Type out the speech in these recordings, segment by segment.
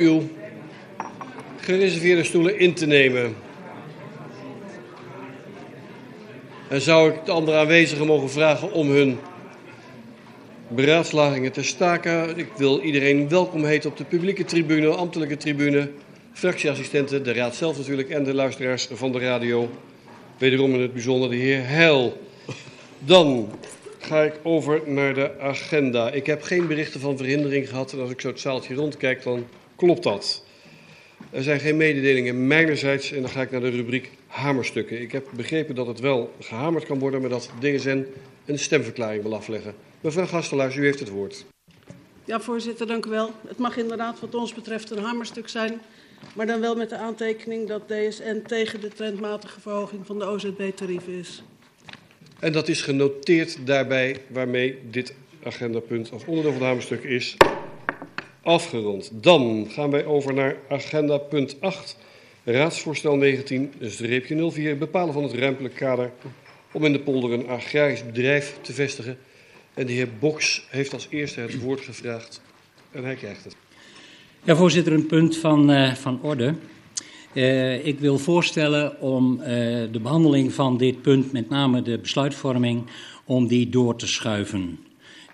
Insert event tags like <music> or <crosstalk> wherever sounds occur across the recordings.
uw gereserveerde stoelen in te nemen. En zou ik de andere aanwezigen mogen vragen om hun beraadslagingen te staken. Ik wil iedereen welkom heten op de publieke tribune, ambtelijke tribune, fractieassistenten, de raad zelf natuurlijk en de luisteraars van de radio. Wederom in het bijzonder de heer Heil. Dan ga ik over naar de agenda. Ik heb geen berichten van verhindering gehad en als ik zo het zaaltje rondkijk dan klopt dat. Er zijn geen mededelingen mijnerzijds en dan ga ik naar de rubriek hamerstukken. Ik heb begrepen dat het wel gehamerd kan worden, maar dat DSN een stemverklaring wil afleggen. Mevrouw Gastelaars, u heeft het woord. Ja, voorzitter, dank u wel. Het mag inderdaad wat ons betreft een hamerstuk zijn, maar dan wel met de aantekening dat DSN tegen de trendmatige verhoging van de OZB-tarieven is. En dat is genoteerd daarbij waarmee dit agendapunt als onderdeel van het hamerstuk is afgerond. Dan gaan wij over naar agenda punt 8. Raadsvoorstel 19-04. Bepalen van het ruimtelijk kader om in de polder een agrarisch bedrijf te vestigen. En de heer Boks heeft als eerste het woord gevraagd. En hij krijgt het. Ja, voorzitter, een punt van, uh, van orde. Uh, ik wil voorstellen om uh, de behandeling van dit punt, met name de besluitvorming, om die door te schuiven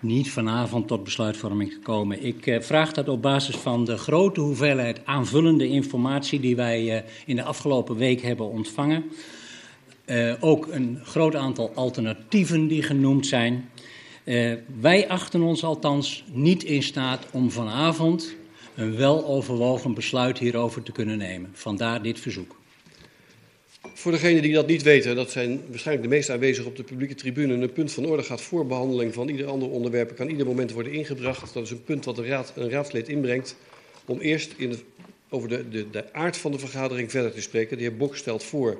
niet vanavond tot besluitvorming gekomen. Ik uh, vraag dat op basis van de grote hoeveelheid aanvullende informatie die wij uh, in de afgelopen week hebben ontvangen. Uh, ook een groot aantal alternatieven die genoemd zijn. wij achten ons althans niet in staat om vanavond een weloverwogen besluit hierover te kunnen nemen. Vandaar dit verzoek. Voor degenen die dat niet weten, dat zijn waarschijnlijk de meest aanwezigen op de publieke tribune. Een punt van orde gaat voor behandeling van ieder ander onderwerp. kan ieder moment worden ingebracht. Dat is een punt wat de raad, een raadslid inbrengt. Om eerst in over de, de, de aard van de vergadering verder te spreken. De heer Bok stelt voor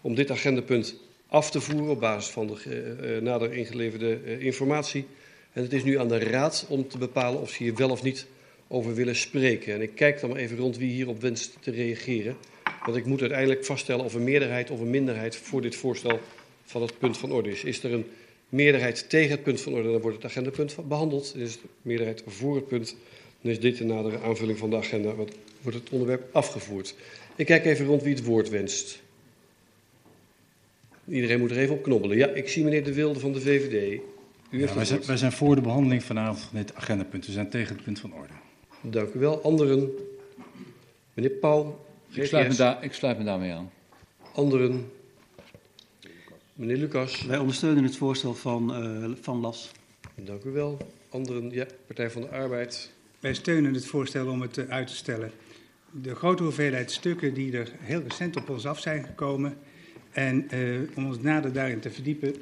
om dit agendapunt af te voeren op basis van de uh, nader ingeleverde uh, informatie. En het is nu aan de raad om te bepalen of ze hier wel of niet over willen spreken. En ik kijk dan maar even rond wie hierop wenst te reageren. Want ik moet uiteindelijk vaststellen of een meerderheid of een minderheid voor dit voorstel van het punt van orde is. Is er een meerderheid tegen het punt van orde, dan wordt het agendapunt behandeld. Is er een meerderheid voor het punt, dan is dit de nadere aanvulling van de agenda. Wat wordt het onderwerp afgevoerd. Ik kijk even rond wie het woord wenst. Iedereen moet er even op knobbelen. Ja, ik zie meneer De Wilde van de VVD. U ja, wij, zijn, wij zijn voor de behandeling vanavond van dit agendapunt. We zijn tegen het punt van orde. Dank u wel. Anderen? Meneer Paul, ik sluit, me daar, ik sluit me daarmee aan. Anderen? Meneer Lucas. Wij ondersteunen het voorstel van, uh, van LAS. Dank u wel. Anderen? Ja, Partij van de Arbeid. Wij steunen het voorstel om het uh, uit te stellen. De grote hoeveelheid stukken die er heel recent op ons af zijn gekomen. En uh, om ons nader daarin te verdiepen,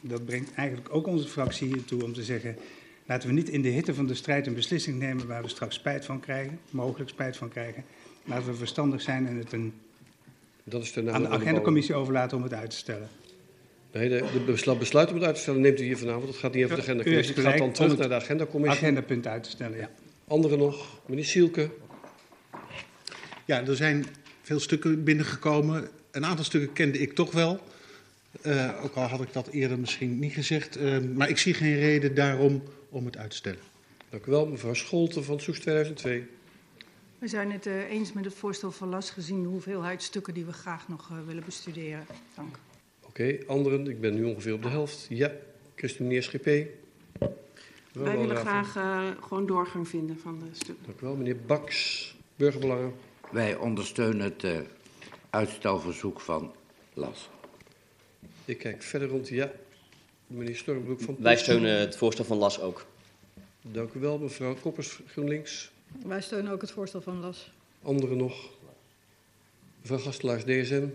dat brengt eigenlijk ook onze fractie hiertoe om te zeggen. Laten we niet in de hitte van de strijd een beslissing nemen waar we straks spijt van krijgen, mogelijk spijt van krijgen. Laten we verstandig zijn en het een, dat is de aan de agendacommissie overlaten om het uit te stellen. Nee, de, de besluit, besluit om het uit te stellen neemt u hier vanavond. Dat gaat niet over de agendacommissie. Het gaat dan terug naar de agendacommissie. Agendapunt uit te stellen, ja. Anderen nog? Meneer Sielke. Ja, er zijn veel stukken binnengekomen. Een aantal stukken kende ik toch wel. Uh, ook al had ik dat eerder misschien niet gezegd. Uh, maar ik zie geen reden daarom om het uit te stellen. Dank u wel, mevrouw Scholten van Soes 2002. We zijn het uh, eens met het voorstel van Las gezien de hoeveelheid stukken die we graag nog uh, willen bestuderen. Dank. Oké, okay, anderen, ik ben nu ongeveer op de helft. Ja, Christine meneer Schippé. Wij willen graag uh, gewoon doorgang vinden van de stukken. Dank u wel, meneer Baks, Burgerbelangen. Wij ondersteunen het uitstelverzoek van Las. Ik kijk verder rond, ja. Meneer Stormbroek van Wij steunen het voorstel van Las ook. Dank u wel, mevrouw Koppers, GroenLinks. Wij steunen ook het voorstel van Las. Anderen nog? Mevrouw Gastelaars, DSM.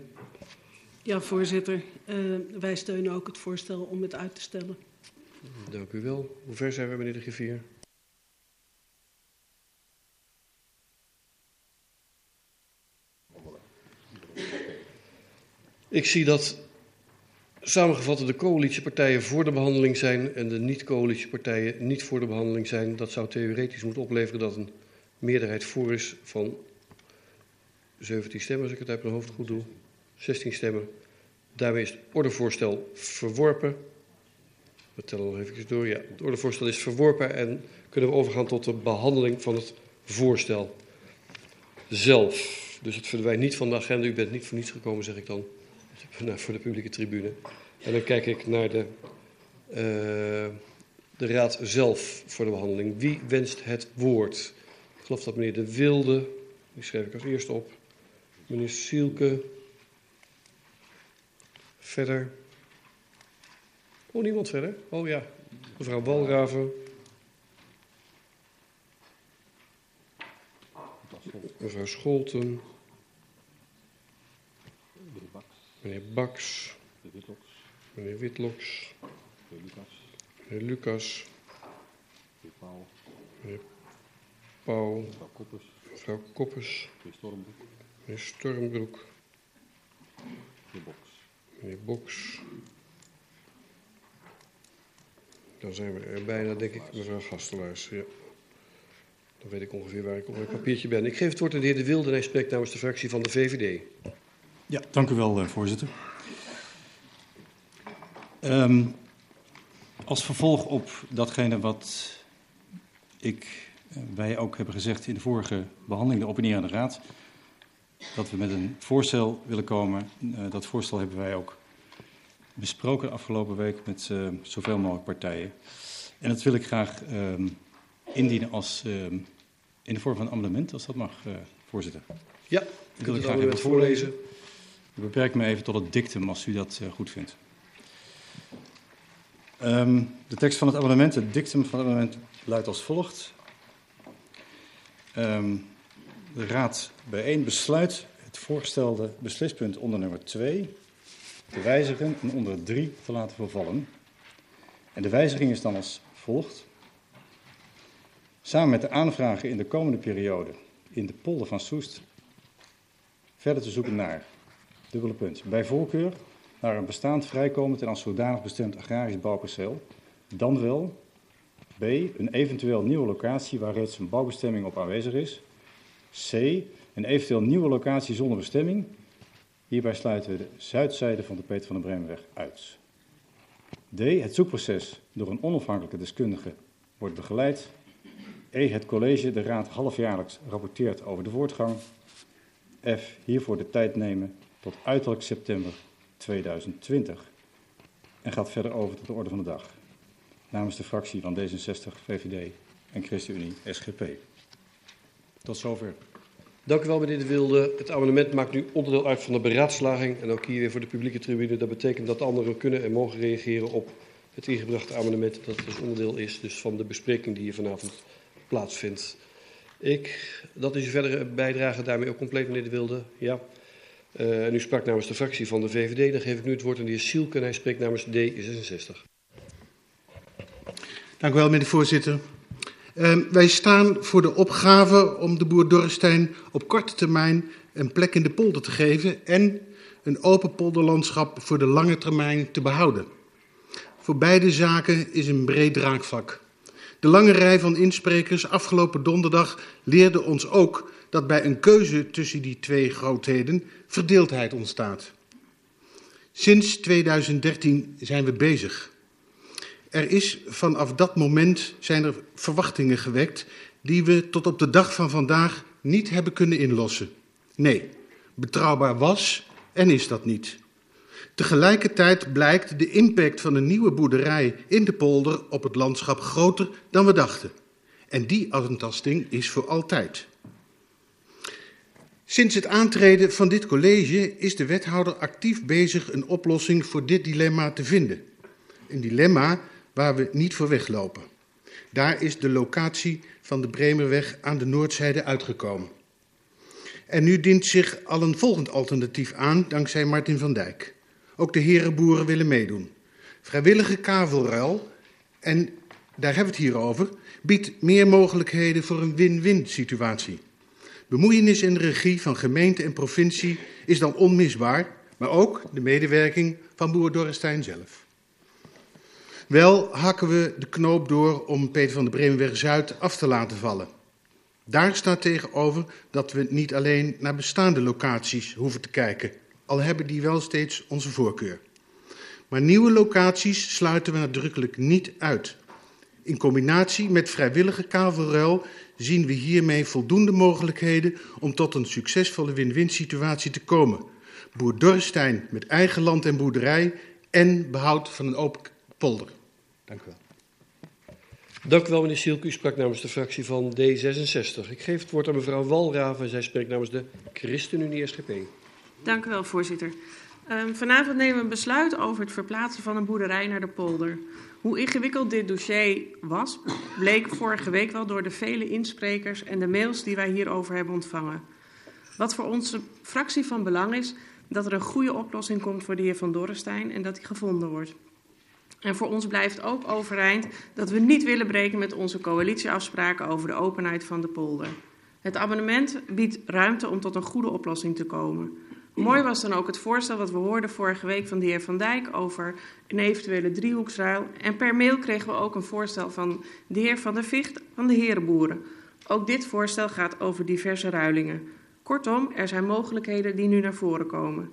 Ja, voorzitter. Uh, wij steunen ook het voorstel om het uit te stellen. Dank u wel. Hoe ver zijn we, meneer de griffier? Ik zie dat samengevat de coalitiepartijen voor de behandeling zijn en de niet-coalitiepartijen niet voor de behandeling zijn. Dat zou theoretisch moeten opleveren dat een meerderheid voor is van 17 stemmen, als ik het uit mijn hoofd goed doe. 16 stemmen. Daarmee is het ordevoorstel verworpen. We tellen nog even door. Ja, het ordevoorstel is verworpen en kunnen we overgaan tot de behandeling van het voorstel. zelf. Dus het verdwijnt niet van de agenda. U bent niet voor niets gekomen, zeg ik dan, voor de publieke tribune. En dan kijk ik naar de, uh, de raad zelf voor de behandeling. Wie wenst het woord? Geloof dat meneer De Wilde, die schrijf ik als eerste op. Meneer Sielke. Verder. Oh, niemand verder? Oh ja, mevrouw Walraven. Mevrouw Scholten. Meneer Baks. Meneer Witloks. Meneer Lucas. Meneer Pauw. Mevrouw Koppes. Meneer Stormbroek. Meneer Boks. Dan zijn we er bijna, denk ik, mevrouw Gastelaars. Ja. Dan weet ik ongeveer waar ik op mijn papiertje ben. Ik geef het woord aan de heer De Wilde en hij spreekt namens de fractie van de VVD. Ja, dank u wel, eh, voorzitter. Um, als vervolg op datgene wat ik, wij ook hebben gezegd in de vorige behandeling, de opinierende raad, dat we met een voorstel willen komen. Uh, dat voorstel hebben wij ook besproken de afgelopen week met uh, zoveel mogelijk partijen. En dat wil ik graag um, indienen als, um, in de vorm van een amendement, als dat mag, uh, voorzitter. Ja, ik wil het graag even voorlezen. Ik beperk me even tot het dictum, als u dat uh, goed vindt. Um, de tekst van het amendement, het dictum van het amendement, luidt als volgt. Um, de Raad bijeen besluit het voorgestelde beslispunt onder nummer 2 te wijzigen en onder 3 te laten vervallen. En de wijziging is dan als volgt. Samen met de aanvragen in de komende periode in de polder van Soest verder te zoeken naar, dubbele punt, bij voorkeur naar een bestaand vrijkomend en als zodanig bestemd agrarisch bouwperceel, dan wel B. Een eventueel nieuwe locatie waar reeds een bouwbestemming op aanwezig is. C. Een eventueel nieuwe locatie zonder bestemming. Hierbij sluiten we de zuidzijde van de Peter van der Bremenweg uit. D. Het zoekproces door een onafhankelijke deskundige wordt begeleid. E. Het college de raad halfjaarlijks rapporteert over de voortgang. F. Hiervoor de tijd nemen tot uiterlijk september 2020. En gaat verder over tot de orde van de dag. Namens de fractie van D66, VVD en ChristenUnie, SGP. Tot zover. Dank u wel, meneer De Wilde. Het amendement maakt nu onderdeel uit van de beraadslaging. En ook hier weer voor de publieke tribune. Dat betekent dat anderen kunnen en mogen reageren op het ingebrachte amendement. Dat dus onderdeel is dus van de bespreking die hier vanavond plaatsvindt. Ik, dat is uw verdere bijdrage daarmee ook compleet, meneer De Wilde. Ja. Uh, en u sprak namens de fractie van de VVD. Dan geef ik nu het woord aan de heer Sielke en hij spreekt namens D66. Dank u wel, meneer de voorzitter. Uh, wij staan voor de opgave om de boer Dorrestein op korte termijn een plek in de polder te geven en een open polderlandschap voor de lange termijn te behouden. Voor beide zaken is een breed draagvlak. De lange rij van insprekers afgelopen donderdag leerde ons ook dat bij een keuze tussen die twee grootheden verdeeldheid ontstaat. Sinds 2013 zijn we bezig. Er is vanaf dat moment zijn er verwachtingen gewekt die we tot op de dag van vandaag niet hebben kunnen inlossen. Nee, betrouwbaar was en is dat niet. Tegelijkertijd blijkt de impact van een nieuwe boerderij in de polder op het landschap groter dan we dachten. En die aantasting is voor altijd. Sinds het aantreden van dit college is de wethouder actief bezig een oplossing voor dit dilemma te vinden. Een dilemma waar we niet voor weglopen. Daar is de locatie van de Bremerweg aan de noordzijde uitgekomen. En nu dient zich al een volgend alternatief aan, dankzij Martin van Dijk. Ook de herenboeren willen meedoen. Vrijwillige kavelruil, en daar hebben we het hier over, biedt meer mogelijkheden voor een win-win situatie. Bemoeienis en regie van gemeente en provincie is dan onmisbaar, maar ook de medewerking van boer Dorrestein zelf. Wel hakken we de knoop door om Peter van de Bremenweg Zuid af te laten vallen. Daar staat tegenover dat we niet alleen naar bestaande locaties hoeven te kijken, al hebben die wel steeds onze voorkeur. Maar nieuwe locaties sluiten we nadrukkelijk niet uit. In combinatie met vrijwillige kavelruil zien we hiermee voldoende mogelijkheden om tot een succesvolle win-win situatie te komen. Boer Dorrestein met eigen land en boerderij en behoud van een open polder. Dank u wel. Dank u wel, meneer Sielke. U sprak namens de fractie van D66. Ik geef het woord aan mevrouw Walraven. Zij spreekt namens de ChristenUnie SGP. Dank u wel, voorzitter. Um, vanavond nemen we een besluit over het verplaatsen van een boerderij naar de polder. Hoe ingewikkeld dit dossier was, bleek vorige week wel door de vele insprekers en de mails die wij hierover hebben ontvangen. Wat voor onze fractie van belang is, dat er een goede oplossing komt voor de heer Van Dorrestein en dat die gevonden wordt. En voor ons blijft ook overeind dat we niet willen breken met onze coalitieafspraken over de openheid van de polder. Het amendement biedt ruimte om tot een goede oplossing te komen. Mooi was dan ook het voorstel wat we hoorden vorige week van de heer Van Dijk over een eventuele driehoeksruil. En per mail kregen we ook een voorstel van de heer Van der Vicht van de herenboeren. Ook dit voorstel gaat over diverse ruilingen. Kortom, er zijn mogelijkheden die nu naar voren komen.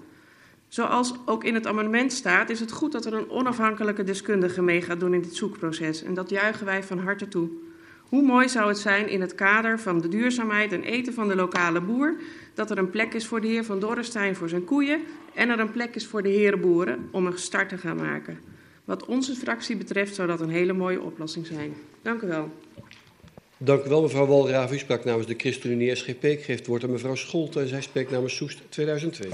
Zoals ook in het amendement staat, is het goed dat er een onafhankelijke deskundige mee gaat doen in dit zoekproces. En dat juichen wij van harte toe. Hoe mooi zou het zijn in het kader van de duurzaamheid en eten van de lokale boer, dat er een plek is voor de heer Van Dorrestein voor zijn koeien en er een plek is voor de herenboeren om een start te gaan maken. Wat onze fractie betreft zou dat een hele mooie oplossing zijn. Dank u wel. Dank u wel, mevrouw Walraaf. U sprak namens de ChristenUnie SGP. Ik geef het woord aan mevrouw Scholte zij spreekt namens Soest 2002.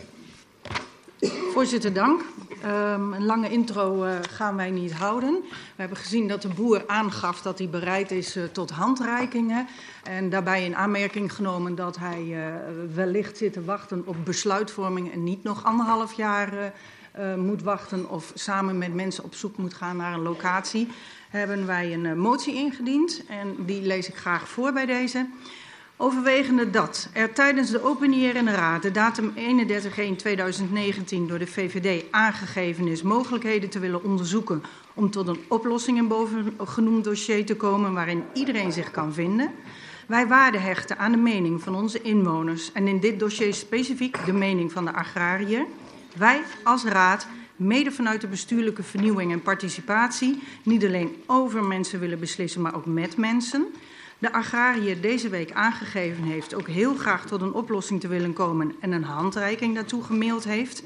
Voorzitter, dank. Um, een lange intro uh, gaan wij niet houden. We hebben gezien dat de boer aangaf dat hij bereid is uh, tot handreikingen. En daarbij in aanmerking genomen dat hij uh, wellicht zit te wachten op besluitvorming en niet nog anderhalf jaar moet wachten of samen met mensen op zoek moet gaan naar een locatie. Hebben wij een motie ingediend en die lees ik graag voor bij deze. Overwegende dat er tijdens de openierende raad de datum 31-1-2019 door de VVD aangegeven is mogelijkheden te willen onderzoeken om tot een oplossing in bovengenoemd dossier te komen waarin iedereen zich kan vinden. Wij waarde hechten aan de mening van onze inwoners en in dit dossier specifiek de mening van de agrariër. Wij als raad mede vanuit de bestuurlijke vernieuwing en participatie niet alleen over mensen willen beslissen, maar ook met mensen de agrariër deze week aangegeven heeft ook heel graag tot een oplossing te willen komen en een handreiking daartoe gemaild heeft.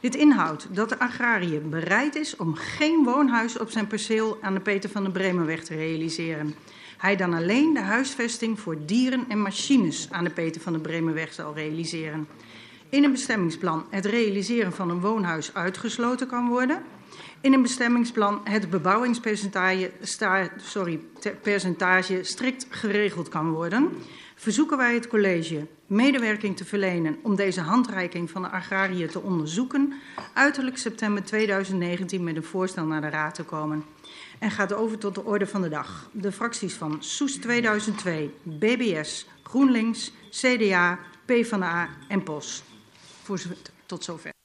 Dit inhoudt dat de agrariër bereid is om geen woonhuis op zijn perceel aan de Peter van der Bremenweg te realiseren. Hij dan alleen de huisvesting voor dieren en machines aan de Peter van der Bremenweg zal realiseren. In een bestemmingsplan het realiseren van een woonhuis uitgesloten kan worden in een bestemmingsplan het bebouwingspercentage sta, sorry, percentage strikt geregeld kan worden, verzoeken wij het college medewerking te verlenen om deze handreiking van de agrariër te onderzoeken, uiterlijk september 2019 met een voorstel naar de Raad te komen. En gaat over tot de orde van de dag. De fracties van Soes 2002, BBS, GroenLinks, CDA, PvdA en POS. Voorzitter, tot zover.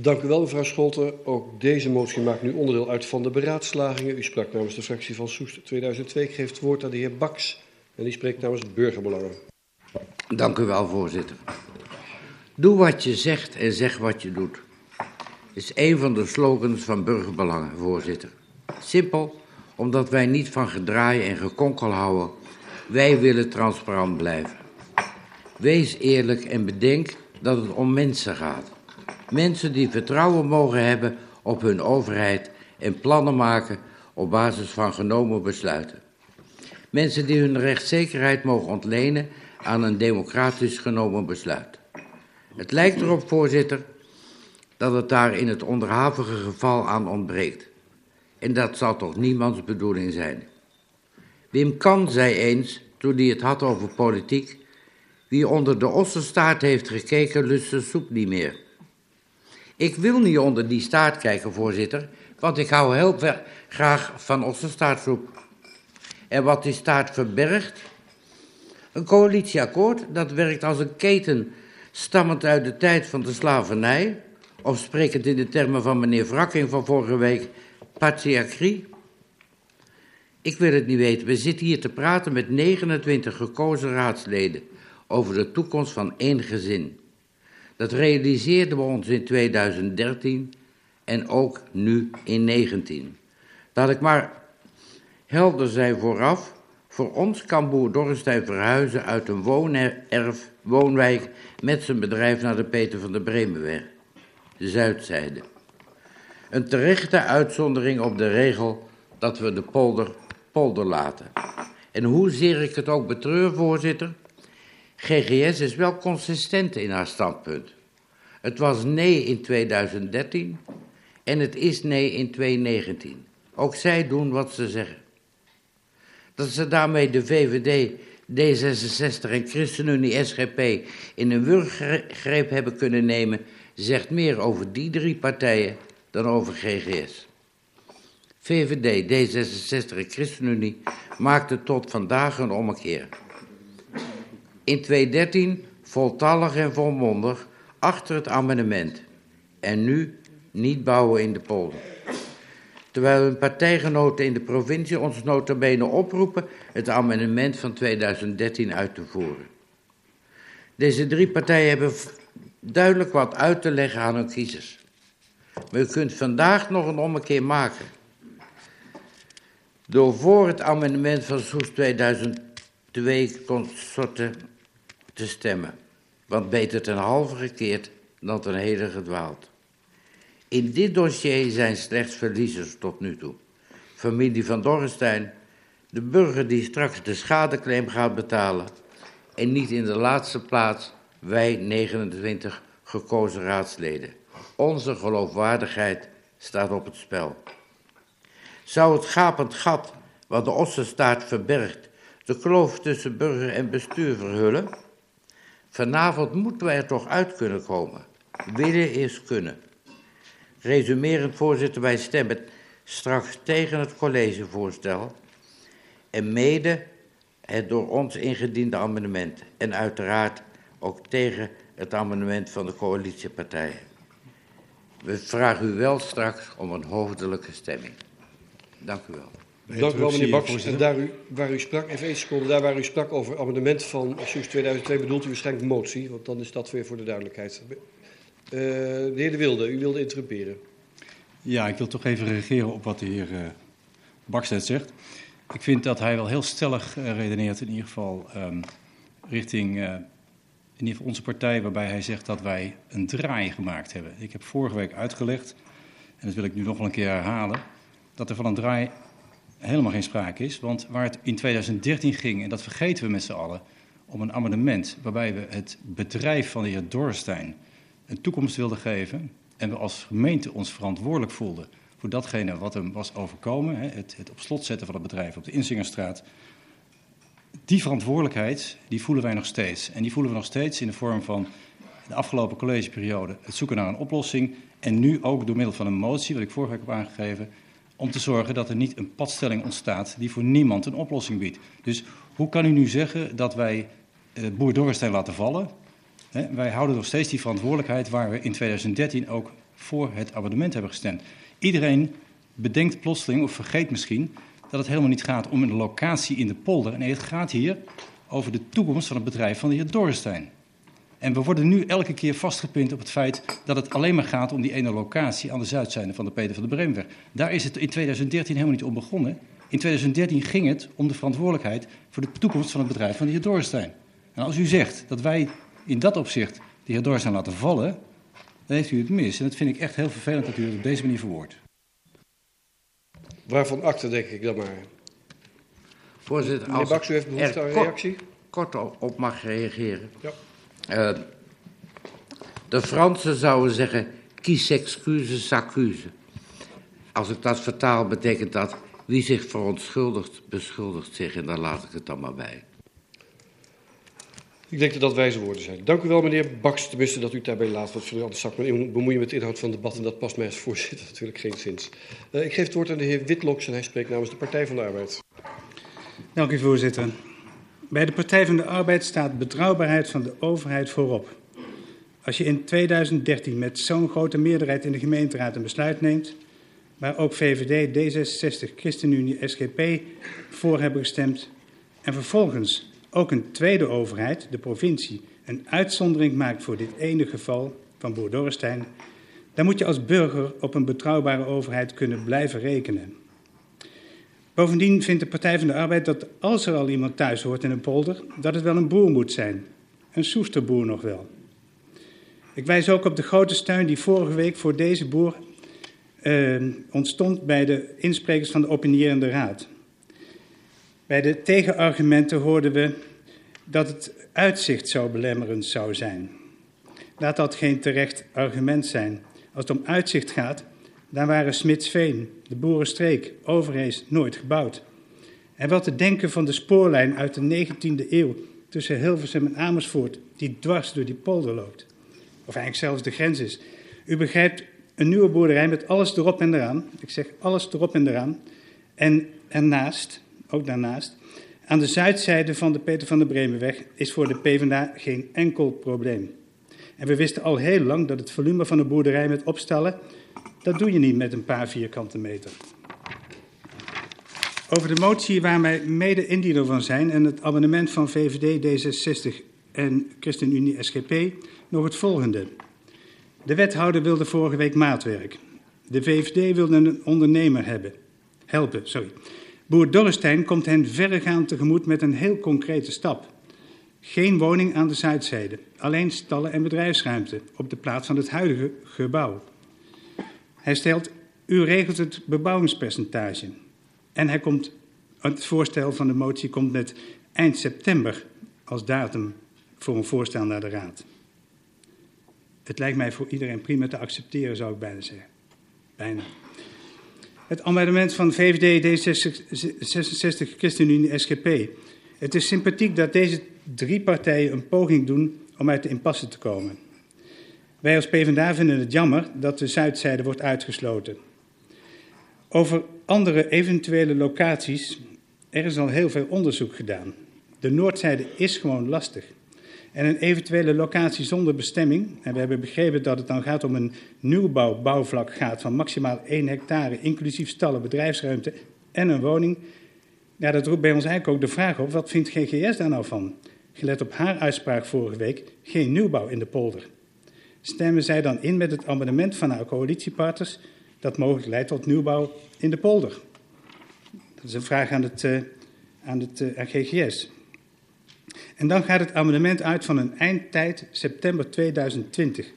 Dank u wel, mevrouw Scholten. Ook deze motie maakt nu onderdeel uit van de beraadslagingen. U sprak namens de fractie van Soest 2002. Ik geef het woord aan de heer Baks. En die spreekt namens Burgerbelangen. Dank u wel, voorzitter. Doe wat je zegt en zeg wat je doet. Is een van de slogans van Burgerbelangen, voorzitter. Simpel, omdat wij niet van gedraaien en gekonkel houden. Wij willen transparant blijven. Wees eerlijk en bedenk dat het om mensen gaat. Mensen die vertrouwen mogen hebben op hun overheid en plannen maken op basis van genomen besluiten. Mensen die hun rechtszekerheid mogen ontlenen aan een democratisch genomen besluit. Het lijkt erop, voorzitter, dat het daar in het onderhavige geval aan ontbreekt. En dat zal toch niemands bedoeling zijn. Wim Kan zei eens, toen hij het had over politiek, wie onder de ossenstaart heeft gekeken, lust de soep niet meer. Ik wil niet onder die staart kijken, voorzitter, want ik hou heel graag van ossenstaartsoep. En wat die staart verbergt? Een coalitieakkoord dat werkt als een keten stammend uit de tijd van de slavernij, of sprekend in de termen van meneer Wrakking van vorige week, patriarchie. Ik wil het niet weten. We zitten hier te praten met 29 gekozen raadsleden over de toekomst van één gezin. Dat realiseerden we ons in 2013 en ook nu in 2019. Dat ik maar helder zijn vooraf, Voor ons kan boer Dorrestein verhuizen uit een woonerf, woonwijk met zijn bedrijf naar de Peter van der Bremenweg, de zuidzijde. Een terechte uitzondering op de regel dat we de polder polder laten. En hoezeer ik het ook betreur, voorzitter, GGS is wel consistent in haar standpunt. Het was nee in 2013 en het is nee in 2019. Ook zij doen wat ze zeggen. Dat ze daarmee de VVD, D66 en ChristenUnie SGP in een wurggreep hebben kunnen nemen, zegt meer over die drie partijen dan over GGS. VVD, D66 en ChristenUnie maakten tot vandaag een ommekeer. In 2013 voltallig en volmondig achter het amendement. En nu niet bouwen in de polder. Terwijl hun partijgenoten in de provincie ons notabene oproepen het amendement van 2013 uit te voeren. Deze drie partijen hebben duidelijk wat uit te leggen aan hun kiezers. Maar u kunt vandaag nog een ommekeer maken. Door voor het amendement van Soes 2002 consorten te stemmen. Want beter ten halve gekeerd dan ten hele gedwaald. In dit dossier zijn slechts verliezers tot nu toe. Familie van Dorrestein, de burger die straks de schadeclaim gaat betalen. En niet in de laatste plaats wij 29 gekozen raadsleden. Onze geloofwaardigheid staat op het spel. Zou het gapend gat wat de ossenstaart verbergt de kloof tussen burger en bestuur verhullen? Vanavond moeten wij er toch uit kunnen komen. Willen is kunnen. Resumerend, voorzitter, wij stemmen straks tegen het collegevoorstel en mede het door ons ingediende amendement. En uiteraard ook tegen het amendement van de coalitiepartijen. We vragen u wel straks om een hoofdelijke stemming. Dank u wel. Dank u wel, meneer Baks. En daar u, waar u sprak, even één seconde, daar waar u sprak over amendement van SUS 2002, bedoelt u waarschijnlijk motie, want dan is dat weer voor de duidelijkheid. Uh, de heer De Wilde, u wilde interrumperen. Ja, ik wil toch even reageren op wat de heer uh, Baks net zegt. Ik vind dat hij wel heel stellig uh, redeneert, in ieder geval um, richting uh, in ieder geval onze partij, waarbij hij zegt dat wij een draai gemaakt hebben. Ik heb vorige week uitgelegd, en dat wil ik nu nog wel een keer herhalen, dat er van een draai helemaal geen sprake is. Want waar het in 2013 ging, en dat vergeten we met z'n allen, om een amendement waarbij we het bedrijf van de heer Dorstein een toekomst wilden geven. En we als gemeente ons verantwoordelijk voelden voor datgene wat hem was overkomen. Het, het op slot zetten van het bedrijf op de Inzingerstraat. Die verantwoordelijkheid, die voelen wij nog steeds. En die voelen we nog steeds in de vorm van de afgelopen collegeperiode het zoeken naar een oplossing. En nu ook door middel van een motie, wat ik vorige week heb aangegeven, om te zorgen dat er niet een padstelling ontstaat die voor niemand een oplossing biedt. Dus hoe kan u nu zeggen dat wij uh, boer Dorrestein laten vallen? Wij houden nog steeds die verantwoordelijkheid waar we in 2013 ook voor het abonnement hebben gestemd. Iedereen bedenkt plotseling of vergeet misschien dat het helemaal niet gaat om een locatie in de polder. Nee, het gaat hier over de toekomst van het bedrijf van de heer Dorrestein. En we worden nu elke keer vastgepind op het feit dat het alleen maar gaat om die ene locatie aan de zuidzijde van de Peter van de Breemweg. Daar is het in 2013 helemaal niet om begonnen. In 2013 ging het om de verantwoordelijkheid voor de toekomst van het bedrijf van de heer Dorstein. En als u zegt dat wij in dat opzicht de heer Dorstein laten vallen, dan heeft u het mis. En dat vind ik echt heel vervelend dat u het op deze manier verwoordt. Waarvan akte, denk ik dan maar. Voorzitter, Meneer Baks, u heeft behoefte aan een reactie? Kort op mag reageren. Ja. Uh, de Fransen zouden zeggen, qui s'excuse, s'accuse. Als ik dat vertaal, betekent dat, wie zich verontschuldigt, beschuldigt zich. En daar laat ik het dan maar bij. Ik denk dat dat wijze woorden zijn. Dank u wel, meneer Baks. Tenminste, dat u het daarbij laat. Want anders zou ik me bemoeien met de inhoud van het debat. En dat past mij als voorzitter <laughs> natuurlijk geen zins. Uh, ik geef het woord aan de heer Witloks en hij spreekt namens de Partij van de Arbeid. Dank u, voorzitter. Bij de Partij van de Arbeid staat betrouwbaarheid van de overheid voorop. Als je in 2013 met zo'n grote meerderheid in de gemeenteraad een besluit neemt, waar ook VVD, D66, ChristenUnie, SGP voor hebben gestemd, en vervolgens ook een tweede overheid, de provincie, een uitzondering maakt voor dit ene geval van Boer Dorrestein, dan moet je als burger op een betrouwbare overheid kunnen blijven rekenen. Bovendien vindt de Partij van de Arbeid dat als er al iemand thuis hoort in een polder, dat het wel een boer moet zijn. Een soesterboer nog wel. Ik wijs ook op de grote steun die vorige week voor deze boer uh, ontstond bij de insprekers van de opinierende raad. Bij de tegenargumenten hoorden we dat het uitzicht zo belemmerend zou zijn. Laat dat geen terecht argument zijn. Als het om uitzicht gaat, dan waren Smitsveen, de Boerenstreek, Overhees nooit gebouwd. En wat te denken van de spoorlijn uit de 19e eeuw tussen Hilversum en Amersfoort, die dwars door die polder loopt. Of eigenlijk zelfs de grens is. U begrijpt, een nieuwe boerderij met alles erop en eraan. Ik zeg alles erop en eraan. En ernaast, ook daarnaast, aan de zuidzijde van de Peter van der Bremenweg is voor de PvdA geen enkel probleem. En we wisten al heel lang dat het volume van een boerderij met opstallen, dat doe je niet met een paar vierkante meter. Over de motie waar wij mede indiener van zijn en het abonnement van VVD, D66 en ChristenUnie SGP nog het volgende. De wethouder wilde vorige week maatwerk. De VVD wilde een ondernemer hebben. Helpen, sorry. Boer Dorrestein komt hen verregaand tegemoet met een heel concrete stap. Geen woning aan de zuidzijde, alleen stallen en bedrijfsruimte op de plaats van het huidige gebouw. Hij stelt, u regelt het bebouwingspercentage. En hij komt, het voorstel van de motie komt met eind september als datum voor een voorstel naar de Raad. Het lijkt mij voor iedereen prima te accepteren, zou ik bijna zeggen. Bijna. Het amendement van VVD, D66, ChristenUnie, SGP. Het is sympathiek dat deze drie partijen een poging doen om uit de impasse te komen. Wij als PvdA vinden het jammer dat de zuidzijde wordt uitgesloten. Over andere eventuele locaties, er is al heel veel onderzoek gedaan. De noordzijde is gewoon lastig. En een eventuele locatie zonder bestemming, en we hebben begrepen dat het dan gaat om een nieuwbouw bouwvlak gaat van maximaal 1 hectare, inclusief stallen, bedrijfsruimte en een woning. Ja, dat roept bij ons eigenlijk ook de vraag op, wat vindt GGS daar nou van? Gelet op haar uitspraak vorige week, geen nieuwbouw in de polder. Stemmen zij dan in met het amendement van haar coalitiepartners dat mogelijk leidt tot nieuwbouw in de polder? Dat is een vraag aan het, uh, aan het uh, aan GGS. En dan gaat het amendement uit van een eindtijd september 2020.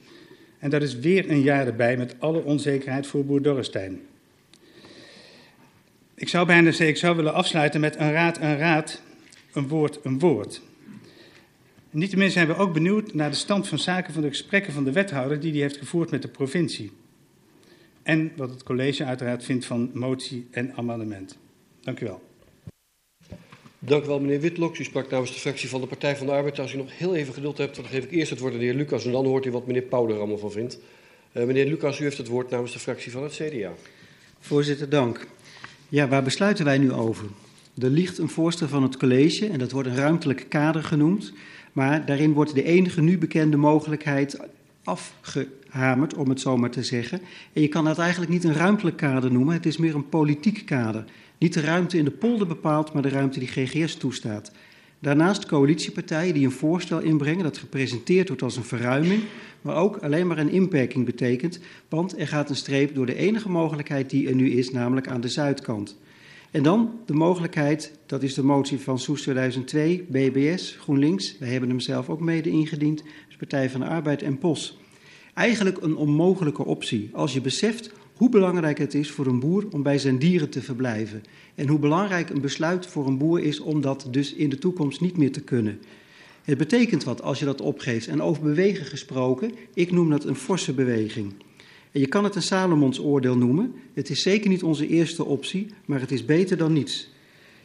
En dat is weer een jaar erbij met alle onzekerheid voor boer Dorrestein. Ik zou bijna zeggen, ik zou willen afsluiten met een raad, een raad, een woord, een woord. Niettemin zijn we ook benieuwd naar de stand van zaken van de gesprekken van de wethouder die die heeft gevoerd met de provincie. En wat het college uiteraard vindt van motie en amendement. Dank u wel. Dank u wel, meneer Witlok. U sprak namens de fractie van de Partij van de Arbeid. Als u nog heel even geduld hebt, dan geef ik eerst het woord aan de heer Lucas en dan hoort u wat meneer Pauw er allemaal van vindt. Uh, meneer Lucas, u heeft het woord namens de fractie van het CDA. Voorzitter, dank. Ja, waar besluiten wij nu over? Er ligt een voorstel van het college en dat wordt een ruimtelijk kader genoemd. Maar daarin wordt de enige nu bekende mogelijkheid afgehamerd, om het zo maar te zeggen. En je kan dat eigenlijk niet een ruimtelijk kader noemen, het is meer een politiek kader. Niet de ruimte in de polder bepaalt, maar de ruimte die GGS toestaat. Daarnaast coalitiepartijen die een voorstel inbrengen dat gepresenteerd wordt als een verruiming, maar ook alleen maar een inperking betekent, want er gaat een streep door de enige mogelijkheid die er nu is, namelijk aan de zuidkant. En dan de mogelijkheid, dat is de motie van Soes 2002, BBS, GroenLinks, wij hebben hem zelf ook mede ingediend, dus Partij van de Arbeid en POS. Eigenlijk een onmogelijke optie als je beseft hoe belangrijk het is voor een boer om bij zijn dieren te verblijven. En hoe belangrijk een besluit voor een boer is om dat dus in de toekomst niet meer te kunnen. Het betekent wat als je dat opgeeft. En over bewegen gesproken, ik noem dat een forse beweging. Je kan het een Salomons oordeel noemen. Het is zeker niet onze eerste optie, maar het is beter dan niets.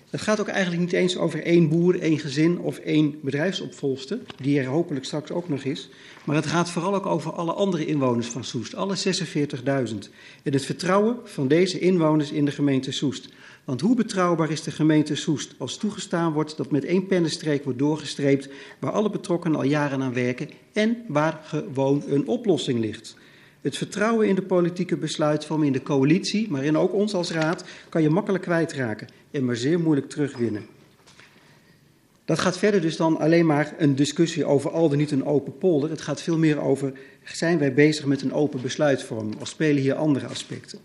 Het gaat ook eigenlijk niet eens over één boer, één gezin of één bedrijfsopvolgster, die er hopelijk straks ook nog is. Maar het gaat vooral ook over alle andere inwoners van Soest, alle 46.000. En het vertrouwen van deze inwoners in de gemeente Soest. Want hoe betrouwbaar is de gemeente Soest als toegestaan wordt dat met één pennenstreek wordt doorgestreept waar alle betrokkenen al jaren aan werken en waar gewoon een oplossing ligt? Het vertrouwen in de politieke besluitvorming in de coalitie, maar in ook ons als raad, kan je makkelijk kwijtraken en maar zeer moeilijk terugwinnen. Dat gaat verder dus dan alleen maar een discussie over al dan niet een open polder. Het gaat veel meer over, zijn wij bezig met een open besluitvorming of spelen hier andere aspecten?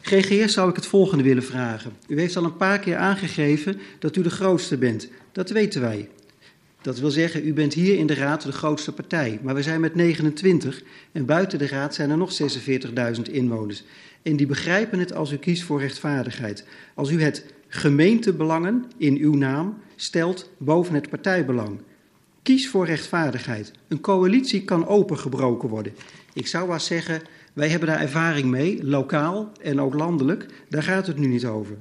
GGS zou ik het volgende willen vragen. U heeft al een paar keer aangegeven dat u de grootste bent. Dat weten wij. Dat wil zeggen, u bent hier in de Raad de grootste partij. Maar we zijn met 29 en buiten de Raad zijn er nog 46.000 inwoners. En die begrijpen het als u kiest voor rechtvaardigheid. Als u het gemeentebelangen in uw naam stelt boven het partijbelang. Kies voor rechtvaardigheid. Een coalitie kan opengebroken worden. Ik zou wel zeggen, wij hebben daar ervaring mee, lokaal en ook landelijk. Daar gaat het nu niet over.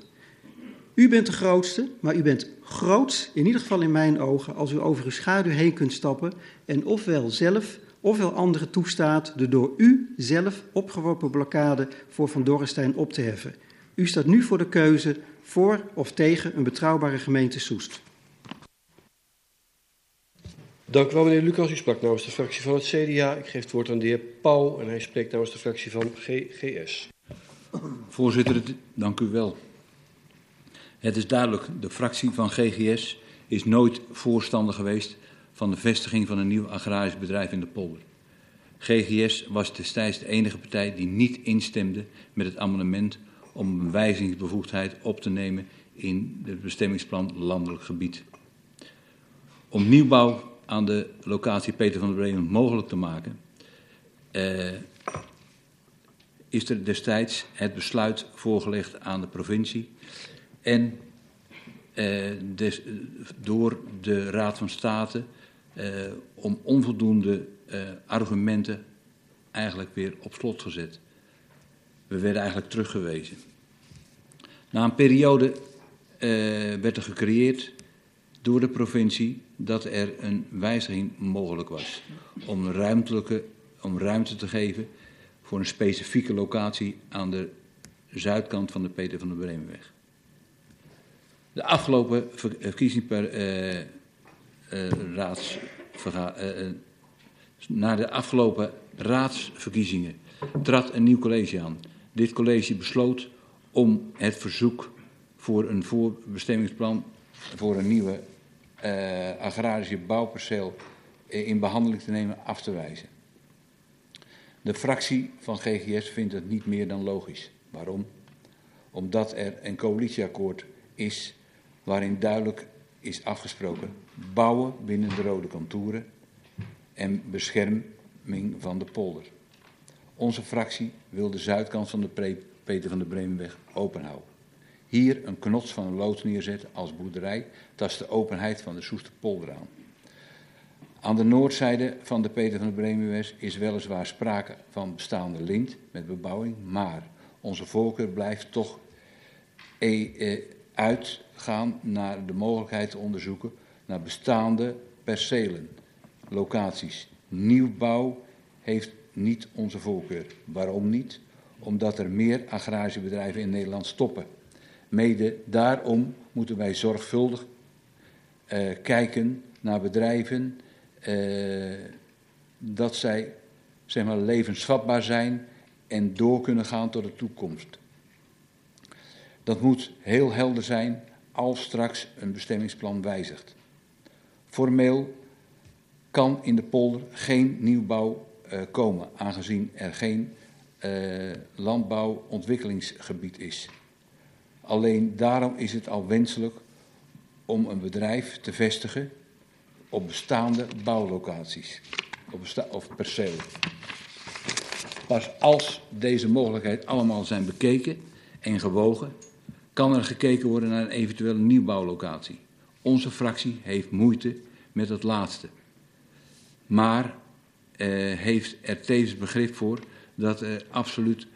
U bent de grootste, maar u bent groot, in ieder geval in mijn ogen, als u over uw schaduw heen kunt stappen en ofwel zelf ofwel anderen toestaat de door u zelf opgeworpen blokkade voor Van Dorrestein op te heffen. U staat nu voor de keuze voor of tegen een betrouwbare gemeente Soest. Dank u wel, meneer Lucas. U sprak namens de fractie van het CDA. Ik geef het woord aan de heer Pauw en hij spreekt namens de fractie van GGS. Voorzitter, dank u wel. Het is duidelijk, de fractie van GGS is nooit voorstander geweest van de vestiging van een nieuw agrarisch bedrijf in de polder. GGS was destijds de enige partij die niet instemde met het amendement om een wijzigingsbevoegdheid op te nemen in het bestemmingsplan landelijk gebied. Om nieuwbouw aan de locatie Peter van der Bremen mogelijk te maken, eh, is er destijds het besluit voorgelegd aan de provincie en eh, des, door de Raad van State eh, om onvoldoende eh, argumenten eigenlijk weer op slot gezet. We werden eigenlijk teruggewezen. Na een periode eh, werd er gecreëerd door de provincie dat er een wijziging mogelijk was. Om, ruimtelijke, om ruimte te geven voor een specifieke locatie aan de zuidkant van de Peter van der Bremenweg. De afgelopen verkiezing per, raads, uh, na de afgelopen raadsverkiezingen trad een nieuw college aan. Dit college besloot om het verzoek voor een voorbestemmingsplan voor een nieuwe uh, agrarische bouwperceel in behandeling te nemen af te wijzen. De fractie van GGS vindt het niet meer dan logisch. Waarom? Omdat er een coalitieakkoord is waarin duidelijk is afgesproken bouwen binnen de rode kantoren en bescherming van de polder. Onze fractie wil de zuidkant van de Peter van der Bremenweg openhouden. Hier een knots van een loods neerzetten als boerderij, tast de openheid van de Soester polder aan. Aan de noordzijde van de Peter van der Bremenweg is weliswaar sprake van bestaande lint met bebouwing, maar onze voorkeur blijft toch eh, eh, uitgaan naar de mogelijkheid te onderzoeken naar bestaande percelen, locaties. Nieuwbouw heeft niet onze voorkeur. Waarom niet? Omdat er meer agrarische bedrijven in Nederland stoppen. Mede daarom moeten wij zorgvuldig uh, kijken naar bedrijven uh, dat zij zeg maar, levensvatbaar zijn en door kunnen gaan tot de toekomst. Dat moet heel helder zijn als straks een bestemmingsplan wijzigt. Formeel kan in de polder geen nieuwbouw uh, komen, aangezien er geen uh, landbouwontwikkelingsgebied is. Alleen daarom is het al wenselijk om een bedrijf te vestigen op bestaande bouwlocaties op besta of percelen. Pas als deze mogelijkheden allemaal zijn bekeken en gewogen, kan er gekeken worden naar een eventuele nieuwbouwlocatie. Onze fractie heeft moeite met het laatste. Maar uh, heeft er tevens begrip voor dat er absoluut,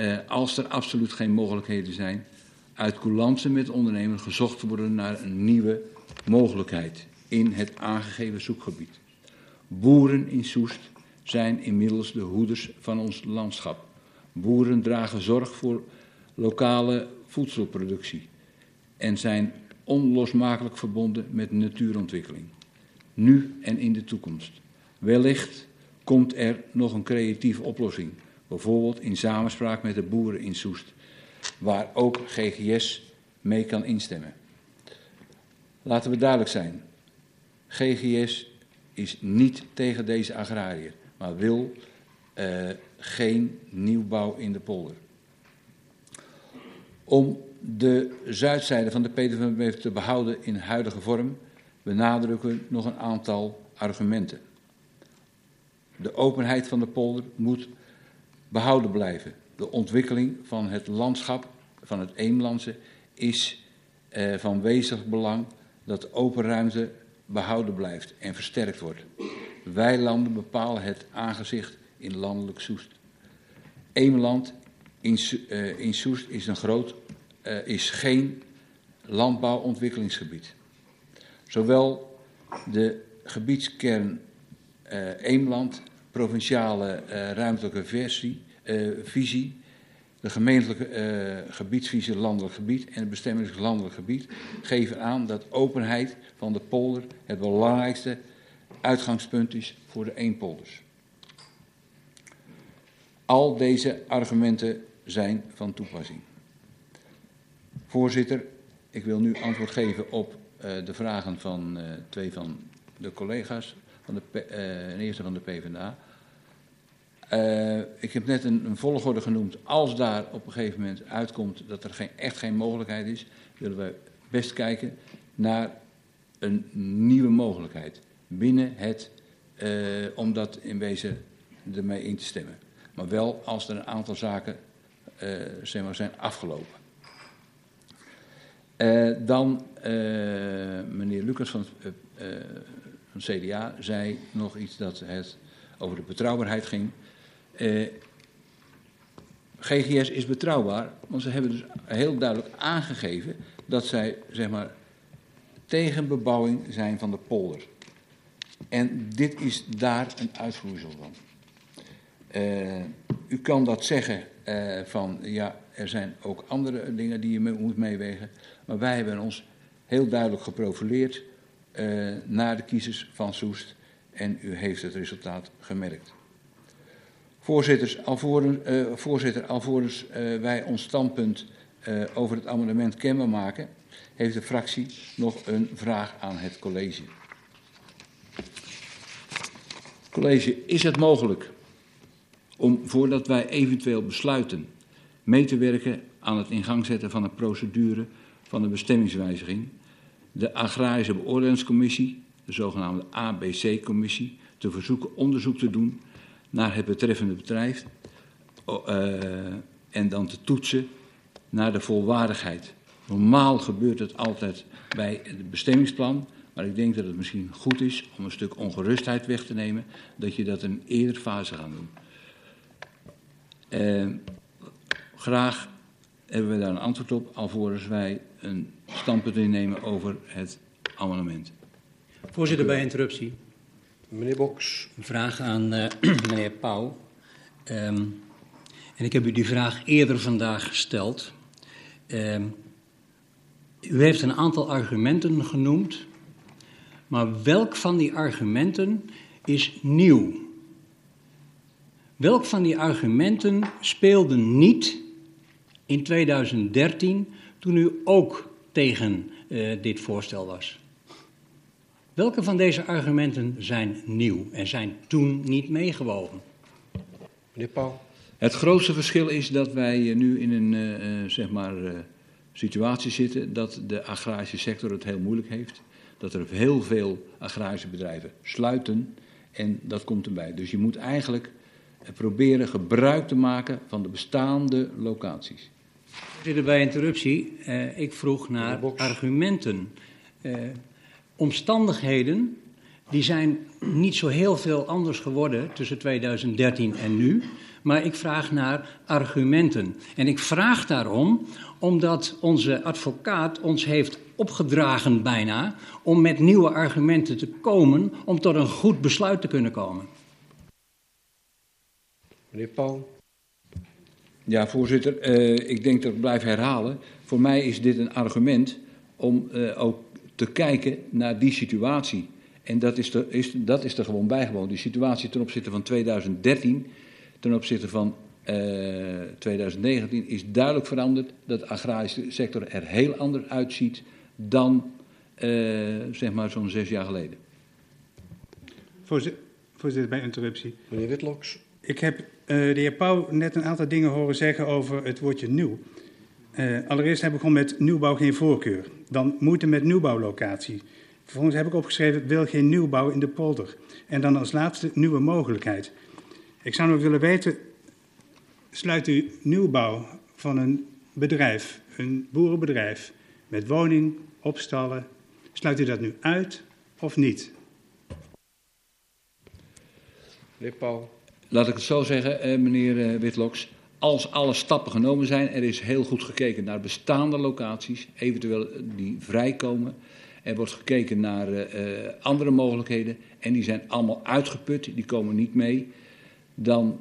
uh, als er absoluut geen mogelijkheden zijn, uit coulance met ondernemers gezocht worden naar een nieuwe mogelijkheid in het aangegeven zoekgebied. Boeren in Soest zijn inmiddels de hoeders van ons landschap. Boeren dragen zorg voor lokale voedselproductie en zijn onlosmakelijk verbonden met natuurontwikkeling. Nu en in de toekomst. Wellicht komt er nog een creatieve oplossing, bijvoorbeeld in samenspraak met de boeren in Soest, waar ook GGS mee kan instemmen. Laten we duidelijk zijn. GGS is niet tegen deze agrariër, maar wil uh, geen nieuwbouw in de polder. Om de zuidzijde van de Petervenbeef te behouden in huidige vorm benadrukken we nog een aantal argumenten. De openheid van de polder moet behouden blijven. De ontwikkeling van het landschap, van het Eemlandse, is eh, van wezenlijk belang dat open ruimte behouden blijft en versterkt wordt. Weilanden bepalen het aangezicht in landelijk Soest. Eemland in, uh, in Soest is, een groot, is geen landbouwontwikkelingsgebied. Zowel de gebiedskern uh, Eemland, provinciale ruimtelijke versie, visie, de gemeentelijke gebiedsvisie landelijk gebied en het bestemmingslandelijk landelijk gebied geven aan dat openheid van de polder het belangrijkste uitgangspunt is voor de eenpolders. Al deze argumenten zijn van toepassing. Voorzitter, ik wil nu antwoord geven op uh, de vragen van uh, twee van de collega's, van de, uh, eerste van de PvdA. ik heb net een, volgorde genoemd. Als daar op een gegeven moment uitkomt dat er geen, echt geen mogelijkheid is, willen we best kijken naar een nieuwe mogelijkheid binnen het, om dat in wezen ermee in te stemmen. Maar wel als er een aantal zaken zeg maar, zijn afgelopen. Uh, dan uh, meneer Lucas van, van CDA zei nog iets dat het over de betrouwbaarheid ging. GGS is betrouwbaar, want ze hebben dus heel duidelijk aangegeven dat zij zeg maar, tegen bebouwing zijn van de polder. En dit is daar een uitvloeisel van. U kan dat zeggen van ja, er zijn ook andere dingen die je moet meewegen. Maar wij hebben ons heel duidelijk geprofileerd uh, naar de kiezers van Soest. En u heeft het resultaat gemerkt. Voorzitters, alvorens, voorzitter, alvorens wij ons standpunt over het amendement kenbaar maken, heeft de fractie nog een vraag aan het college. College, is het mogelijk om voordat wij eventueel besluiten mee te werken aan het in gang zetten van een procedure van een bestemmingswijziging, de Agrarische Beoordelingscommissie, de zogenaamde ABC-commissie, te verzoeken onderzoek te doen naar het betreffende bedrijf uh, en dan te toetsen naar de volwaardigheid. Normaal gebeurt het altijd bij het bestemmingsplan, maar ik denk dat het misschien goed is om een stuk ongerustheid weg te nemen, dat je dat in een eerder fase gaat doen. Uh, graag hebben we daar een antwoord op, alvorens wij een standpunt innemen over het amendement. Voorzitter, bij interruptie. Meneer Boks. Een vraag aan uh, <clears throat> meneer Pauw. Um, en ik heb u die vraag eerder vandaag gesteld. Um, u heeft een aantal argumenten genoemd, maar welk van die argumenten is nieuw? Welk van die argumenten speelde niet in 2013 toen u ook tegen uh, dit voorstel was? Welke van deze argumenten zijn nieuw en zijn toen niet meegewogen? Meneer Pauw. Het grootste verschil is dat wij nu in een uh, zeg maar, uh, situatie zitten dat de agrarische sector het heel moeilijk heeft. Dat er heel veel agrarische bedrijven sluiten en dat komt erbij. Dus je moet eigenlijk proberen gebruik te maken van de bestaande locaties. Voorzitter, bij interruptie. Uh, ik vroeg naar argumenten. Uh, omstandigheden die zijn niet zo heel veel anders geworden tussen 2013 en nu. Maar ik vraag naar argumenten. En ik vraag daarom omdat onze advocaat ons heeft opgedragen bijna om met nieuwe argumenten te komen om tot een goed besluit te kunnen komen. Meneer Paul. Ja, voorzitter. Uh, ik denk dat ik blijf herhalen. Voor mij is dit een argument om uh, ook te kijken naar die situatie. En dat is, er, is, dat is er gewoon bijgewoond. Die situatie ten opzichte van 2013, ten opzichte van uh, 2019, is duidelijk veranderd. Dat de agrarische sector er heel anders uitziet dan zeg maar zo'n zes jaar geleden. Voorzitter, voorzitter bij interruptie. Meneer Witloks. Ik heb uh, de heer Pauw net een aantal dingen horen zeggen over het woordje nieuw. Uh, allereerst heb ik gewoon met nieuwbouw geen voorkeur. Dan moeite met nieuwbouwlocatie. Vervolgens heb ik opgeschreven, wil geen nieuwbouw in de polder. En dan als laatste nieuwe mogelijkheid. Ik zou nog willen weten, sluit u nieuwbouw van een bedrijf, een boerenbedrijf, met woning, opstallen, sluit u dat nu uit of niet? Meneer Pauw. Laat ik het zo zeggen, eh, meneer eh, Witloks. Als alle stappen genomen zijn, er is heel goed gekeken naar bestaande locaties, eventueel die vrijkomen. Er wordt gekeken naar uh, andere mogelijkheden en die zijn allemaal uitgeput, die komen niet mee. Dan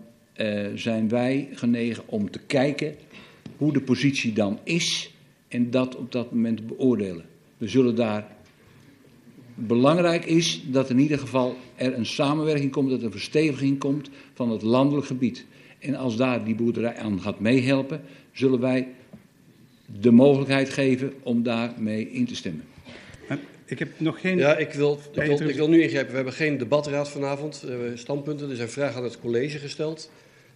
zijn wij genegen om te kijken hoe de positie dan is en dat op dat moment beoordelen. We zullen daar. Belangrijk is dat in ieder geval er een samenwerking komt, dat er een versteviging komt van het landelijk gebied. En als daar die boerderij aan gaat meehelpen, zullen wij de mogelijkheid geven om daarmee in te stemmen. Ik heb nog geen. Ja, ik wil, ik wil, ik wil nu ingrijpen. We hebben geen debatraad vanavond. We hebben standpunten. Er zijn vragen aan het college gesteld.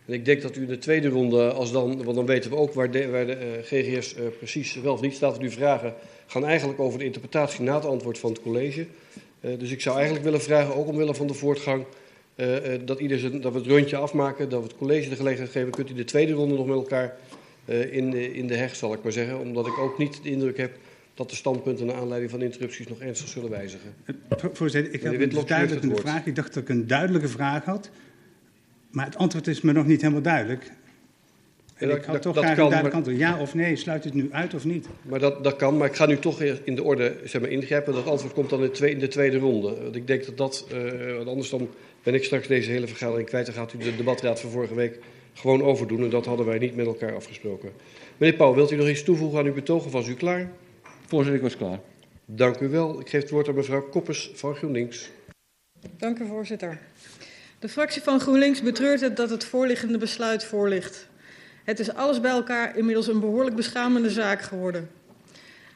En ik denk dat u in de tweede ronde, als dan, want dan weten we ook waar de, waar de uh, GGS uh, precies wel of niet staat. Nu vragen gaan eigenlijk over de interpretatie na het antwoord van het college. Uh, dus ik zou eigenlijk willen vragen, ook omwille van de voortgang, dat, ieder zijn, dat we het rondje afmaken, dat we het college de gelegenheid geven. Kunt u de tweede ronde nog met elkaar in, de, in de heg, zal ik maar zeggen. Omdat ik ook niet de indruk heb dat de standpunten naar aanleiding van interrupties nog ernstig zullen wijzigen. Voorzitter, ik heb een duidelijke vraag. Ik dacht dat ik een duidelijke vraag had. Maar het antwoord is me nog niet helemaal duidelijk. En ik had toch graag kan, antwoord. Ja of nee, sluit het nu uit of niet? Maar dat, dat kan, maar ik ga nu toch in de orde zeg maar, ingrijpen. Dat antwoord komt dan in de, tweede, in de tweede ronde. Want ik denk dat dat, uh, want anders dan ben ik straks deze hele vergadering kwijt. Dan gaat u de debatraad van vorige week gewoon overdoen. En dat hadden wij niet met elkaar afgesproken. Meneer Pauw, wilt u nog iets toevoegen aan uw betoog of was u klaar? Voorzitter, ik was klaar. Dank u wel. Ik geef het woord aan mevrouw Koppers van GroenLinks. Dank u, voorzitter. De fractie van GroenLinks betreurt het dat het voorliggende besluit voorligt. Het is alles bij elkaar inmiddels een behoorlijk beschamende zaak geworden.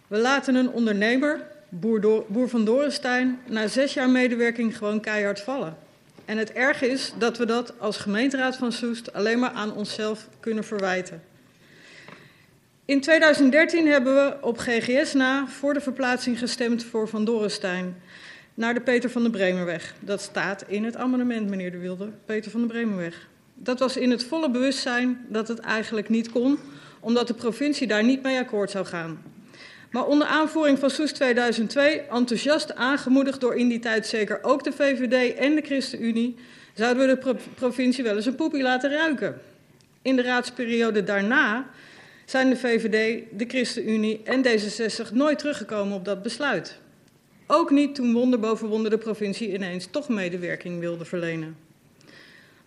We laten een ondernemer, boer, Do boer van Dorenstein, na zes jaar medewerking gewoon keihard vallen. En het erg is dat we dat als gemeenteraad van Soest alleen maar aan onszelf kunnen verwijten. In 2013 hebben we op GGS na voor de verplaatsing gestemd voor Van Dorenstein naar de Peter van de Bremerweg. Dat staat in het amendement, meneer De Wilde, Peter van de Bremerweg. Dat was in het volle bewustzijn dat het eigenlijk niet kon, omdat de provincie daar niet mee akkoord zou gaan. Maar onder aanvoering van Soes 2002, enthousiast aangemoedigd door in die tijd zeker ook de VVD en de ChristenUnie, zouden we de provincie wel eens een poepie laten ruiken. In de raadsperiode daarna zijn de VVD, de ChristenUnie en D66 nooit teruggekomen op dat besluit. Ook niet toen wonder boven wonder de provincie ineens toch medewerking wilde verlenen.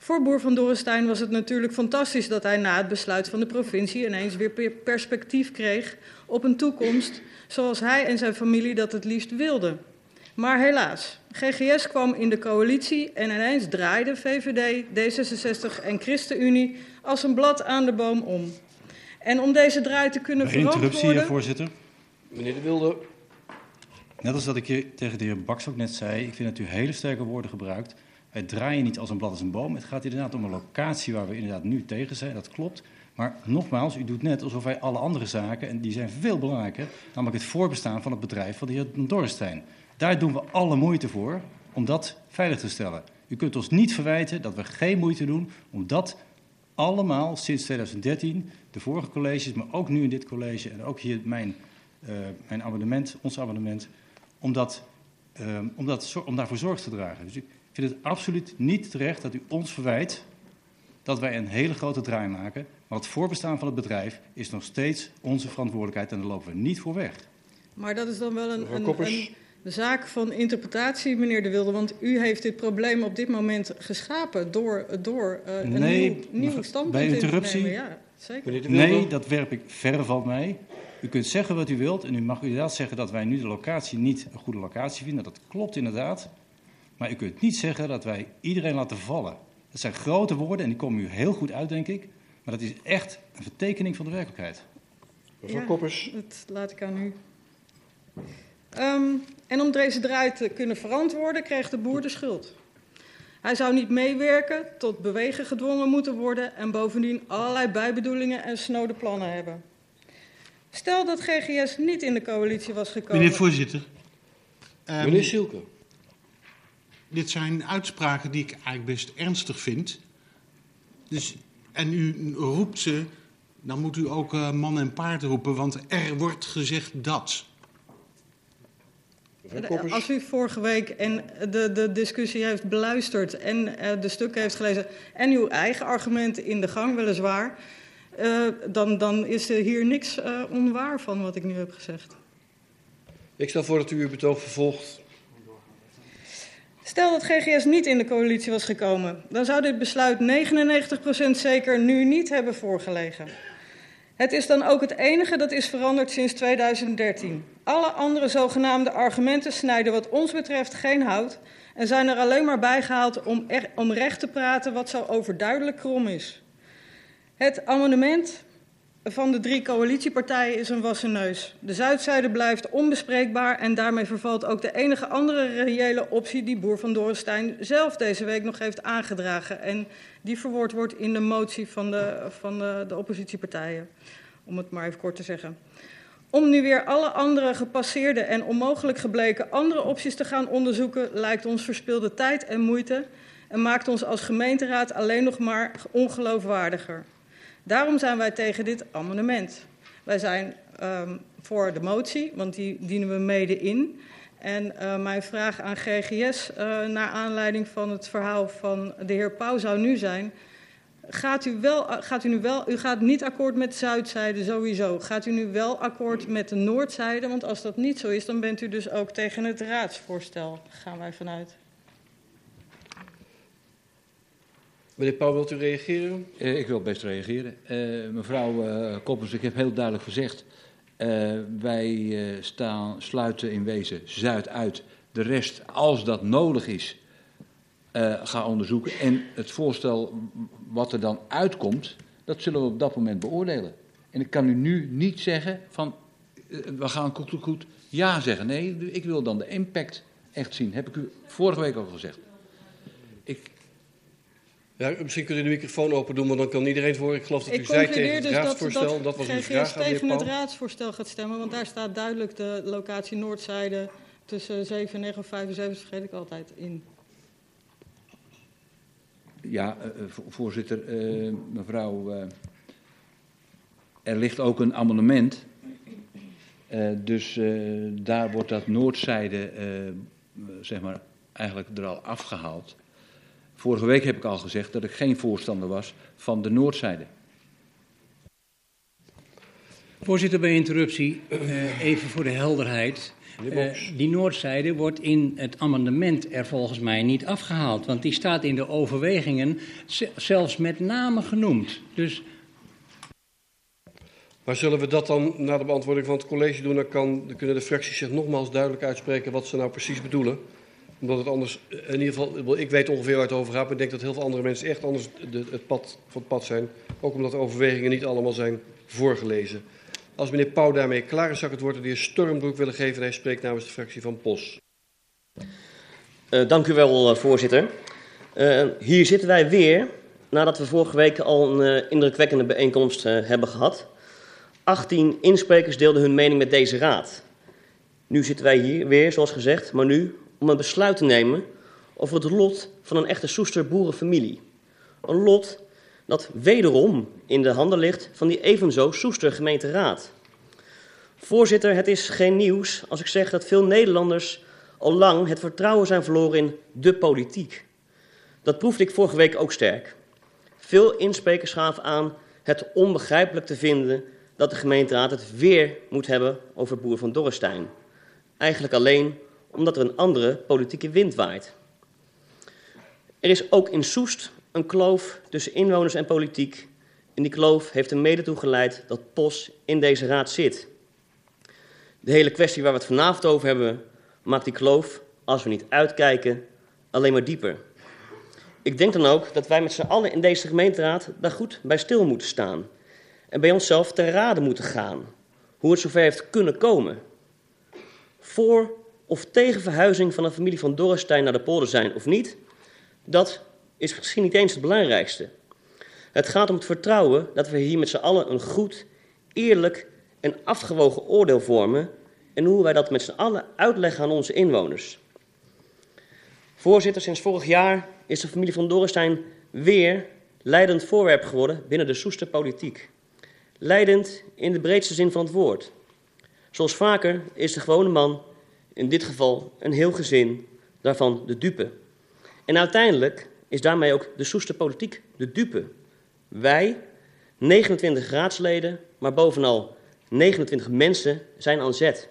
Voor Boer van Dorenstein was het natuurlijk fantastisch dat hij na het besluit van de provincie ineens weer perspectief kreeg op een toekomst zoals hij en zijn familie dat het liefst wilden. Maar helaas, GGS kwam in de coalitie en ineens draaide VVD, D66 en ChristenUnie als een blad aan de boom om. En om deze draai te kunnen verantwoorden... Interruptie, voorzitter. Meneer De Wilde. Net als dat ik je tegen de heer Baks ook net zei, ik vind dat u hele sterke woorden gebruikt. Wij draaien niet als een blad als een boom. Het gaat inderdaad om een locatie waar we inderdaad nu tegen zijn, dat klopt. Maar nogmaals, u doet net alsof wij alle andere zaken, en die zijn veel belangrijker, namelijk het voorbestaan van het bedrijf van de heer Dorrestein. Daar doen we alle moeite voor om dat veilig te stellen. U kunt ons niet verwijten dat we geen moeite doen om dat allemaal sinds 2013, de vorige colleges, maar ook nu in dit college en ook hier mijn, uh, mijn abonnement, ons abonnement, om, dat, uh, om, dat, om daarvoor zorg te dragen. Dus ik vind het absoluut niet terecht dat u ons verwijt dat wij een hele grote draai maken. Maar het voorbestaan van het bedrijf is nog steeds onze verantwoordelijkheid en daar lopen we niet voor weg. Maar dat is dan wel een, een, een zaak van interpretatie, meneer De Wilde, want u heeft dit probleem op dit moment geschapen door, door uh, een nee, nieuw, nieuw standpunt bij interruptie, in te nemen. Ja, zeker. Nee, dat werp ik verre van mij. U kunt zeggen wat u wilt en u mag inderdaad zeggen dat wij nu de locatie niet een goede locatie vinden. Dat klopt inderdaad. Maar u kunt niet zeggen dat wij iedereen laten vallen. Dat zijn grote woorden en die komen u heel goed uit, denk ik. Maar dat is echt een vertekening van de werkelijkheid. Mevrouw ja, Koppers. Dat laat ik aan u. Um, en om deze draai te kunnen verantwoorden, kreeg de boer de schuld. Hij zou niet meewerken, tot bewegen gedwongen moeten worden en bovendien allerlei bijbedoelingen en snode plannen hebben. Stel dat GGS niet in de coalitie was gekomen. Meneer voorzitter. Um, Meneer Silke. Dit zijn uitspraken die ik eigenlijk best ernstig vind. Dus, en u roept ze, dan moet u ook uh, man en paard roepen, want er wordt gezegd dat. Als u vorige week en de, de discussie heeft beluisterd en uh, de stukken heeft gelezen en uw eigen argumenten in de gang weliswaar, uh, dan, dan is er hier niks uh, onwaar van wat ik nu heb gezegd. Ik stel voor dat u uw betoog vervolgt. Stel dat GGS niet in de coalitie was gekomen, dan zou dit besluit 99% zeker nu niet hebben voorgelegen. Het is dan ook het enige dat is veranderd sinds 2013. Alle andere zogenaamde argumenten snijden wat ons betreft geen hout en zijn er alleen maar bijgehaald om, om recht te praten wat zo overduidelijk krom is. Het amendement van de drie coalitiepartijen is een wassen neus. De Zuidzijde blijft onbespreekbaar en daarmee vervalt ook de enige andere reële optie die Boer van Dorenstein zelf deze week nog heeft aangedragen. En die verwoord wordt in de motie van de, van de, de oppositiepartijen, om het maar even kort te zeggen. Om nu weer alle andere gepasseerde en onmogelijk gebleken andere opties te gaan onderzoeken, lijkt ons verspilde tijd en moeite en maakt ons als gemeenteraad alleen nog maar ongeloofwaardiger. Daarom zijn wij tegen dit amendement. Wij zijn um, voor de motie, want die dienen we mede in. En uh, mijn vraag aan GGS, uh, naar aanleiding van het verhaal van de heer Pauw, zou nu zijn... Gaat u, wel, gaat u nu wel, u gaat niet akkoord met de zuidzijde sowieso. Gaat u nu wel akkoord met de noordzijde? Want als dat niet zo is, dan bent u dus ook tegen het raadsvoorstel, gaan wij vanuit. Meneer Pauw, wilt u reageren? Uh, ik wil best reageren. Uh, mevrouw uh, Koppers, ik heb heel duidelijk gezegd... wij staan, sluiten in wezen Zuid uit. De rest, als dat nodig is, ga onderzoeken. En het voorstel wat er dan uitkomt, dat zullen we op dat moment beoordelen. En ik kan u nu niet zeggen van, we gaan goed, goed, goed ja zeggen. Nee, ik wil dan de impact echt zien. Heb ik u vorige week al gezegd. Ja, misschien kunt u de microfoon open doen, maar dan kan iedereen voor. Ik geloof dat ik u zei tegen het dus raadsvoorstel. Dat, dat, dat was uw vraag aan tegen het raadsvoorstel gaat stemmen, want daar staat duidelijk de locatie Noordzijde tussen 7 en 9 of 75, vergeet ik altijd, in. Ja, uh, voorzitter, uh, mevrouw. Uh, er ligt ook een amendement. dus daar wordt dat Noordzijde, zeg maar, eigenlijk er al afgehaald. Vorige week heb ik al gezegd dat ik geen voorstander was van de Noordzijde. Voorzitter, bij interruptie, uh, even voor de helderheid. Uh, die Noordzijde wordt in het amendement er volgens mij niet afgehaald. Want die staat in de overwegingen zelfs met name genoemd. Dus... Maar zullen we dat dan na de beantwoording van het college doen? Dan, kan, dan kunnen de fracties zich nogmaals duidelijk uitspreken wat ze nou precies bedoelen omdat het anders, in ieder geval, ik weet ongeveer waar het over gaat, maar ik denk dat heel veel andere mensen echt anders de, het pad van het pad zijn. Ook omdat de overwegingen niet allemaal zijn voorgelezen. Als meneer Pauw daarmee klaar is, zou ik het woord aan de heer Stormbroek willen geven. En hij spreekt namens de fractie van POS. Uh, dank u wel, uh, voorzitter. Hier zitten wij weer, nadat we vorige week al een indrukwekkende bijeenkomst hebben gehad. 18 insprekers deelden hun mening met deze raad. Nu zitten wij hier weer, zoals gezegd, maar nu om een besluit te nemen over het lot van een echte Soester boerenfamilie. Een lot dat wederom in de handen ligt van die evenzo Soester gemeenteraad. Voorzitter, het is geen nieuws als ik zeg dat veel Nederlanders al lang het vertrouwen zijn verloren in de politiek. Dat proefde ik vorige week ook sterk. Veel insprekers gaven aan het onbegrijpelijk te vinden dat de gemeenteraad het weer moet hebben over Boer van Dorrestein. Eigenlijk alleen omdat er een andere politieke wind waait. Er is ook in Soest een kloof tussen inwoners en politiek. En die kloof heeft er mede toe geleid dat POS in deze raad zit. De hele kwestie waar we het vanavond over hebben, maakt die kloof, als we niet uitkijken, alleen maar dieper. Ik denk dan ook dat wij met z'n allen in deze gemeenteraad daar goed bij stil moeten staan. En bij onszelf ter rade moeten gaan. Hoe het zover heeft kunnen komen. Voor of tegen verhuizing van een familie van Dorrestein naar de polder zijn of niet, dat is misschien niet eens het belangrijkste. Het gaat om het vertrouwen dat we hier met z'n allen een goed, eerlijk en afgewogen oordeel vormen en hoe wij dat met z'n allen uitleggen aan onze inwoners. Voorzitter, sinds vorig jaar is de familie van Dorrestein weer leidend voorwerp geworden binnen de Soester politiek. Leidend in de breedste zin van het woord. Zoals vaker is de gewone man, in dit geval een heel gezin, daarvan de dupe. En uiteindelijk is daarmee ook de Soester politiek de dupe. Wij, 29 raadsleden, maar bovenal 29 mensen, zijn aan zet.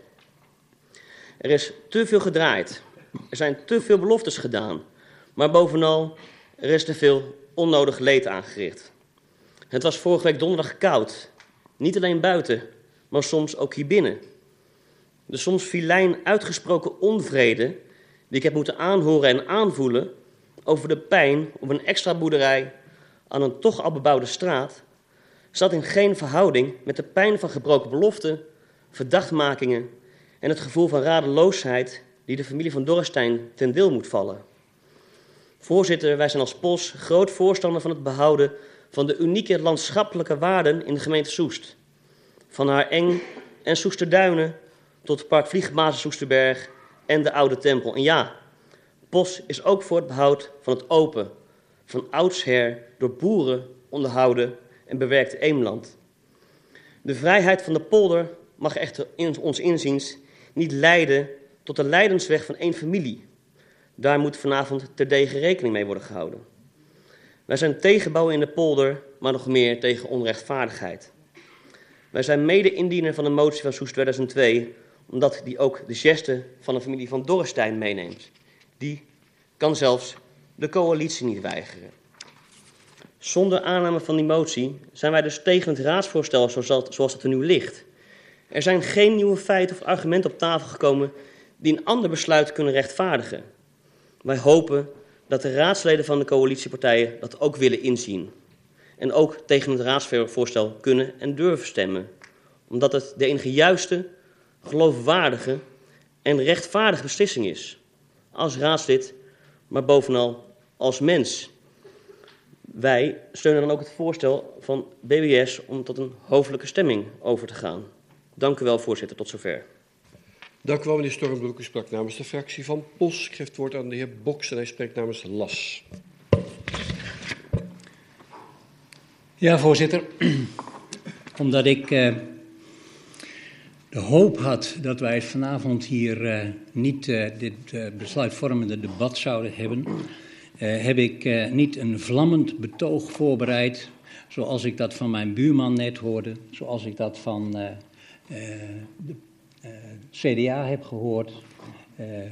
Er is te veel gedraaid. Er zijn te veel beloftes gedaan. Maar bovenal, er is te veel onnodig leed aangericht. Het was vorige week donderdag koud. Niet alleen buiten, maar soms ook hier binnen. De soms filijn uitgesproken onvrede die ik heb moeten aanhoren en aanvoelen over de pijn op een extra boerderij aan een toch al bebouwde straat, zat in geen verhouding met de pijn van gebroken beloften, verdachtmakingen en het gevoel van radeloosheid die de familie van Dorrestein ten deel moet vallen. Voorzitter, wij zijn als POS groot voorstander van het behouden van de unieke landschappelijke waarden in de gemeente Soest. Van haar Eng en Soesterduinen tot het Park Vliegbasis Soesterberg en de Oude Tempel. En ja, POS is ook voor het behoud van het open, van oudsher door boeren onderhouden en bewerkte Eemland. De vrijheid van de polder mag echter in ons inziens niet leiden tot de leidensweg van één familie. Daar moet vanavond terdege rekening mee worden gehouden. Wij zijn tegen bouwen in de polder, maar nog meer tegen onrechtvaardigheid. Wij zijn mede-indiener van de motie van Soest 2002, omdat die ook de geste van de familie van Dorrestein meeneemt. Die kan zelfs de coalitie niet weigeren. Zonder aanname van die motie zijn wij dus tegen het raadsvoorstel zoals dat er nu ligt. Er zijn geen nieuwe feiten of argumenten op tafel gekomen die een ander besluit kunnen rechtvaardigen. Wij hopen dat de raadsleden van de coalitiepartijen dat ook willen inzien. En ook tegen het raadsvoorstel kunnen en durven stemmen. Omdat het de enige juiste, geloofwaardige en rechtvaardige beslissing is. Als raadslid, maar bovenal als mens. Wij steunen dan ook het voorstel van BBS om tot een hoofdelijke stemming over te gaan. Dank u wel, voorzitter. Tot zover. Dank u wel, meneer Stormbroek. U sprak namens de fractie van POS. Ik geef het woord aan de heer Boks en hij spreekt namens LAS. Ja, voorzitter. <clears throat> Omdat ik uh, de hoop had dat wij vanavond hier uh, niet uh, dit besluitvormende debat zouden hebben, heb ik niet een vlammend betoog voorbereid, zoals ik dat van mijn buurman net hoorde, zoals ik dat van de CDA heb gehoord,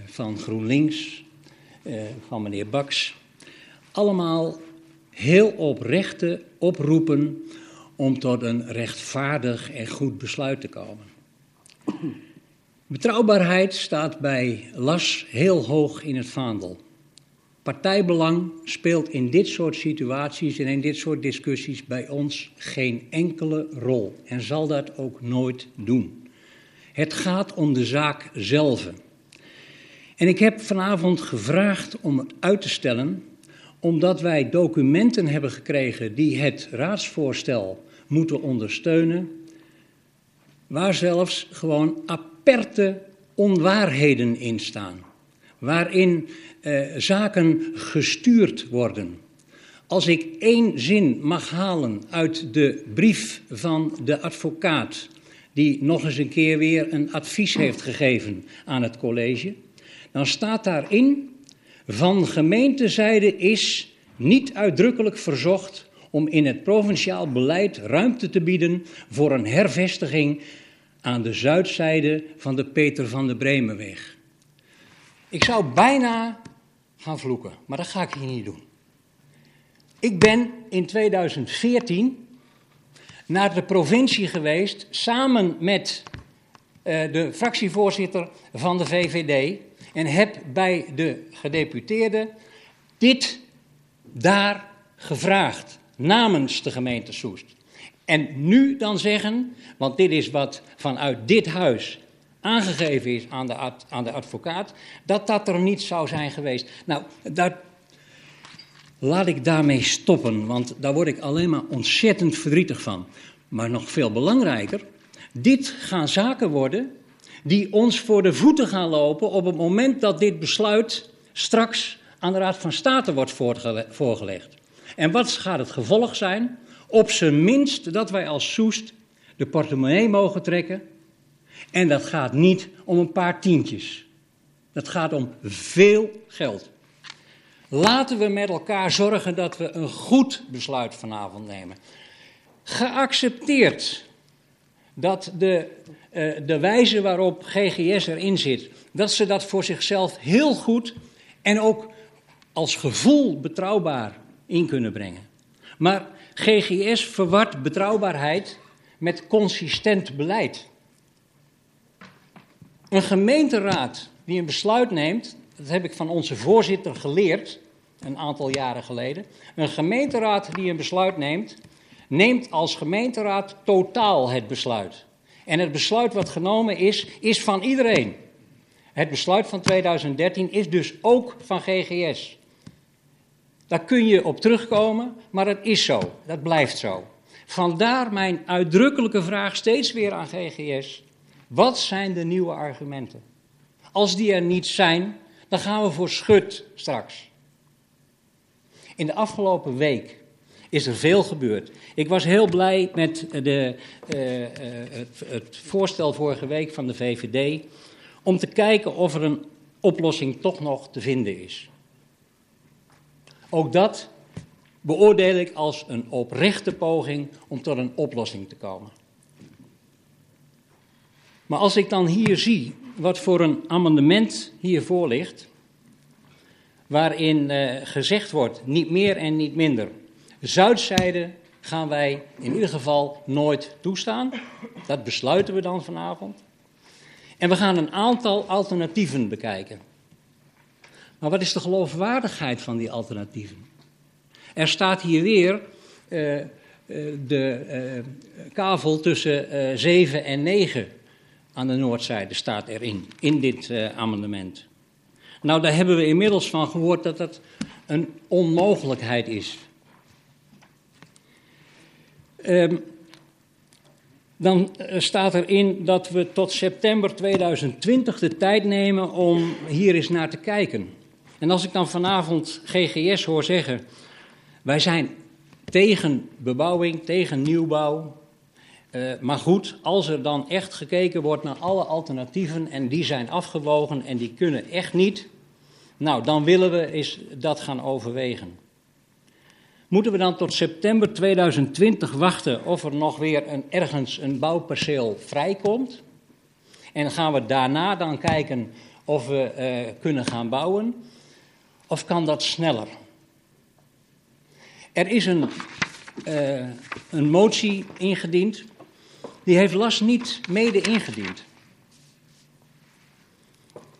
van GroenLinks, van meneer Baks. Allemaal heel oprechte oproepen om tot een rechtvaardig en goed besluit te komen. <clears throat> Betrouwbaarheid staat bij LAS heel hoog in het vaandel. Partijbelang speelt in dit soort situaties en in dit soort discussies bij ons geen enkele rol en zal dat ook nooit doen. Het gaat om de zaak zelf. En ik heb vanavond gevraagd om het uit te stellen omdat wij documenten hebben gekregen die het raadsvoorstel moeten ondersteunen, waar zelfs gewoon aperte onwaarheden in staan, waarin eh, zaken gestuurd worden. Als ik één zin mag halen uit de brief van de advocaat, die nog eens een keer weer een advies heeft gegeven aan het college, dan staat daarin van gemeentezijde is niet uitdrukkelijk verzocht om in het provinciaal beleid ruimte te bieden voor een hervestiging aan de zuidzijde van de Peter van de Bremenweg. Ik zou bijna gaan vloeken, maar dat ga ik hier niet doen. Ik ben in 2014 naar de provincie geweest samen met uh, de fractievoorzitter van de VVD en heb bij de gedeputeerden dit daar gevraagd namens de gemeente Soest. En nu dan zeggen, want dit is wat vanuit dit huis aangegeven is aan de, aan de advocaat, dat dat er niet zou zijn geweest. Nou, daar, laat ik daarmee stoppen, want daar word ik alleen maar ontzettend verdrietig van. Maar nog veel belangrijker, dit gaan zaken worden die ons voor de voeten gaan lopen op het moment dat dit besluit straks aan de Raad van State wordt voorgelegd. En wat gaat het gevolg zijn? Op zijn minst dat wij als Soest de portemonnee mogen trekken. En dat gaat niet om een paar tientjes. Dat gaat om veel geld. Laten we met elkaar zorgen dat we een goed besluit vanavond nemen. Geaccepteerd dat de, uh, de wijze waarop GGS erin zit, dat ze dat voor zichzelf heel goed en ook als gevoel betrouwbaar in kunnen brengen. Maar GGS verwart betrouwbaarheid met consistent beleid. Een gemeenteraad die een besluit neemt, dat heb ik van onze voorzitter geleerd, een aantal jaren geleden. Een gemeenteraad die een besluit neemt, neemt als gemeenteraad totaal het besluit. En het besluit wat genomen is, is van iedereen. Het besluit van 2013 is dus ook van GGS. Daar kun je op terugkomen, maar het is zo. Dat blijft zo. Vandaar mijn uitdrukkelijke vraag steeds weer aan GGS. Wat zijn de nieuwe argumenten? Als die er niet zijn, dan gaan we voor schut straks. In de afgelopen week is er veel gebeurd. Ik was heel blij met de, uh, het, het, voorstel vorige week van de VVD om te kijken of er een oplossing toch nog te vinden is. Ook dat beoordeel ik als een oprechte poging om tot een oplossing te komen. Maar als ik dan hier zie wat voor een amendement hiervoor ligt, waarin uh, gezegd wordt niet meer en niet minder. Zuidzijde gaan wij in ieder geval nooit toestaan. Dat besluiten we dan vanavond. En we gaan een aantal alternatieven bekijken. Maar wat is de geloofwaardigheid van die alternatieven? Er staat hier weer uh, uh, de uh, kavel tussen 7 en 9 aan de noordzijde staat erin, in dit amendement. Nou, daar hebben we inmiddels van gehoord dat dat een onmogelijkheid is. Um, dan staat erin dat we tot september 2020 de tijd nemen om hier eens naar te kijken. En als ik dan vanavond GGS hoor zeggen, wij zijn tegen bebouwing, tegen nieuwbouw. Uh, maar goed, als er dan echt gekeken wordt naar alle alternatieven en die zijn afgewogen en die kunnen echt niet, nou dan willen we eens dat gaan overwegen. Moeten we dan tot september 2020 wachten of er nog weer een, ergens een bouwperceel vrijkomt? En gaan we daarna dan kijken of we uh, kunnen gaan bouwen? Of kan dat sneller? Er is een, uh, een motie ingediend. Die heeft last niet mede ingediend.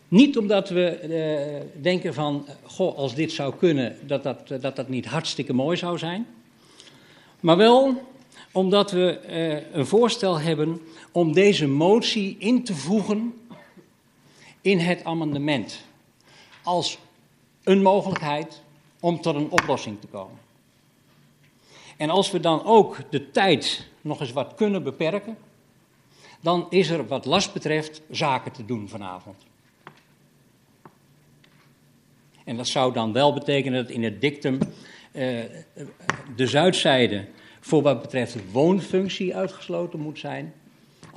Niet omdat we uh, denken van, goh, als dit zou kunnen, dat dat, dat dat niet hartstikke mooi zou zijn. Maar wel omdat we een voorstel hebben om deze motie in te voegen in het amendement. Als een mogelijkheid om tot een oplossing te komen. En als we dan ook de tijd nog eens wat kunnen beperken, dan is er wat last betreft zaken te doen vanavond. En dat zou dan wel betekenen dat in het dictum uh, de zuidzijde voor wat betreft woonfunctie uitgesloten moet zijn.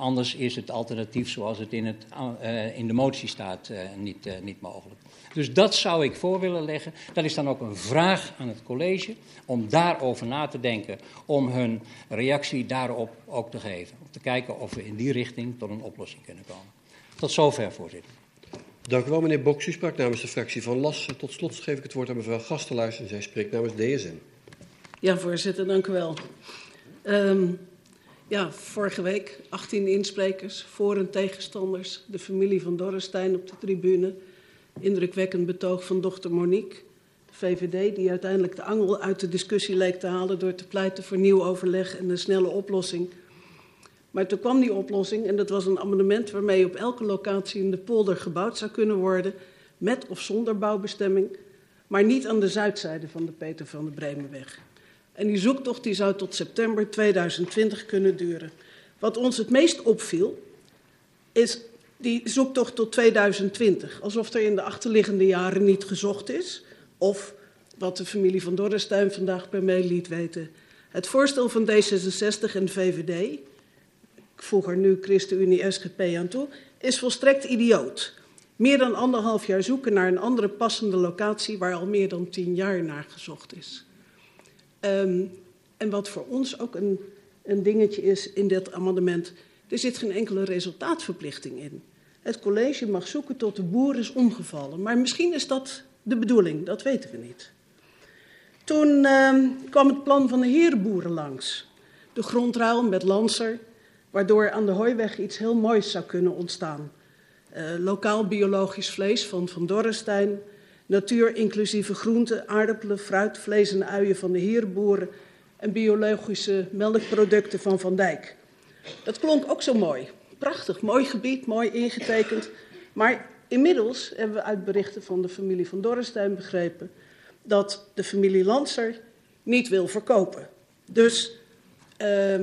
Anders is het alternatief zoals het in, het, uh, in de motie staat uh, niet, niet mogelijk. Dus dat zou ik voor willen leggen. Dat is dan ook een vraag aan het college om daarover na te denken, om hun reactie daarop ook te geven. Om te kijken of we in die richting tot een oplossing kunnen komen. Tot zover, voorzitter. Dank u wel, meneer Boks. U sprak namens de fractie van LAS. Tot slot geef ik het woord aan mevrouw Gastelaars en zij spreekt namens DSN. Ja, voorzitter, dank u wel. Um, ja, vorige week 18 insprekers, voor- en tegenstanders, de familie van Dorrestein op de tribune. Indrukwekkend betoog van dochter Monique, de VVD, die uiteindelijk de angel uit de discussie leek te halen door te pleiten voor nieuw overleg en een snelle oplossing. Maar toen kwam die oplossing en dat was een amendement waarmee op elke locatie in de polder gebouwd zou kunnen worden, met of zonder bouwbestemming, maar niet aan de zuidzijde van de Peter van de Bremenweg. En die zoektocht die zou tot september 2020 kunnen duren. Wat ons het meest opviel, is die zoektocht tot 2020. Alsof er in de achterliggende jaren niet gezocht is. Of, wat de familie van Dorrestein vandaag bij mij liet weten... het voorstel van D66 en VVD... ik voeg er nu ChristenUnie SGP aan toe... is volstrekt idioot. Meer dan anderhalf jaar zoeken naar een andere passende locatie... waar al meer dan tien jaar naar gezocht is. Um, en wat voor ons ook een, een dingetje is in dit amendement... er zit geen enkele resultaatverplichting in. Het college mag zoeken tot de boer is omgevallen. Maar misschien is dat de bedoeling, dat weten we niet. Toen uh, kwam het plan van de herenboeren langs. De grondruil met Lanser, waardoor aan de hooiweg iets heel moois zou kunnen ontstaan. Uh, lokaal biologisch vlees van Van Dorrestein, natuur inclusieve groenten, aardappelen, fruit, vlees en uien van de herenboeren en biologische melkproducten van Van Dijk. Dat klonk ook zo mooi. Prachtig, mooi gebied, mooi ingetekend. Maar inmiddels hebben we uit berichten van de familie van Dorrestein begrepen dat de familie Lanser niet wil verkopen. Dus uh,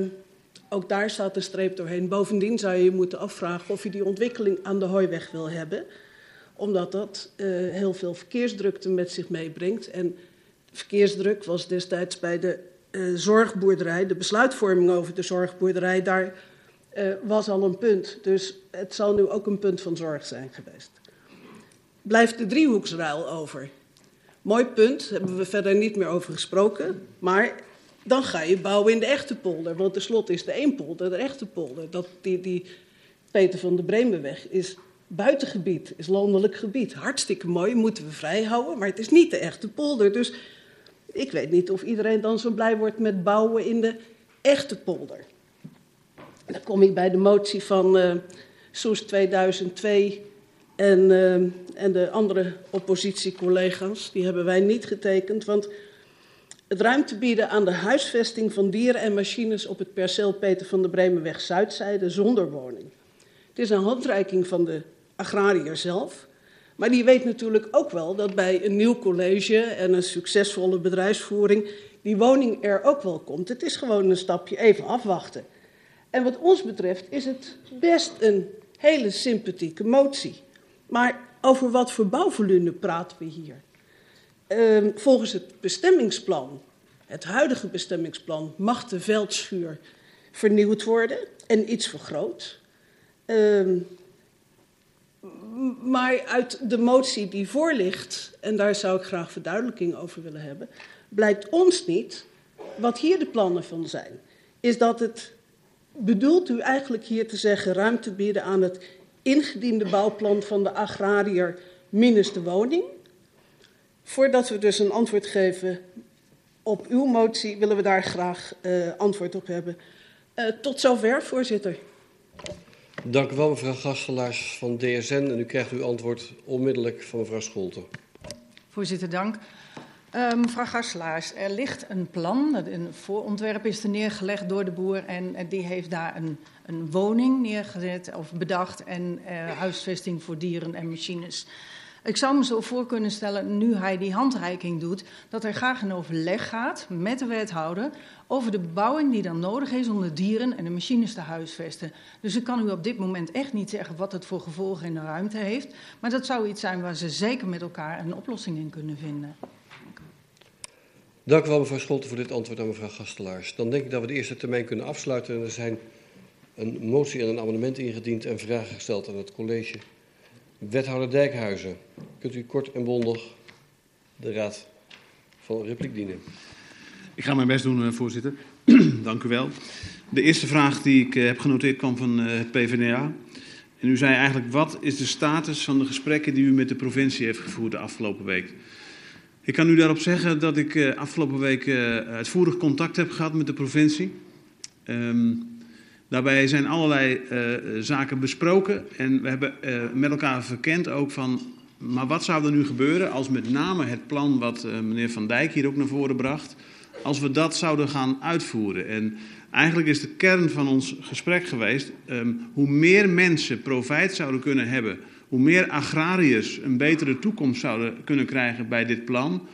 ook daar staat een streep doorheen. Bovendien zou je je moeten afvragen of je die ontwikkeling aan de hooiweg wil hebben, omdat dat uh, heel veel verkeersdrukte met zich meebrengt. En verkeersdruk was destijds bij de uh, zorgboerderij, de besluitvorming over de zorgboerderij, daar uh, was al een punt. Dus het zal nu ook een punt van zorg zijn geweest. Blijft de driehoeksruil over. Mooi punt, hebben we verder niet meer over gesproken. Maar dan ga je bouwen in de echte polder. Want tenslotte is de eenpolder de echte polder. Dat, die, die Peter van de Bremenweg is buitengebied, is landelijk gebied. Hartstikke mooi, moeten we vrijhouden. Maar het is niet de echte polder. Dus ik weet niet of iedereen dan zo blij wordt met bouwen in de echte polder. Dan kom ik bij de motie van uh, Soes 2002 en, uh, en de andere oppositiecollega's. Die hebben wij niet getekend, want het ruimte bieden aan de huisvesting van dieren en machines op het perceel Peter van der Bremenweg Zuidzijde zonder woning. Het is een handreiking van de agrariër zelf. Maar die weet natuurlijk ook wel dat bij een nieuw college en een succesvolle bedrijfsvoering die woning er ook wel komt. Het is gewoon een stapje even afwachten. En wat ons betreft is het best een hele sympathieke motie. Maar over wat voor bouwvolume praten we hier? Uh, volgens het bestemmingsplan, het huidige bestemmingsplan, mag de veldschuur vernieuwd worden en iets vergroot. Uh, maar uit de motie die voor ligt, en daar zou ik graag verduidelijking over willen hebben, blijkt ons niet wat hier de plannen van zijn. Is dat het, bedoelt u eigenlijk hier te zeggen, ruimte bieden aan het ingediende bouwplan van de agrariër minus de woning? Voordat we dus een antwoord geven op uw motie, willen we daar graag uh, antwoord op hebben. Uh, tot zover, voorzitter. Dank u wel, mevrouw Gastelaars van DSN. En u krijgt uw antwoord onmiddellijk van mevrouw Scholten. Voorzitter, dank. Uh, mevrouw Gastelaars, er ligt een plan, een voorontwerp is er neergelegd door de boer en die heeft daar een, een woning neergezet of bedacht en uh, huisvesting voor dieren en machines. Ik zou me zo voor kunnen stellen, nu hij die handreiking doet, dat er graag een overleg gaat met de wethouder over de bebouwing die dan nodig is om de dieren en de machines te huisvesten. Dus ik kan u op dit moment echt niet zeggen wat het voor gevolgen in de ruimte heeft. Maar dat zou iets zijn waar ze zeker met elkaar een oplossing in kunnen vinden. Dank u wel, mevrouw Scholten, voor dit antwoord aan mevrouw Gastelaars. Dan denk ik dat we de eerste termijn kunnen afsluiten. Er zijn een motie en een amendement ingediend en vragen gesteld aan het college. Wethouder Dijkhuizen, kunt u kort en bondig de raad van repliek dienen? Ik ga mijn best doen, eh, voorzitter. <clears throat> Dank u wel. De eerste vraag die ik eh, heb genoteerd kwam van eh, het PvdA. En u zei eigenlijk, wat is de status van de gesprekken die u met de provincie heeft gevoerd de afgelopen week? Ik kan u daarop zeggen dat ik afgelopen week uitvoerig contact heb gehad met de provincie. Um, daarbij zijn allerlei uh, zaken besproken en we hebben uh, met elkaar verkend ook van, maar wat zou er nu gebeuren als met name het plan wat uh, meneer Van Dijk hier ook naar voren bracht, als we dat zouden gaan uitvoeren. En eigenlijk is de kern van ons gesprek geweest, um, hoe meer mensen profijt zouden kunnen hebben, hoe meer agrariërs een betere toekomst zouden kunnen krijgen bij dit plan,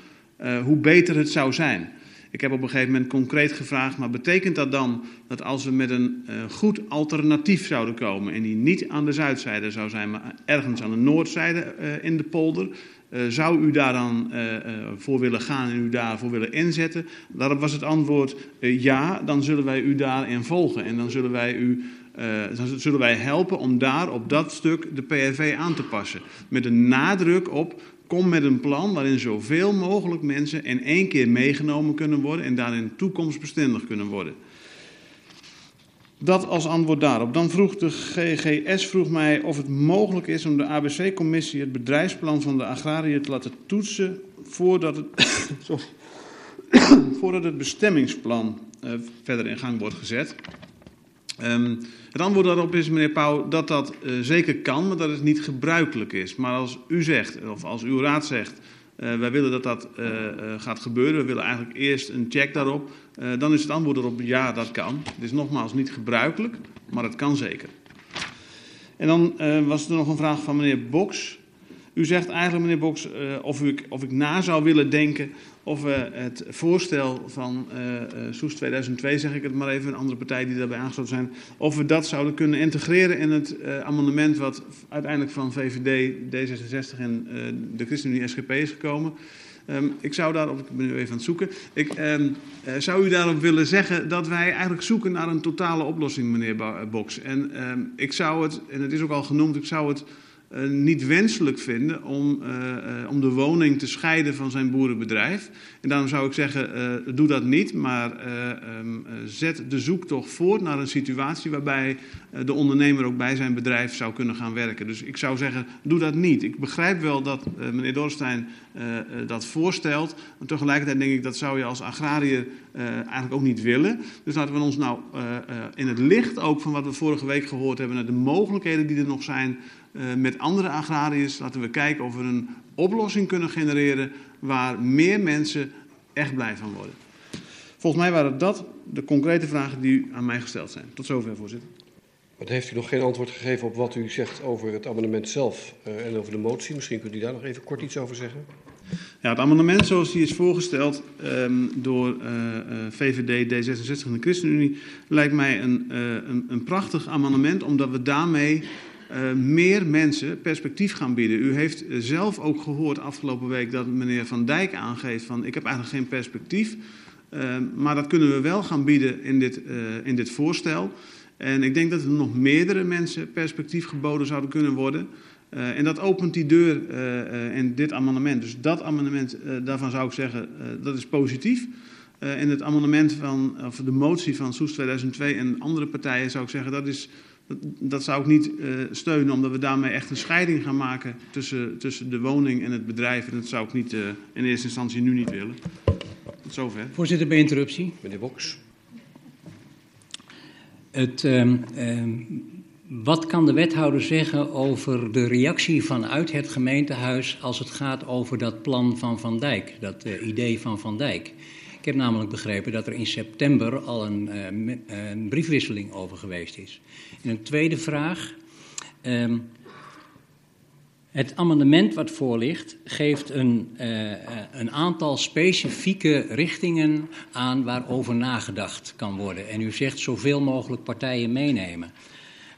hoe beter het zou zijn. Ik heb op een gegeven moment concreet gevraagd, maar betekent dat dan dat als we met een uh, goed alternatief zouden komen en die niet aan de zuidzijde zou zijn, maar ergens aan de noordzijde uh, in de polder, uh, zou u daar dan voor willen gaan en u daarvoor willen inzetten? Daarop was het antwoord ja, dan zullen wij u daarin volgen en dan zullen wij u zullen wij helpen om daar op dat stuk de PRV aan te passen. Met een nadruk op Kom met een plan waarin zoveel mogelijk mensen in één keer meegenomen kunnen worden en daarin toekomstbestendig kunnen worden. Dat als antwoord daarop. Dan vroeg de GGS vroeg mij of het mogelijk is om de ABC-commissie het bedrijfsplan van de agrariër te laten toetsen voordat het, <coughs> sorry, <coughs> voordat het bestemmingsplan uh, verder in gang wordt gezet. Um, het antwoord daarop is, meneer Pauw, dat dat uh, zeker kan, maar dat het niet gebruikelijk is. Maar als u zegt, of als uw raad zegt, uh, wij willen dat dat uh, gaat gebeuren, we willen eigenlijk eerst een check daarop, dan is het antwoord erop ja, dat kan. Het is nogmaals niet gebruikelijk, maar het kan zeker. En dan was er nog een vraag van meneer Boks. U zegt eigenlijk, meneer Boks, of, u, of ik na zou willen denken of we het voorstel van uh, Soes 2002, zeg ik het maar even, een andere partij die daarbij aangesloten zijn, of we dat zouden kunnen integreren in het amendement wat uiteindelijk van VVD, D66 en de ChristenUnie SGP is gekomen. Um, ik zou daarop, ik ben nu even aan het zoeken, ik um, zou u daarop willen zeggen dat wij eigenlijk zoeken naar een totale oplossing, meneer Boks. En um, ik zou het, en het is ook al genoemd, ik zou het uh, niet wenselijk vinden om, uh, uh, om de woning te scheiden van zijn boerenbedrijf. En daarom zou ik zeggen, doe dat niet, maar um, zet de zoektocht voort naar een situatie waarbij de ondernemer ook bij zijn bedrijf zou kunnen gaan werken. Dus ik zou zeggen, doe dat niet. Ik begrijp wel dat meneer Dorstein dat voorstelt. Maar tegelijkertijd denk ik, dat zou je als agrariër eigenlijk ook niet willen. Dus laten we ons nou in het licht ook van wat we vorige week gehoord hebben, naar de mogelijkheden die er nog zijn met andere agrariërs laten we kijken of we een oplossing kunnen genereren waar meer mensen echt blij van worden. Volgens mij waren dat de concrete vragen die aan mij gesteld zijn. Tot zover, voorzitter. Maar heeft u nog geen antwoord gegeven op wat u zegt over het amendement zelf uh, en over de motie? Misschien kunt u daar nog even kort iets over zeggen. Ja, het amendement zoals die is voorgesteld um, door uh, VVD, D66 en de ChristenUnie lijkt mij een, uh, een, een prachtig amendement, omdat we daarmee uh, meer mensen perspectief gaan bieden. U heeft zelf ook gehoord afgelopen week dat meneer Van Dijk aangeeft van ik heb eigenlijk geen perspectief. Uh, maar dat kunnen we wel gaan bieden in dit, uh, in dit voorstel. En ik denk dat er nog meerdere mensen perspectief geboden zouden kunnen worden. En dat opent die deur in dit amendement. Dus dat amendement, daarvan zou ik zeggen, dat is positief. in het amendement van, of de motie van Soes 2002 en andere partijen zou ik zeggen, dat is dat, dat zou ik niet uh, steunen, omdat we daarmee echt een scheiding gaan maken tussen, tussen de woning en het bedrijf. En dat zou ik niet, uh, in eerste instantie nu niet willen. Tot zover. Voorzitter, bij interruptie. Meneer Boks. Het, um, um, wat kan de wethouder zeggen over de reactie vanuit het gemeentehuis als het gaat over dat plan van Van Dijk, dat uh, idee van Van Dijk? Ik heb namelijk begrepen dat er in september al een, uh, een briefwisseling over geweest is. En een tweede vraag. Um, het amendement wat voor ligt geeft een, uh, een aantal specifieke richtingen aan waarover nagedacht kan worden. En u zegt zoveel mogelijk partijen meenemen.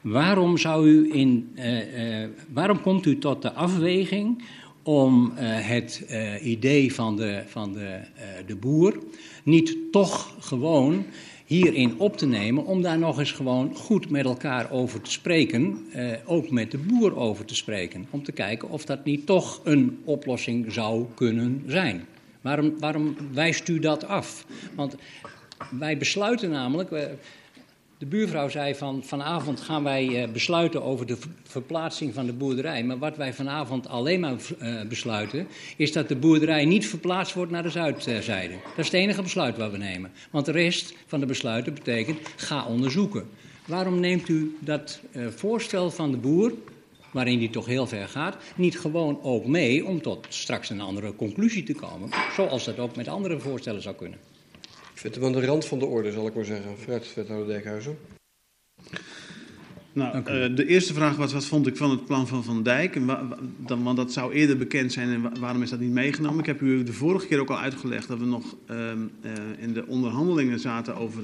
Waarom, zou u in, uh, uh, waarom komt u tot de afweging om het idee van de, van de, de boer niet toch gewoon hierin op te nemen om daar nog eens gewoon goed met elkaar over te spreken, eh, ook met de boer over te spreken, om te kijken of dat niet toch een oplossing zou kunnen zijn. Waarom, waarom wijst u dat af? Want wij besluiten namelijk, de buurvrouw zei van vanavond gaan wij uh, besluiten over de verplaatsing van de boerderij. Maar wat wij vanavond alleen maar uh, besluiten is dat de boerderij niet verplaatst wordt naar de zuidzijde. Dat is het enige besluit wat we nemen. Want de rest van de besluiten betekent ga onderzoeken. Waarom neemt u dat uh, voorstel van de boer, waarin die toch heel ver gaat, niet gewoon ook mee om tot straks een andere conclusie te komen? Zoals dat ook met andere voorstellen zou kunnen. Ik vind hem aan de rand van de orde, zal ik maar zeggen. Vooruit, wethouder Dijkhuizen. Nou, uh, de eerste vraag was, wat vond ik van het plan van Van Dijk? En wa, dan, want dat zou eerder bekend zijn en wa, waarom is dat niet meegenomen? Ik heb u de vorige keer ook al uitgelegd dat we nog uh, uh, in de onderhandelingen zaten over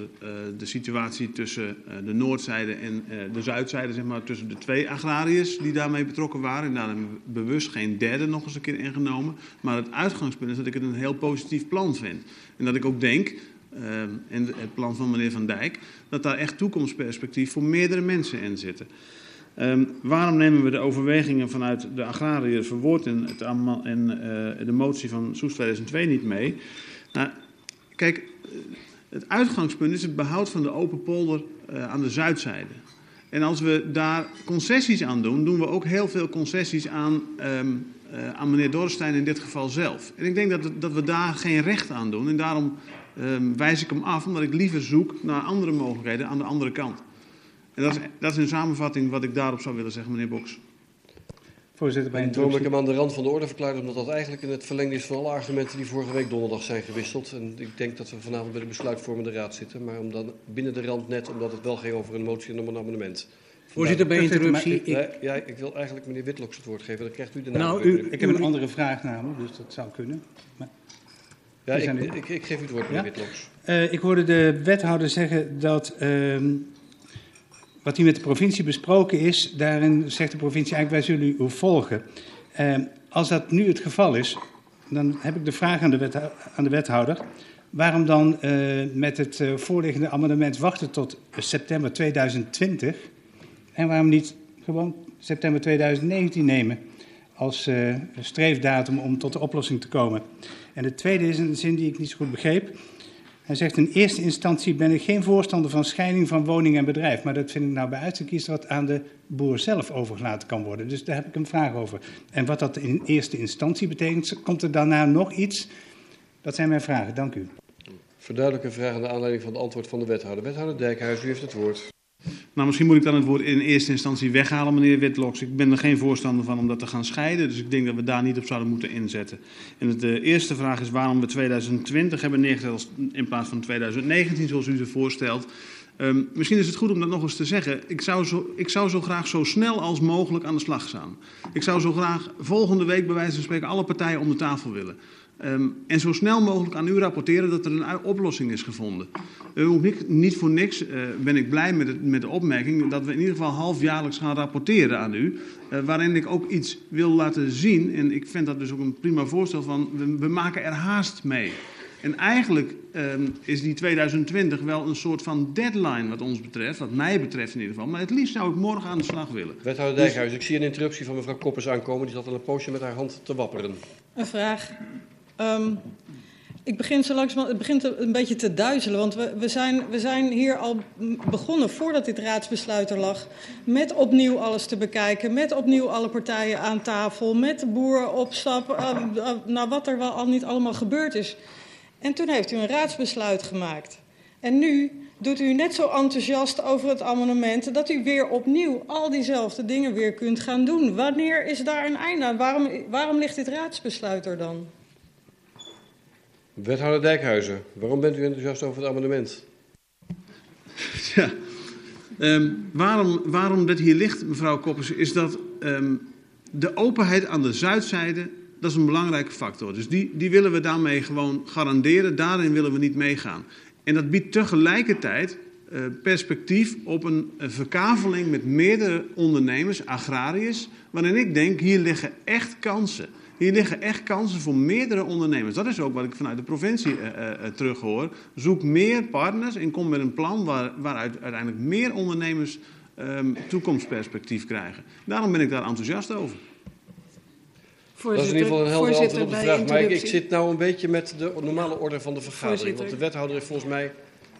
de situatie tussen de noordzijde en de zuidzijde, zeg maar, tussen de twee agrariërs die daarmee betrokken waren. En daar hebben we bewust geen derde nog eens een keer ingenomen. Maar het uitgangspunt is dat ik het een heel positief plan vind. En dat ik ook denk, uh, en het plan van meneer Van Dijk, dat daar echt toekomstperspectief voor meerdere mensen in zitten. Um, waarom nemen we de overwegingen vanuit de agrariër verwoord in, het, uh, de motie van Soes 2002 niet mee? Nou, kijk, het uitgangspunt is het behoud van de open polder aan de zuidzijde. En als we daar concessies aan doen, doen we ook heel veel concessies aan, uh, aan meneer Dorrestein in dit geval zelf. En ik denk dat, dat we daar geen recht aan doen. En daarom um, wijs ik hem af, omdat ik liever zoek naar andere mogelijkheden aan de andere kant. En dat is, dat is een samenvatting wat ik daarop zou willen zeggen, meneer Boks. Voorzitter, bij een ik hem aan de rand van de orde verklaard, omdat dat eigenlijk in het verlengde is van alle argumenten die vorige week donderdag zijn gewisseld. En ik denk dat we vanavond bij de besluitvormende raad zitten, maar om dan binnen de rand net, omdat het wel ging over een motie en om een amendement. Voorzitter, bij interruptie. Ik... Ja, ja, ik wil eigenlijk meneer Witloks het woord geven, dan krijgt u de naam. Nou, u, ik heb een andere vraag namelijk, dus dat zou kunnen. Maar... Ja, ik, ik, ik, geef u het woord, meneer ja? Uh, ik hoorde de wethouder zeggen dat uh, wat hier met de provincie besproken is, daarin zegt de provincie eigenlijk wij zullen u volgen. Uh, als dat nu het geval is, dan heb ik de vraag aan de, wet, aan de wethouder. Waarom dan met het voorliggende amendement wachten tot september 2020 en waarom niet gewoon september 2019 nemen als streefdatum om tot de oplossing te komen? En de tweede is een zin die ik niet zo goed begreep. Hij zegt in eerste instantie ben ik geen voorstander van scheiding van woning en bedrijf. Maar dat vind ik nou bij uitstek iets wat aan de boer zelf overgelaten kan worden. Dus daar heb ik een vraag over. En wat dat in eerste instantie betekent, komt er daarna nog iets? Dat zijn mijn vragen. Dank u. Verduidelijke vraag aan de aanleiding van het antwoord van de wethouder. Wethouder Dijkhuis, u heeft het woord. Nou, misschien moet ik dan het woord in eerste instantie weghalen, meneer Witloks. Ik ben er geen voorstander van om dat te gaan scheiden, dus ik denk dat we daar niet op zouden moeten inzetten. En de eerste vraag is waarom we 2020 hebben neergezet in plaats van 2019, zoals u ze voorstelt. Um, misschien is het goed om dat nog eens te zeggen. Ik zou, zo, ik zou zo graag zo snel als mogelijk aan de slag gaan. Ik zou zo graag volgende week bij wijze van spreken alle partijen om de tafel willen. Um, en zo snel mogelijk aan u rapporteren dat er een oplossing is gevonden. Uh, niet, niet voor niks uh, ben ik blij met, het, met de opmerking dat we in ieder geval halfjaarlijks gaan rapporteren aan u. Uh, waarin ik ook iets wil laten zien. En ik vind dat dus ook een prima voorstel van we, we maken er haast mee. En eigenlijk um, is die 2020 wel een soort van deadline wat ons betreft, wat mij betreft in ieder geval. Maar het liefst zou ik morgen aan de slag willen. Wethouder Dijkhuis, dus... ik zie een interruptie van mevrouw Koppers aankomen. Die zat al een poosje met haar hand te wapperen. Een vraag. Um, ik begin zo langzaam, het begint een beetje te duizelen, want we, we, zijn, we zijn hier al begonnen voordat dit raadsbesluit er lag, met opnieuw alles te bekijken, met opnieuw alle partijen aan tafel, met de boeren op stap, uh, nou wat er wel al niet allemaal gebeurd is. En toen heeft u een raadsbesluit gemaakt. En nu doet u net zo enthousiast over het amendement dat u weer opnieuw al diezelfde dingen weer kunt gaan doen. Wanneer is daar een einde aan? Waarom, waarom ligt dit raadsbesluit er dan? Wethouder Dijkhuizen, waarom bent u enthousiast over het amendement? <laughs> Ja, um, waarom, waarom dit hier ligt, mevrouw Koppers, is dat um, de openheid aan de zuidzijde, dat is een belangrijke factor. Dus die, die willen we daarmee gewoon garanderen, daarin willen we niet meegaan. En dat biedt tegelijkertijd uh, perspectief op een, een verkaveling met meerdere ondernemers, agrariërs, waarin ik denk, hier liggen echt kansen. Hier liggen echt kansen voor meerdere ondernemers. Dat is ook wat ik vanuit de provincie uh, uh, terughoor. Zoek meer partners en kom met een plan waar, waaruit uiteindelijk meer ondernemers um, toekomstperspectief krijgen. Daarom ben ik daar enthousiast over. Voorzitter, dat is in ieder geval een helder antwoord op de vraag. Maar ik, ik, zit nou een beetje met de normale orde van de vergadering. Voorzitter. Want de wethouder heeft volgens mij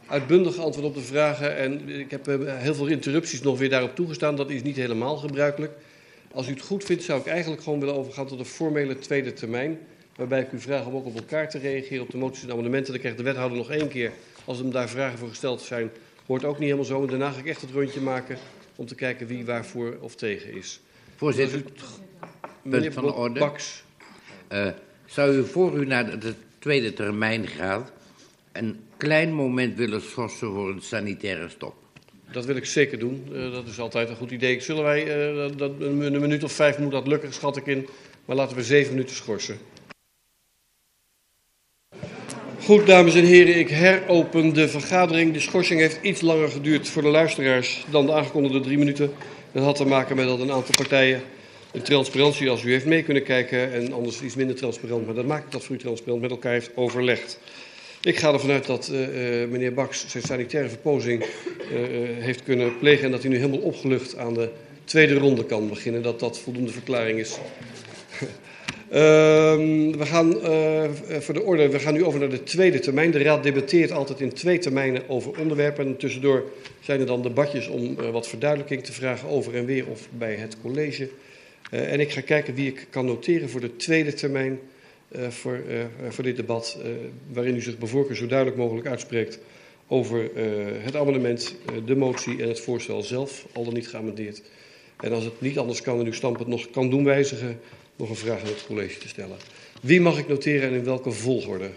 uitbundig antwoord op de vragen. En ik heb uh, heel veel interrupties nog weer daarop toegestaan. Dat is niet helemaal gebruikelijk. Als u het goed vindt, zou ik eigenlijk gewoon willen overgaan tot een formele tweede termijn. Waarbij ik u vraag om ook op elkaar te reageren op de moties en amendementen. Dan krijgt de wethouder nog één keer, als hem daar vragen voor gesteld zijn, hoort ook niet helemaal zo. En daarna ga ik echt het rondje maken om te kijken wie waarvoor of tegen is. Voorzitter, punt van de orde. Baks. Uh, zou u voor u naar de tweede termijn gaat een klein moment willen schorsen voor een sanitaire stop? Dat wil ik zeker doen. Uh, dat is altijd een goed idee. Zullen wij, uh, dat, een, een, minuut of vijf moet dat lukken, schat ik in. Maar laten we zeven minuten schorsen. Goed, dames en heren, ik heropen de vergadering. De schorsing heeft iets langer geduurd voor de luisteraars dan de aangekondigde drie minuten. Dat had te maken met dat een aantal partijen de transparantie, als u heeft mee kunnen kijken, en anders iets minder transparant, maar dat maakt dat voor u transparant, met elkaar heeft overlegd. Ik ga ervan uit dat uh, meneer Baks zijn sanitaire verpozing uh, heeft kunnen plegen en dat hij nu helemaal opgelucht aan de tweede ronde kan beginnen. Dat dat voldoende verklaring is. <laughs> Ehm, we gaan voor de orde, we gaan nu over naar de tweede termijn. De Raad debatteert altijd in twee termijnen over onderwerpen. En tussendoor zijn er dan debatjes om wat verduidelijking te vragen over en weer of bij het college. En ik ga kijken wie ik kan noteren voor de tweede termijn voor, voor dit debat. waarin u zich bij voorkeur zo duidelijk mogelijk uitspreekt over het amendement, de motie en het voorstel zelf, al dan niet geamendeerd. En als het niet anders kan en uw standpunt nog kan doen wijzigen, nog een vraag aan het college te stellen. Wie mag ik noteren en in welke volgorde?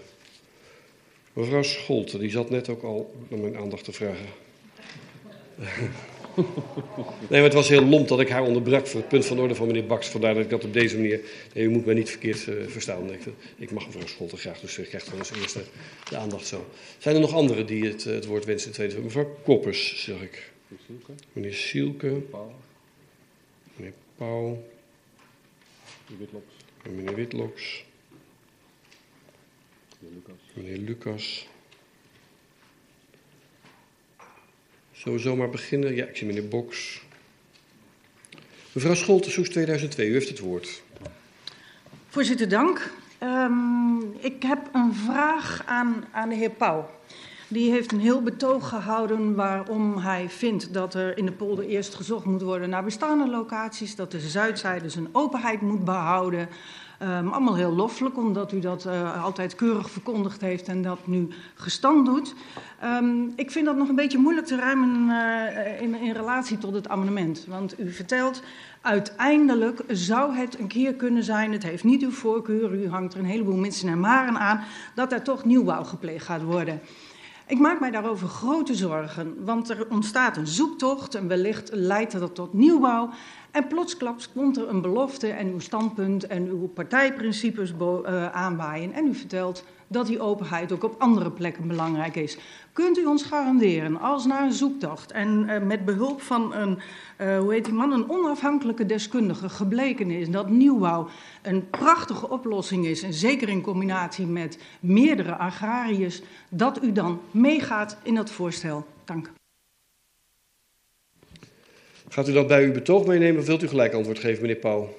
Mevrouw Scholte, die zat net ook al naar mijn aandacht te vragen. Nee, maar het was heel lomp dat ik haar onderbrak voor het punt van orde van meneer Baks. Vandaar dat ik dat op deze manier. Nee, u moet mij niet verkeerd uh, verstaan. Ik, ik, mag mevrouw Scholte graag, dus ik krijg dan als eerste de aandacht zo. Zijn er nog anderen die het, het woord wensen tweede? Mevrouw Koppers, zeg ik. Meneer Sielke. Meneer Pauw. Meneer Witloks. En meneer Witloks. Meneer Lucas. Meneer Lucas. Zullen we zomaar beginnen? Ja, ik zie meneer Boks. Mevrouw Scholte, Soes 2002, u heeft het woord. Voorzitter, dank. Um, ik heb een vraag aan, aan de heer Pauw. Die heeft een heel betoog gehouden waarom hij vindt dat er in de polder eerst gezocht moet worden naar bestaande locaties, dat de zuidzijde zijn openheid moet behouden. Um, allemaal heel loffelijk, omdat u dat uh, altijd keurig verkondigd heeft en dat nu gestand doet. Um, ik vind dat nog een beetje moeilijk te ruimen uh, in, in relatie tot het amendement. Want u vertelt, uiteindelijk zou het een keer kunnen zijn, het heeft niet uw voorkeur, u hangt er een heleboel mensen en maren aan, dat er toch nieuwbouw gepleegd gaat worden. Ik maak mij daarover grote zorgen, want er ontstaat een zoektocht en wellicht leidt dat tot nieuwbouw. En plotsklaps komt er een belofte en uw standpunt en uw partijprincipes uh, aanwaaien. En u vertelt dat die openheid ook op andere plekken belangrijk is. Kunt u ons garanderen, als na een zoektocht en uh, met behulp van een, uh, hoe heet die man, een onafhankelijke deskundige gebleken is dat nieuwbouw een prachtige oplossing is, en zeker in combinatie met meerdere agrariërs, dat u dan meegaat in dat voorstel? Dank. Gaat u dat bij uw betoog meenemen of wilt u gelijk antwoord geven, meneer Pauw?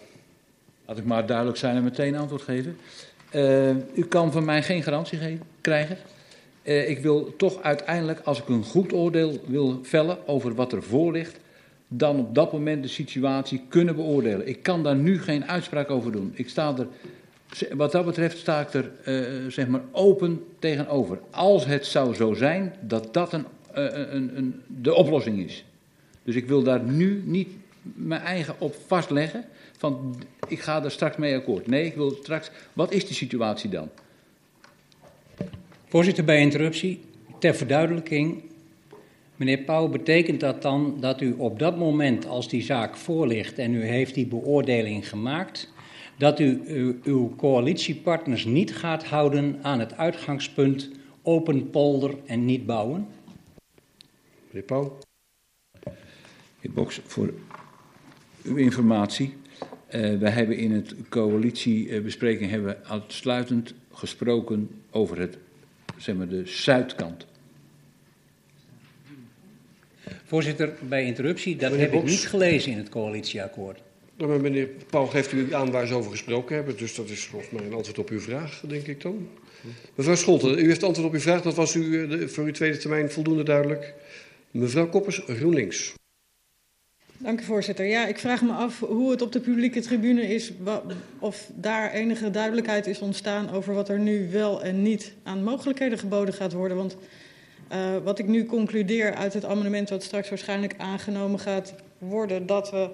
Laat ik maar duidelijk zijn en meteen antwoord geven. Uh, u kan van mij geen garantie krijgen. Uh, ik wil toch uiteindelijk, als ik een goed oordeel wil vellen over wat er voor ligt, dan op dat moment de situatie kunnen beoordelen. Ik kan daar nu geen uitspraak over doen. Ik sta er, wat dat betreft sta ik er uh, zeg maar open tegenover. Als het zou zo zijn dat dat een, een, een, de oplossing is. Dus ik wil daar nu niet mijn eigen op vastleggen. Van ik ga er straks mee akkoord. Nee, ik wil straks. Wat is de situatie dan? Voorzitter, bij interruptie. Ter verduidelijking. Meneer Pauw, betekent dat dan dat u op dat moment, als die zaak voorligt en u heeft die beoordeling gemaakt, dat u uw, uw coalitiepartners niet gaat houden aan het uitgangspunt open polder en niet bouwen? Meneer Pauw. Heer Boks, voor uw informatie. Uh, wij hebben in het coalitiebespreking hebben we uitsluitend gesproken over het, zeg maar, de zuidkant. Voorzitter, bij interruptie, dat meneer heb Boks. ik niet gelezen in het coalitieakkoord. Nou, maar meneer Paul geeft u aan waar ze over gesproken hebben, dus dat is volgens mij een antwoord op uw vraag, denk ik dan. Mevrouw Scholten, u heeft antwoord op uw vraag, dat was u de, voor uw tweede termijn voldoende duidelijk. Mevrouw Koppers, GroenLinks. Dank u, voorzitter. Ja, ik vraag me af hoe het op de publieke tribune is, of daar enige duidelijkheid is ontstaan over wat er nu wel en niet aan mogelijkheden geboden gaat worden. Want uh, wat ik nu concludeer uit het amendement wat straks waarschijnlijk aangenomen gaat worden, dat we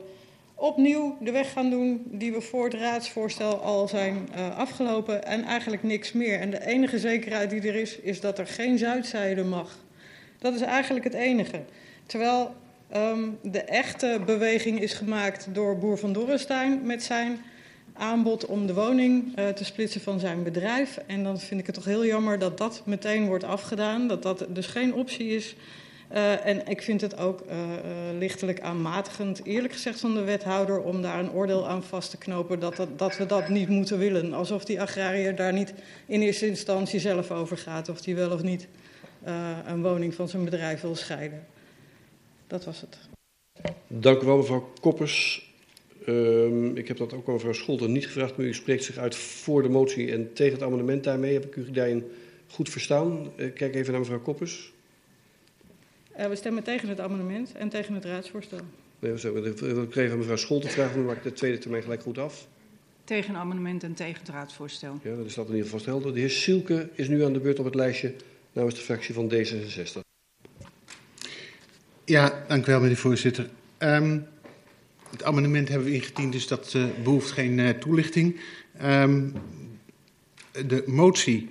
opnieuw de weg gaan doen die we voor het raadsvoorstel al zijn uh, afgelopen en eigenlijk niks meer. En de enige zekerheid die er is, is dat er geen zuidzijde mag. Dat is eigenlijk het enige. Terwijl um, de echte beweging is gemaakt door Boer van Dorrestein met zijn aanbod om de woning uh, te splitsen van zijn bedrijf. En dan vind ik het toch heel jammer dat dat meteen wordt afgedaan. Dat dat dus geen optie is. Uh, en ik vind het ook uh, lichtelijk aanmatigend, eerlijk gezegd, van de wethouder om daar een oordeel aan vast te knopen dat, dat, dat we dat niet moeten willen. Alsof die agrariër daar niet in eerste instantie zelf over gaat of die wel of niet een woning van zijn bedrijf wil scheiden. Dat was het. Dank u wel, mevrouw Koppers. Um, ik heb dat ook aan mevrouw Scholten niet gevraagd, maar u spreekt zich uit voor de motie en tegen het amendement daarmee. Heb ik u daarin goed verstaan? Uh, kijk even naar mevrouw Koppers. Uh, we stemmen tegen het amendement en tegen het raadsvoorstel. Nee, ik wil even mevrouw Scholten vragen, dan maak ik de tweede termijn gelijk goed af. Tegen het amendement en tegen het raadsvoorstel. Ja, dat is dat in ieder geval helder. De heer Sielke is nu aan de beurt op het lijstje namens de fractie van D66. Ja, dank u wel, meneer voorzitter. Um, het amendement hebben we ingediend, dus dat uh, behoeft geen uh, toelichting. Um, de motie,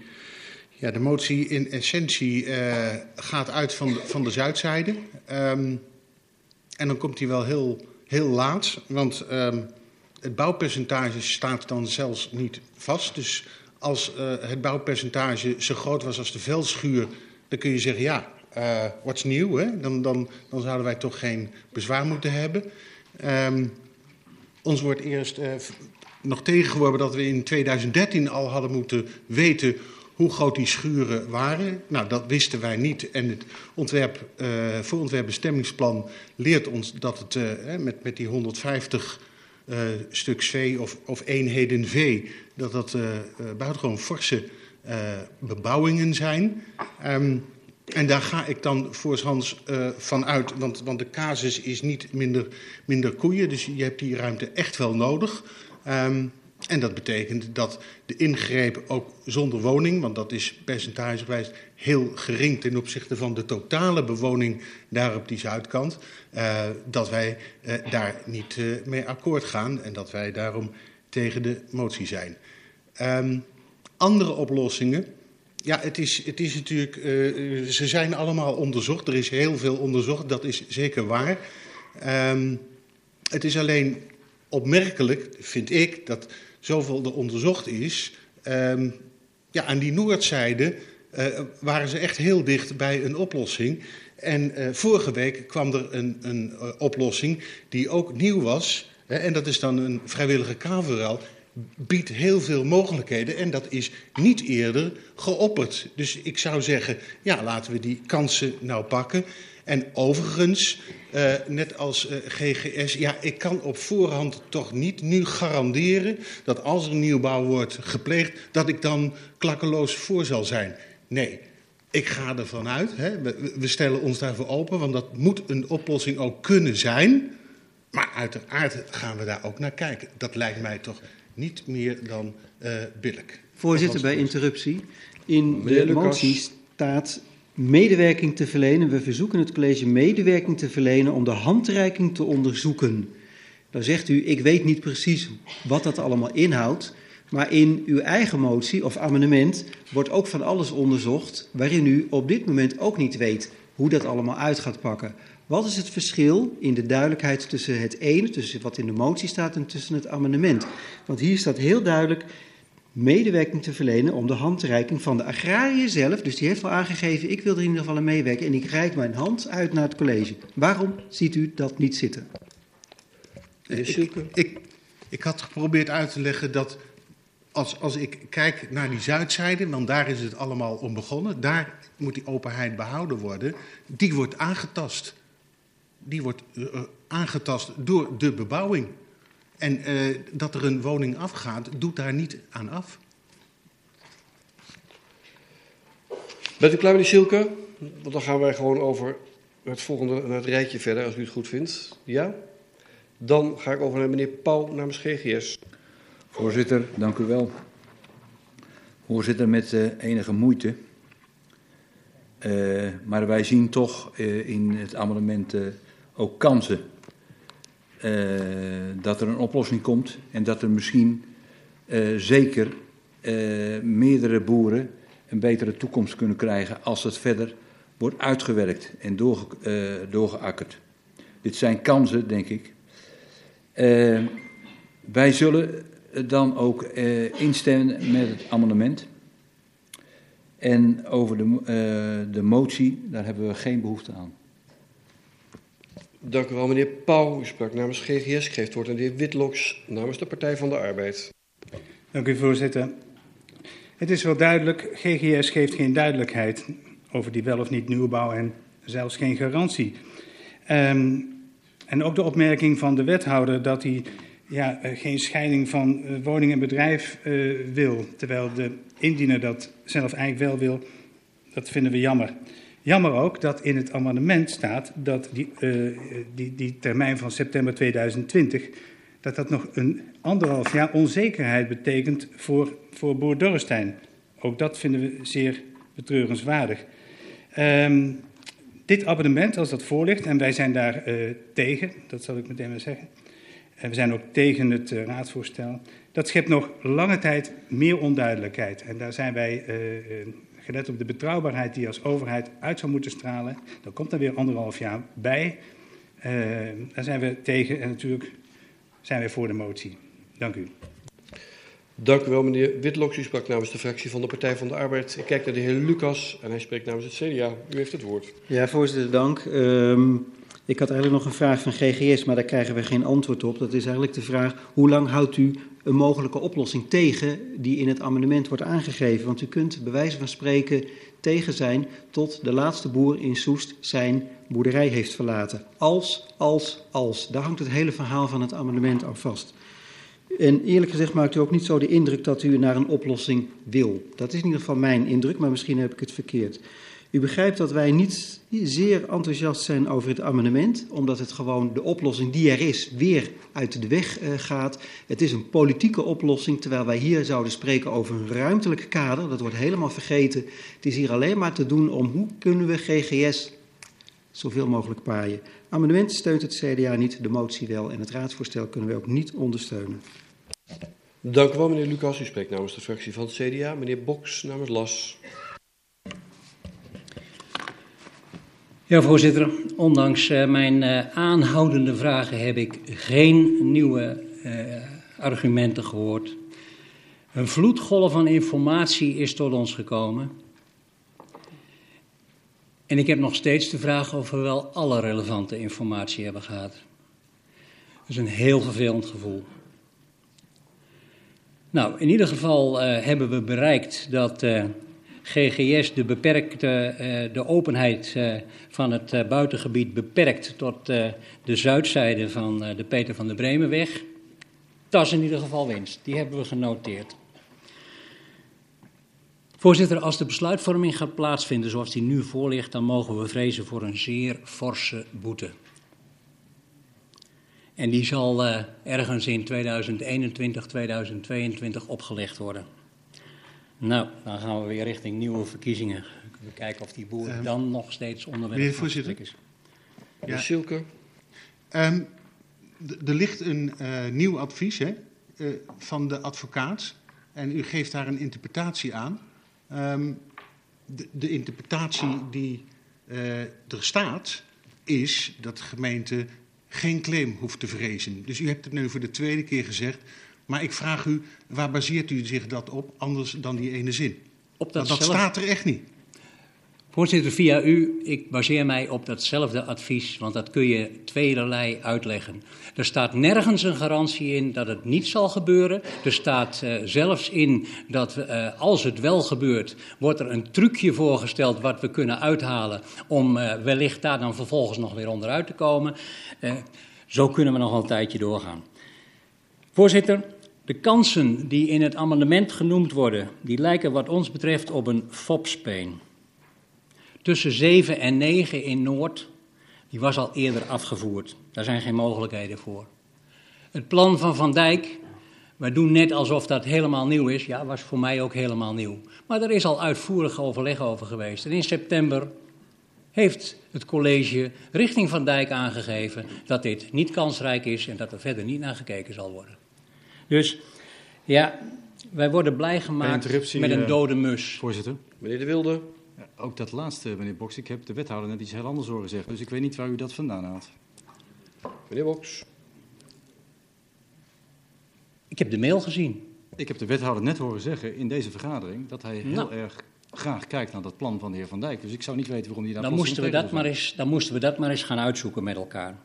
ja, de motie in essentie uh, gaat uit van de, van de zuidzijde. Um, en dan komt hij wel heel, heel laat, want het bouwpercentage staat dan zelfs niet vast. Dus als het bouwpercentage zo groot was als de veldschuur, dan kun je zeggen ja, uh, wat is nieuw? Hè? Dan, dan, dan zouden wij toch geen bezwaar moeten hebben. Um, ons wordt eerst uh, nog tegengeworpen dat we in 2013 al hadden moeten weten hoe groot die schuren waren. Nou, dat wisten wij niet. En het ontwerp, uh, voorontwerpbestemmingsplan leert ons dat het met, met die 150 uh, stuks V of, of eenheden V, dat dat buitengewoon forse bebouwingen zijn. Um, en daar ga ik dan voorshands uh, van uit, want, want de casus is niet minder, minder koeien, dus je hebt die ruimte echt wel nodig. Um, en dat betekent dat de ingreep ook zonder woning, want dat is percentagegewijs heel gering ten opzichte van de totale bewoning daar op die zuidkant, uh, dat wij uh, daar niet mee akkoord gaan en dat wij daarom tegen de motie zijn. Um, andere oplossingen. Ja, het is, het is natuurlijk, uh, ze zijn allemaal onderzocht. Er is heel veel onderzocht, dat is zeker waar. Um, het is alleen opmerkelijk, vind ik, dat zoveel er onderzocht is. Um, ja, aan die noordzijde uh, waren ze echt heel dicht bij een oplossing. En uh, vorige week kwam er een, een oplossing die ook nieuw was. Hè, en dat is dan een vrijwillige kaveruil biedt heel veel mogelijkheden en dat is niet eerder geopperd. Dus ik zou zeggen, ja, laten we die kansen nou pakken. En overigens, uh, net als uh, GGS, ja, ik kan op voorhand toch niet nu garanderen dat als er nieuwbouw wordt gepleegd, dat ik dan klakkeloos voor zal zijn. Nee, ik ga ervan uit, hè, we, we stellen ons daarvoor open, want dat moet een oplossing ook kunnen zijn. Maar uiteraard gaan we daar ook naar kijken. Dat lijkt mij toch niet meer dan uh, billig. Voorzitter, bij interruptie. In de motie staat medewerking te verlenen. We verzoeken het college medewerking te verlenen om de handreiking te onderzoeken. Dan zegt u, ik weet niet precies wat dat allemaal inhoudt. Maar in uw eigen motie of amendement wordt ook van alles onderzocht waarin u op dit moment ook niet weet hoe dat allemaal uit gaat pakken. Wat is het verschil in de duidelijkheid tussen het ene, tussen wat in de motie staat en tussen het amendement? Want hier staat heel duidelijk medewerking te verlenen om de handreiking van de agrariër zelf. Dus die heeft al aangegeven, ik wil er in ieder geval aan meewerken en ik reik mijn hand uit naar het college. Waarom ziet u dat niet zitten? Ik, ik, ik had geprobeerd uit te leggen dat als, als ik kijk naar die zuidzijde, want daar is het allemaal om begonnen, daar moet die openheid behouden worden, die wordt aangetast die wordt uh, aangetast door de bebouwing. En uh, dat er een woning afgaat, doet daar niet aan af. Bent u klaar, meneer Silke? Want dan gaan wij gewoon over het volgende het rijtje verder, als u het goed vindt. Ja? Dan ga ik over naar meneer Pauw namens GGS. Voorzitter, dank u wel. Voorzitter, met uh, enige moeite. Uh, maar wij zien toch uh, in het amendement ook kansen uh, dat er een oplossing komt en dat er misschien uh, zeker uh, meerdere boeren een betere toekomst kunnen krijgen als het verder wordt uitgewerkt en doorge, doorgeakkerd. Dit zijn kansen, denk ik. Wij zullen dan ook instemmen met het amendement. En over de, de motie, daar hebben we geen behoefte aan. Dank u wel, meneer Pauw. U sprak namens GGS. Geeft woord aan de heer Witloks namens de Partij van de Arbeid. Dank u, voorzitter. Het is wel duidelijk, GGS geeft geen duidelijkheid over die wel of niet nieuwbouw en zelfs geen garantie. Um, en ook de opmerking van de wethouder dat hij ja, geen scheiding van uh, woning en bedrijf uh, wil, terwijl de indiener dat zelf eigenlijk wel wil, dat vinden we jammer. Jammer ook dat in het amendement staat dat die, uh, die, die termijn van september 2020, dat dat nog een anderhalf jaar onzekerheid betekent voor, voor boer Dorrestein. Ook dat vinden we zeer betreurenswaardig. Um, dit abonnement, als dat voorligt, en wij zijn daar uh, tegen, dat zal ik meteen maar zeggen. En we zijn ook tegen het uh, raadsvoorstel. Dat schept nog lange tijd meer onduidelijkheid. En daar zijn wij, gelet op de betrouwbaarheid die als overheid uit zou moeten stralen, dan komt er weer anderhalf jaar bij. daar zijn we tegen en natuurlijk zijn wij voor de motie. Dank u. Dank u wel, meneer Witloks. U sprak namens de fractie van de Partij van de Arbeid. Ik kijk naar de heer Lucas en hij spreekt namens het CDA. U heeft het woord. Ja, voorzitter, dank. Um, ik had eigenlijk nog een vraag van GGS, maar daar krijgen we geen antwoord op. Dat is eigenlijk de vraag, hoe lang houdt u een mogelijke oplossing tegen die in het amendement wordt aangegeven? Want u kunt bij wijze van spreken tegen zijn tot de laatste boer in Soest zijn boerderij heeft verlaten. Als, als, als. Daar hangt het hele verhaal van het amendement aan vast. En eerlijk gezegd maakt u ook niet zo de indruk dat u naar een oplossing wil. Dat is in ieder geval mijn indruk, maar misschien heb ik het verkeerd. U begrijpt dat wij niet zeer enthousiast zijn over het amendement, omdat het gewoon de oplossing die er is weer uit de weg uh, gaat. Het is een politieke oplossing, terwijl wij hier zouden spreken over een ruimtelijk kader. Dat wordt helemaal vergeten. Het is hier alleen maar te doen om hoe kunnen we GGS zoveel mogelijk paaien. Amendement steunt het CDA niet, de motie wel en het raadsvoorstel kunnen we ook niet ondersteunen. Dank u wel, meneer Lucas. U spreekt namens de fractie van het CDA. Meneer Boks namens LAS. Ja, voorzitter. Ondanks uh, mijn uh, aanhoudende vragen heb ik geen nieuwe uh, argumenten gehoord. Een vloedgolf van informatie is tot ons gekomen. En ik heb nog steeds de vraag of we wel alle relevante informatie hebben gehad. Dat is een heel vervelend gevoel. Nou, in ieder geval hebben we bereikt dat GGS de, beperkte, uh, de openheid van het buitengebied beperkt tot de zuidzijde van de Peter van der Bremenweg. Dat is in ieder geval winst. Die hebben we genoteerd. Voorzitter, als de besluitvorming gaat plaatsvinden zoals die nu voorligt, dan mogen we vrezen voor een zeer forse boete. En die zal ergens in 2021, 2022 opgelegd worden. Nou, dan gaan we weer richting nieuwe verkiezingen. We kijken of die boer um, dan nog steeds onderwerp meneer voorzitter. is. Ja, Silke. Um, er ligt een uh, nieuw advies hè, uh, van de advocaat. En u geeft daar een interpretatie aan. Um, de, de, interpretatie die uh, er staat, is dat de gemeente geen claim hoeft te vrezen. Dus u hebt het nu voor de tweede keer gezegd. Maar ik vraag u, waar baseert u zich dat op, anders dan die ene zin? Op dat, Want dat zelf... staat er echt niet. Voorzitter, via u, ik baseer mij op datzelfde advies, want dat kun je tweelerlei uitleggen. Er staat nergens een garantie in dat het niet zal gebeuren. Er staat uh, zelfs in dat uh, als het wel gebeurt, wordt er een trucje voorgesteld wat we kunnen uithalen om uh, wellicht daar dan vervolgens nog weer onderuit te komen. zo kunnen we nog een tijdje doorgaan. Voorzitter, de kansen die in het amendement genoemd worden, die lijken wat ons betreft op een fopspeen tussen 7 en 9 in Noord, die was al eerder afgevoerd. Daar zijn geen mogelijkheden voor. Het plan van Van Dijk, wij doen net alsof dat helemaal nieuw is, ja, was voor mij ook helemaal nieuw. Maar er is al uitvoerig overleg over geweest. En in september heeft het college richting Van Dijk aangegeven dat dit niet kansrijk is en dat er verder niet naar gekeken zal worden. Dus ja, wij worden blij gemaakt met een dode mus. Voorzitter. Meneer De Wilde. Ja, ook dat laatste, meneer Boks. Ik heb de wethouder net iets heel anders horen zeggen. Dus ik weet niet waar u dat vandaan haalt. Meneer Boks. Ik heb de mail gezien. Ik heb de wethouder net horen zeggen in deze vergadering dat hij heel Nou. erg graag kijkt naar dat plan van de heer Van Dijk. Dus ik zou niet weten waarom hij daar Dan moesten, we dat maar eens, dan moesten we dat maar eens gaan uitzoeken met elkaar.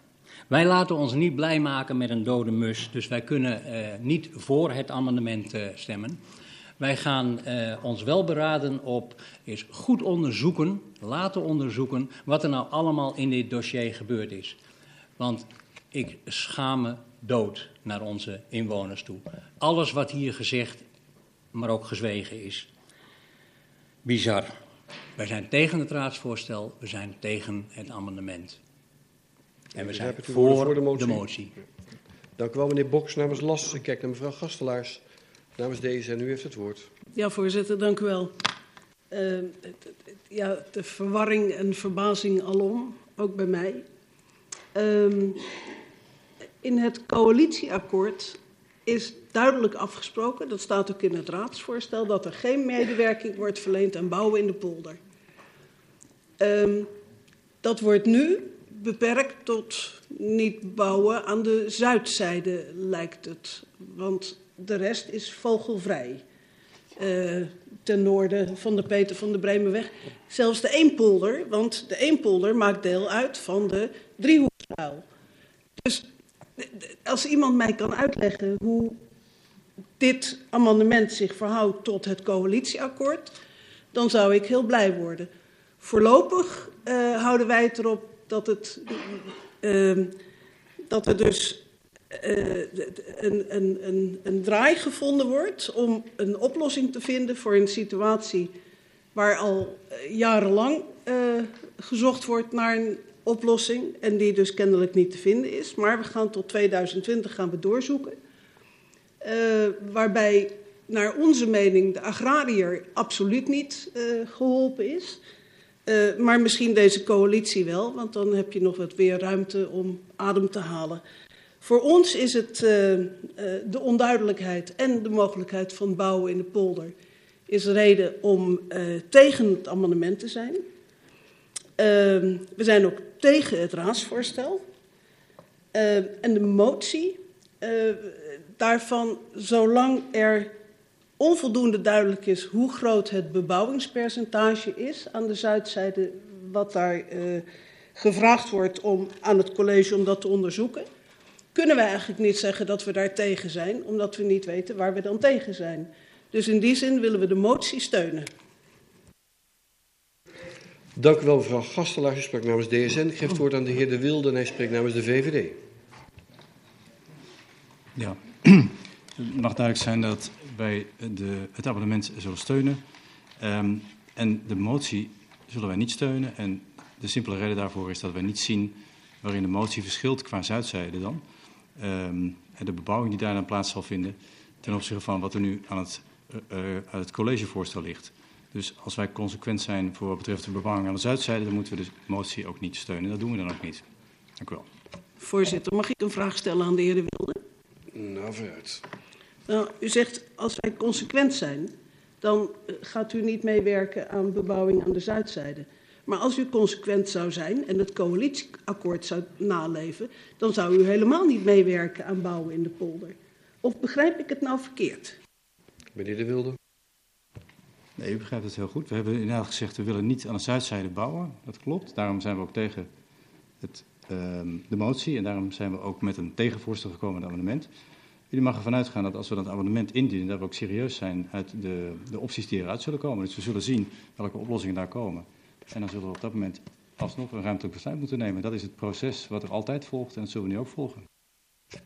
Wij laten ons niet blij maken met een dode mus, dus wij kunnen eh, niet voor het amendement eh, stemmen. Wij gaan eh, ons wel beraden op is goed onderzoeken, laten onderzoeken wat er nou allemaal in dit dossier gebeurd is. Want ik schaam me dood naar onze inwoners toe. Alles wat hier gezegd, maar ook gezwegen is. Bizar. Wij zijn tegen het raadsvoorstel, we zijn tegen het amendement. En we zijn voor, de motie. de motie. Dank u wel, meneer Boks namens LAS. Ik kijk naar mevrouw Gastelaars namens deze en u heeft het woord. Ja, voorzitter, dank u wel. Eh, ja, de verwarring en verbazing alom, ook bij mij. Ehm, in het coalitieakkoord is duidelijk afgesproken, dat staat ook in het raadsvoorstel, dat er geen medewerking wordt verleend aan bouwen in de polder. Ehm, dat wordt nu beperkt tot niet bouwen aan de zuidzijde, lijkt het. Want de rest is vogelvrij. Eh, ten noorden van de Peter van de Bremenweg. Zelfs de Eempolder, want de Eempolder maakt deel uit van de driehoeksuil. Dus als iemand mij kan uitleggen hoe dit amendement zich verhoudt tot het coalitieakkoord, dan zou ik heel blij worden. Voorlopig eh, houden wij het erop dat, het, eh, dat er dus eh, een, een, een, een draai gevonden wordt om een oplossing te vinden voor een situatie waar al jarenlang eh, gezocht wordt naar een oplossing en die dus kennelijk niet te vinden is. Maar we gaan tot 2020 gaan we doorzoeken. Eh, waarbij naar onze mening de agrariër absoluut niet eh, geholpen is. Eh, maar misschien deze coalitie wel, want dan heb je nog wat weer ruimte om adem te halen. Voor ons is het eh, eh, de onduidelijkheid en de mogelijkheid van bouwen in de polder is reden om tegen het amendement te zijn. Ehm, we zijn ook tegen het raadsvoorstel. Eh, en de motie daarvan, zolang er onvoldoende duidelijk is hoe groot het bebouwingspercentage is aan de zuidzijde, wat daar eh, gevraagd wordt om, aan het college om dat te onderzoeken, kunnen we eigenlijk niet zeggen dat we daar tegen zijn, omdat we niet weten waar we dan tegen zijn. Dus in die zin willen we de motie steunen. Dank u wel, mevrouw Gastelaars. U spreekt namens DSN. Ik geef het woord aan de heer De Wilde en hij spreekt namens de VVD. Ja, <clears throat> het mag duidelijk zijn dat wij de, het abonnement zullen steunen. Ehm, en de motie zullen wij niet steunen. En de simpele reden daarvoor is dat wij niet zien waarin de motie verschilt qua zuidzijde dan. Ehm, en de bebouwing die daar dan plaats zal vinden ten opzichte van wat er nu aan het, uh, uh, aan het collegevoorstel ligt. Dus als wij consequent zijn voor wat betreft de bebouwing aan de zuidzijde, dan moeten we de motie ook niet steunen. Dat doen we dan ook niet. Dank u wel. Voorzitter, mag ik een vraag stellen aan de heer De Wilde? Nou, vooruit. Nou, u zegt als wij consequent zijn, dan eh, gaat u niet meewerken aan bebouwing aan de zuidzijde. Maar als u consequent zou zijn en het coalitieakkoord zou naleven, dan zou u helemaal niet meewerken aan bouwen in de polder. Of begrijp ik het nou verkeerd? Meneer De Wilde. Nee, u begrijpt het heel goed. We hebben inderdaad gezegd, we willen niet aan de zuidzijde bouwen. Dat klopt. Daarom zijn we ook tegen het, uh, de motie. En daarom zijn we ook met een tegenvoorstel gekomen aan het amendement. Jullie mag ervan uitgaan dat als we dat amendement indienen, dat we ook serieus zijn uit de, de opties die eruit zullen komen. Dus we zullen zien welke oplossingen daar komen. En dan zullen we op dat moment alsnog een ruimtelijk besluit moeten nemen. Dat is het proces wat er altijd volgt en dat zullen we nu ook volgen.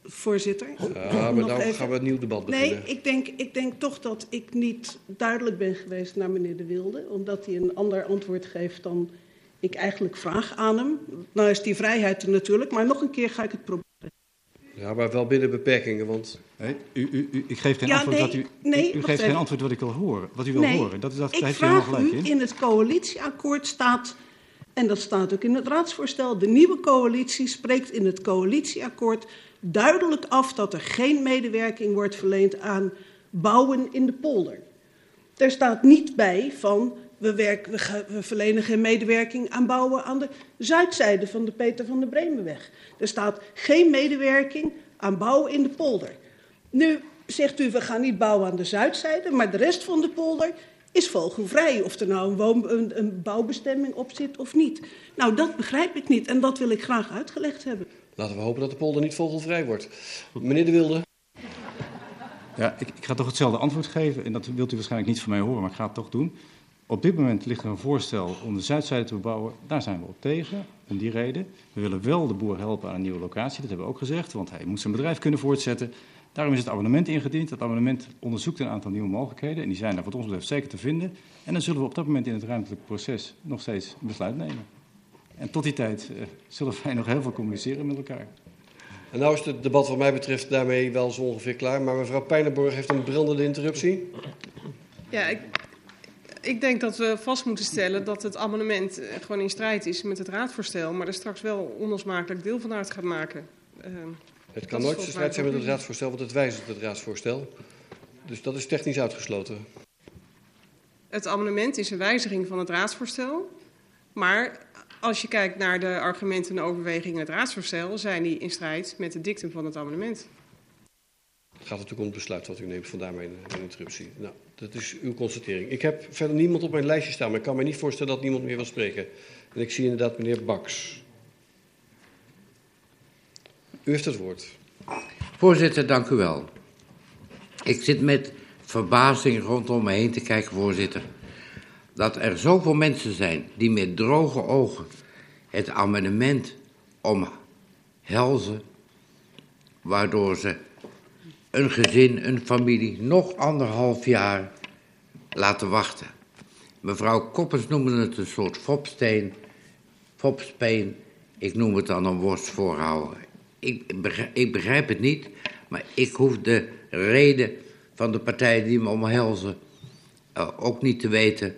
Voorzitter. Ja, maar dan gaan we een nieuw debat beginnen. Nee, ik denk, ik denk toch dat ik niet duidelijk ben geweest naar meneer De Wilde, omdat hij een ander antwoord geeft dan ik eigenlijk vraag aan hem. Nou is die vrijheid er natuurlijk, maar nog een keer ga ik het proberen. Ja, maar wel binnen beperkingen, want... Nee, u, u, u, ik geef geen Ja, antwoord nee, wat u... nee, u geeft geen antwoord wat ik wil horen. Wat u wil nee, horen. Dat, is- dat ik daar heeft u helemaal vraag gelijk u, in. in het coalitieakkoord staat, en dat staat ook in het raadsvoorstel, de nieuwe coalitie spreekt in het coalitieakkoord duidelijk af dat er geen medewerking wordt verleend aan bouwen in de polder. Er staat niet bij van we, werken, we, we, verlenen geen medewerking aan bouwen aan de zuidzijde van de Peter van der Bremenweg. Er staat geen medewerking aan bouwen in de polder. Nu zegt u, we gaan niet bouwen aan de zuidzijde, maar de rest van de polder is vogelvrij. Of er nou een, woon, een, een bouwbestemming op zit of niet. Nou, dat begrijp ik niet en dat wil ik graag uitgelegd hebben. Laten we hopen dat de polder niet vogelvrij wordt. Meneer De Wilde. Ja, ik, ik, ga toch hetzelfde antwoord geven. En dat wilt u waarschijnlijk niet van mij horen, maar ik ga het toch doen. Op dit moment ligt er een voorstel om de zuidzijde te bebouwen. Daar zijn we op tegen, om die reden. We willen wel de boer helpen aan een nieuwe locatie, dat hebben we ook gezegd. Want hij moet zijn bedrijf kunnen voortzetten. Daarom is het abonnement ingediend. Dat abonnement onderzoekt een aantal nieuwe mogelijkheden. En die zijn daar wat ons betreft zeker te vinden. En dan zullen we op dat moment in het ruimtelijk proces nog steeds een besluit nemen. En tot die tijd uh, zullen wij nog heel veel communiceren met elkaar. En nou is het debat wat mij betreft daarmee wel zo ongeveer klaar. Maar mevrouw Pijnenborg heeft een brandende interruptie. Ja, ik, ik denk dat we vast moeten stellen dat het amendement eh, gewoon in strijd is met het raadvoorstel. Maar er straks wel onlosmakelijk deel van uit gaat maken. Uh, het kan nooit in strijd zijn met het raadsvoorstel, want het wijzigt het raadsvoorstel. Dus dat is technisch uitgesloten. Het amendement is een wijziging van het raadsvoorstel. Maar als je kijkt naar de argumenten en overwegingen in het raadsvoorstel, zijn die in strijd met het dictum van het amendement. Het gaat natuurlijk om het besluit wat u neemt, vandaar mijn, mijn interruptie. Nou, dat is uw constatering. Ik heb verder niemand op mijn lijstje staan, maar ik kan me niet voorstellen dat niemand meer wil spreken. En ik zie inderdaad meneer Baks. U heeft het woord. Voorzitter, dank u wel. Ik zit met verbazing rondom me heen te kijken, voorzitter. Dat er zoveel mensen zijn die met droge ogen het amendement omhelzen, waardoor ze een gezin, een familie nog anderhalf jaar laten wachten. Mevrouw Koppers noemde het een soort fopsteen, fopspeen. Ik noem het dan een worst voorhouden ik begrijp, ik begrijp het niet, maar ik hoef de reden van de partijen die me omhelzen uh, ook niet te weten.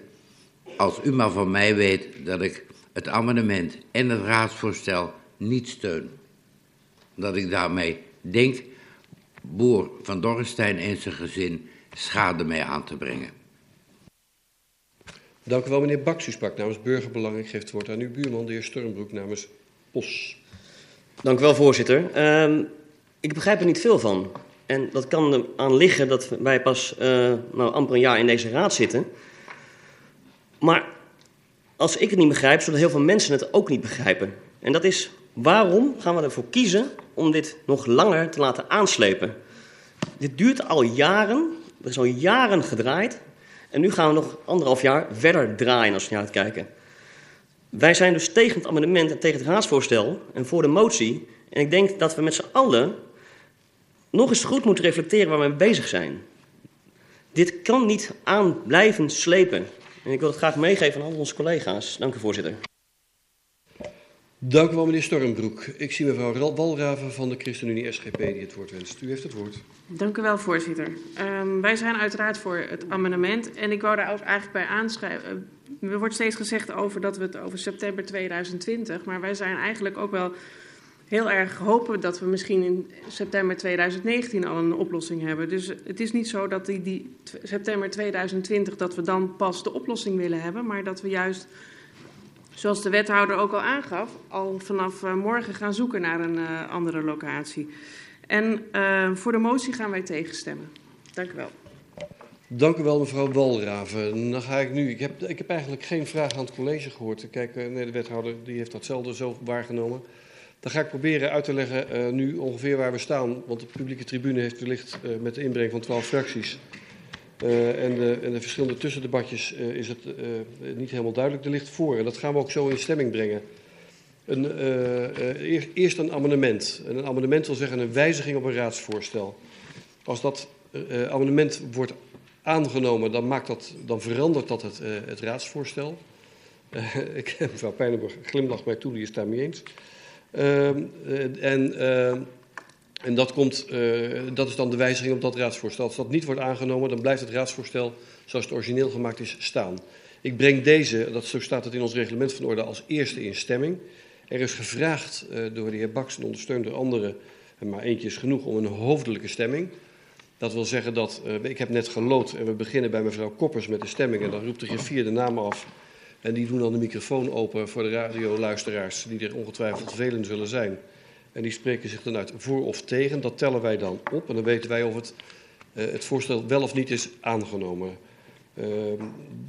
Als u maar van mij weet dat ik het amendement en het raadsvoorstel niet steun. Dat ik daarmee denk boer van Dorrestein en zijn gezin schade mee aan te brengen. Dank u wel, meneer Baks. U sprak namens Burgerbelang. Ik geef het woord aan uw buurman, de heer Sturmbroek, namens POS. Dank u wel, voorzitter. Uh, ik begrijp er niet veel van. En dat kan er aan liggen dat wij pas uh, nou, amper een jaar in deze raad zitten. Maar als ik het niet begrijp, zullen heel veel mensen het ook niet begrijpen. En dat is waarom gaan we ervoor kiezen om dit nog langer te laten aanslepen? Dit duurt al jaren, er is al jaren gedraaid. En nu gaan we nog anderhalf jaar verder draaien als we naar het kijken. Wij zijn dus tegen het amendement en tegen het raadsvoorstel en voor de motie. En ik denk dat we met z'n allen nog eens goed moeten reflecteren waar we mee bezig zijn. Dit kan niet aan blijven slepen. En ik wil het graag meegeven aan al onze collega's. Dank u, voorzitter. Dank u wel, meneer Stormbroek. Ik zie mevrouw Walraven van de ChristenUnie SGP die het woord wenst. U heeft het woord. Dank u wel, voorzitter. Um, wij zijn uiteraard voor het amendement. En ik wou daar ook eigenlijk bij aanschrijven. Er wordt steeds gezegd over dat we het over september 2020. Maar wij zijn eigenlijk ook wel heel erg hopen dat we misschien in september 2019 al een oplossing hebben. Dus het is niet zo dat die, die september 2020 dat we dan pas de oplossing willen hebben, maar dat we juist, zoals de wethouder ook al aangaf, al vanaf uh, morgen gaan zoeken naar een uh, andere locatie. En uh, voor de motie gaan wij tegenstemmen. Dank u wel. Dank u wel, mevrouw Walraven. Dan ga ik nu. Ik heb, ik heb eigenlijk geen vraag aan het college gehoord. Kijk, nee, de wethouder die heeft datzelfde zo waargenomen. Dan ga ik proberen uit te leggen nu ongeveer waar we staan. Want de publieke tribune heeft wellicht met de inbreng van twaalf fracties uh, en, de, en, de, verschillende tussendebatjes is het niet helemaal duidelijk. Er ligt voor en dat gaan we ook zo in stemming brengen. Een, eerst, eerst een amendement. En een amendement wil zeggen een wijziging op een raadsvoorstel. Als dat amendement wordt aangenomen, dan, maakt dat, dan verandert dat het, het raadsvoorstel. <laughs> ik, mevrouw Pijnenburg glimlacht mij toe, die is daarmee eens. Uh, en, uh, en dat, komt, uh, dat is dan de wijziging op dat raadsvoorstel. Als dat niet wordt aangenomen, dan blijft het raadsvoorstel zoals het origineel gemaakt is staan. Ik breng deze, dat, zo staat het in ons reglement van orde, als eerste in stemming. Er is gevraagd uh, door de heer Baks en ondersteund door anderen, maar eentje is genoeg, om een hoofdelijke stemming. Dat wil zeggen dat, uh, ik heb net gelood en we beginnen bij mevrouw Koppers met de stemming. En dan roept de griffier de naam af. En die doen dan de microfoon open voor de radioluisteraars, die er ongetwijfeld velen zullen zijn. En die spreken zich dan uit voor of tegen. Dat tellen wij dan op en dan weten wij of het, uh, het voorstel wel of niet is aangenomen. Uh,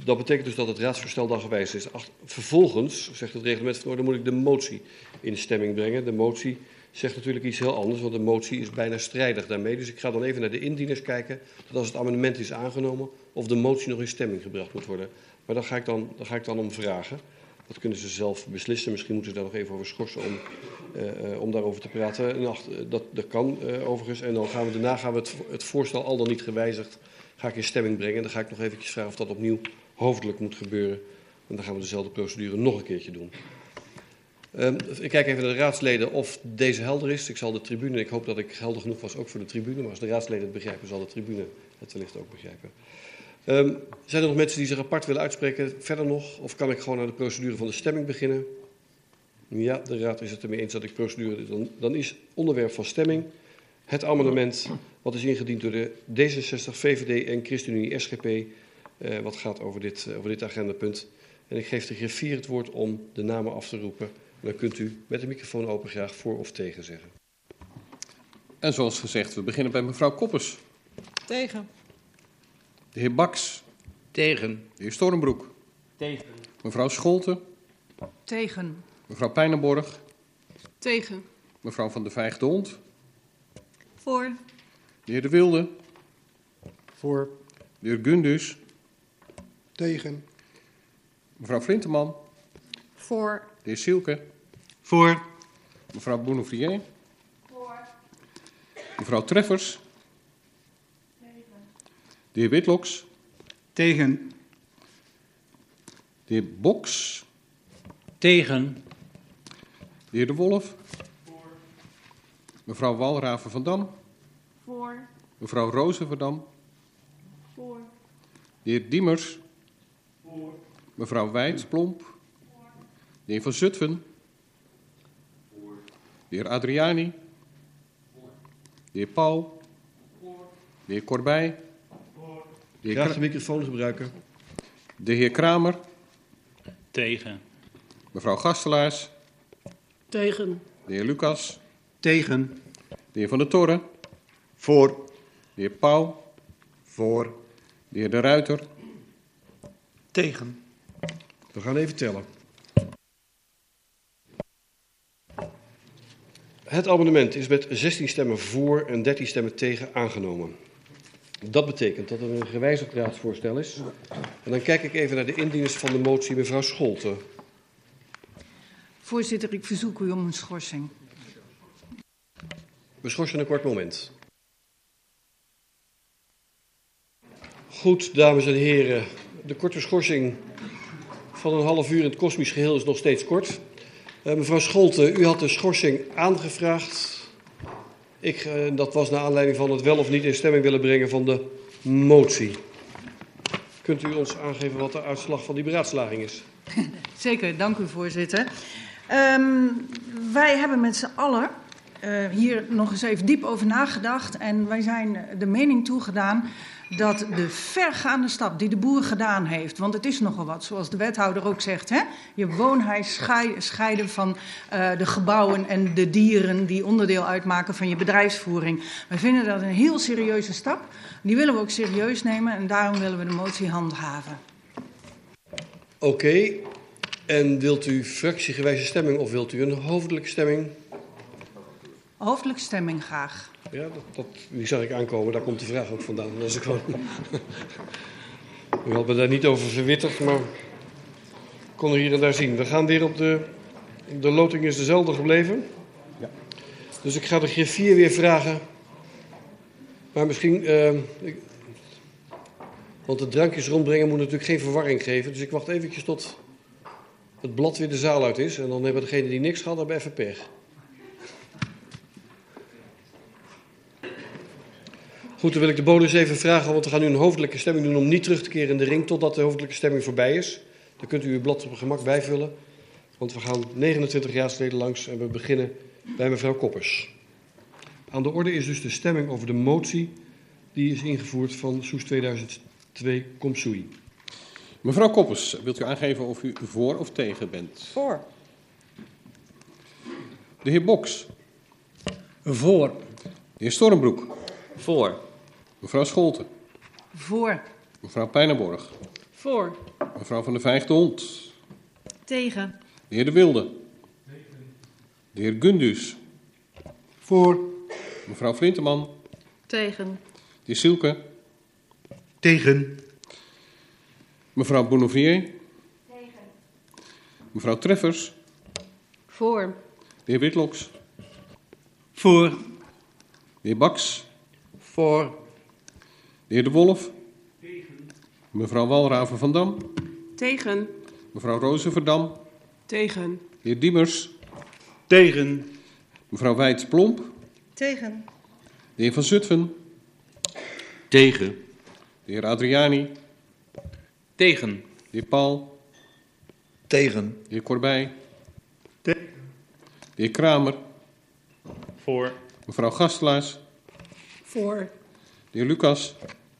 dat betekent dus dat het raadsvoorstel dan gewijzigd is. Ach, vervolgens, zegt het reglement van orde, moet ik de motie in stemming brengen. De motie zegt natuurlijk iets heel anders, want de motie is bijna strijdig daarmee. Dus ik ga dan even naar de indieners kijken, dat als het amendement is aangenomen, of de motie nog in stemming gebracht moet worden. Maar ga ik dan, daar ga ik dan om vragen. Dat kunnen ze zelf beslissen. Misschien moeten ze daar nog even over schorsen om, uh, uh, om daarover te praten. Nacht, uh, dat, dat kan overigens. En dan gaan we daarna gaan we het, het voorstel al dan niet gewijzigd ga ik in stemming brengen. Dan ga ik nog eventjes vragen of dat opnieuw hoofdelijk moet gebeuren. En dan gaan we dezelfde procedure nog een keertje doen. Um, ik kijk even naar de raadsleden of deze helder is. Ik zal de tribune, ik hoop dat ik helder genoeg was ook voor de tribune. Maar als de raadsleden het begrijpen, zal de tribune het wellicht ook begrijpen. Um, zijn er nog mensen die zich apart willen uitspreken? Verder nog? Of kan ik gewoon aan de procedure van de stemming beginnen? Ja, de raad is het ermee eens dat ik procedure. Dan, dan is onderwerp van stemming het amendement wat is ingediend door de D66, VVD en ChristenUnie SGP. Uh, wat gaat over dit, uh, over dit agendapunt. En ik geef de griffier het woord om de namen af te roepen. En dan kunt u met de microfoon open graag voor of tegen zeggen. En zoals gezegd, we beginnen bij mevrouw Koppers. Tegen. De heer Baks. Tegen. De heer Stormbroek. Tegen. Mevrouw Scholten. Tegen. Mevrouw Pijnenborg. Tegen. Mevrouw van der Vijg de Hond. Voor. De heer De Wilde. Voor. De heer Gundus. Tegen. Mevrouw Flinteman. Voor. De heer Sielke. Voor. Mevrouw Bounouvier. Voor. Mevrouw Treffers. De heer Witloks. Tegen. De heer Boks. Tegen. De heer De Wolf. Mevrouw Walraven van Dam. Voor. Mevrouw Rozen van Dam. Voor. De heer Diemers. Voor. Mevrouw Wijtsplomp. De heer Van Zutphen. Voor. De heer Adriani. Voor. De heer Paul. Voor. De heer Corbij. De heer Graag de microfoon gebruiken. De heer Kramer. Tegen. Mevrouw Gastelaars. Tegen. De heer Lucas. Tegen. De heer Van der Torre. Voor. De heer Pauw. Voor. De heer De Ruiter. Tegen. We gaan even tellen. Het amendement is met 16 stemmen voor en 13 stemmen tegen aangenomen. Dat betekent dat er een gewijzigd raadsvoorstel is. En dan kijk ik even naar de indieners van de motie, mevrouw Scholten. Voorzitter, ik verzoek u om een schorsing. We schorsen een kort moment. Goed, dames en heren. De korte schorsing van een half uur in het kosmisch geheel is nog steeds kort. Uh, mevrouw Scholte, u had de schorsing aangevraagd. Ik, uh, dat was naar aanleiding van het wel of niet in stemming willen brengen van de motie. Kunt u ons aangeven wat de uitslag van die beraadslaging is? <laughs> Zeker, dank u voorzitter. Um, wij hebben met z'n allen uh, hier nog eens even diep over nagedacht. En wij zijn de mening toegedaan dat de vergaande stap die de boer gedaan heeft, want het is nogal wat, zoals de wethouder ook zegt, hè? je woonhuis scheiden van uh, de gebouwen en de dieren die onderdeel uitmaken van je bedrijfsvoering. Wij vinden dat een heel serieuze stap. Die willen we ook serieus nemen en daarom willen we de motie handhaven. Oké, okay. en wilt u fractiegewijze stemming of wilt u een hoofdelijke stemming? Hoofdelijke stemming graag. Ja, dat, dat, die zag ik aankomen. Daar komt de vraag ook vandaan. Dat is gewoon... U had me daar niet over verwittigd, maar ik kon er hier en daar zien. We gaan weer op de... De loting is dezelfde gebleven. Ja. Dus ik ga de griffier weer vragen. Maar misschien... Uh, ik, want de drankjes rondbrengen moet natuurlijk geen verwarring geven. Dus ik wacht eventjes tot het blad weer de zaal uit is. En dan hebben degenen die niks gehad, hebben even pech. Goed, dan wil ik de bonus even vragen, want we gaan nu een hoofdelijke stemming doen om niet terug te keren in de ring totdat de hoofdelijke stemming voorbij is. Dan kunt u uw blad op een gemak bijvullen, want we gaan 29 jaarsleden langs en we beginnen bij mevrouw Koppers. Aan de orde is dus de stemming over de motie die is ingevoerd van Soes 2002 Komsui. Mevrouw Koppers, wilt u aangeven of u voor of tegen bent? Voor. De heer Boks. Voor. De heer Stormbroek. Voor. Mevrouw Scholten. Voor. Mevrouw Pijnenborg. Voor. Mevrouw van der Vijfde Hond. Tegen. De heer De Wilde. De heer Gundus. Voor. Mevrouw Flinteman. Tegen. De heer Silke. Tegen. Mevrouw Bounovier. Mevrouw Treffers. Voor. De heer Witloks. Voor. De heer Baks. Voor. De heer De Wolf. Mevrouw Walraven van Dam. Tegen. Mevrouw Rozeverdam. Tegen. De heer Diemers. Tegen. Mevrouw Wijts Plomp. Tegen. De heer Van Zutphen. Tegen. De heer Adriani. Tegen. De heer Paul. Tegen. De heer Corbij. Tegen. De heer Kramer. Voor. Mevrouw Gastelaars. Voor. De heer Lucas.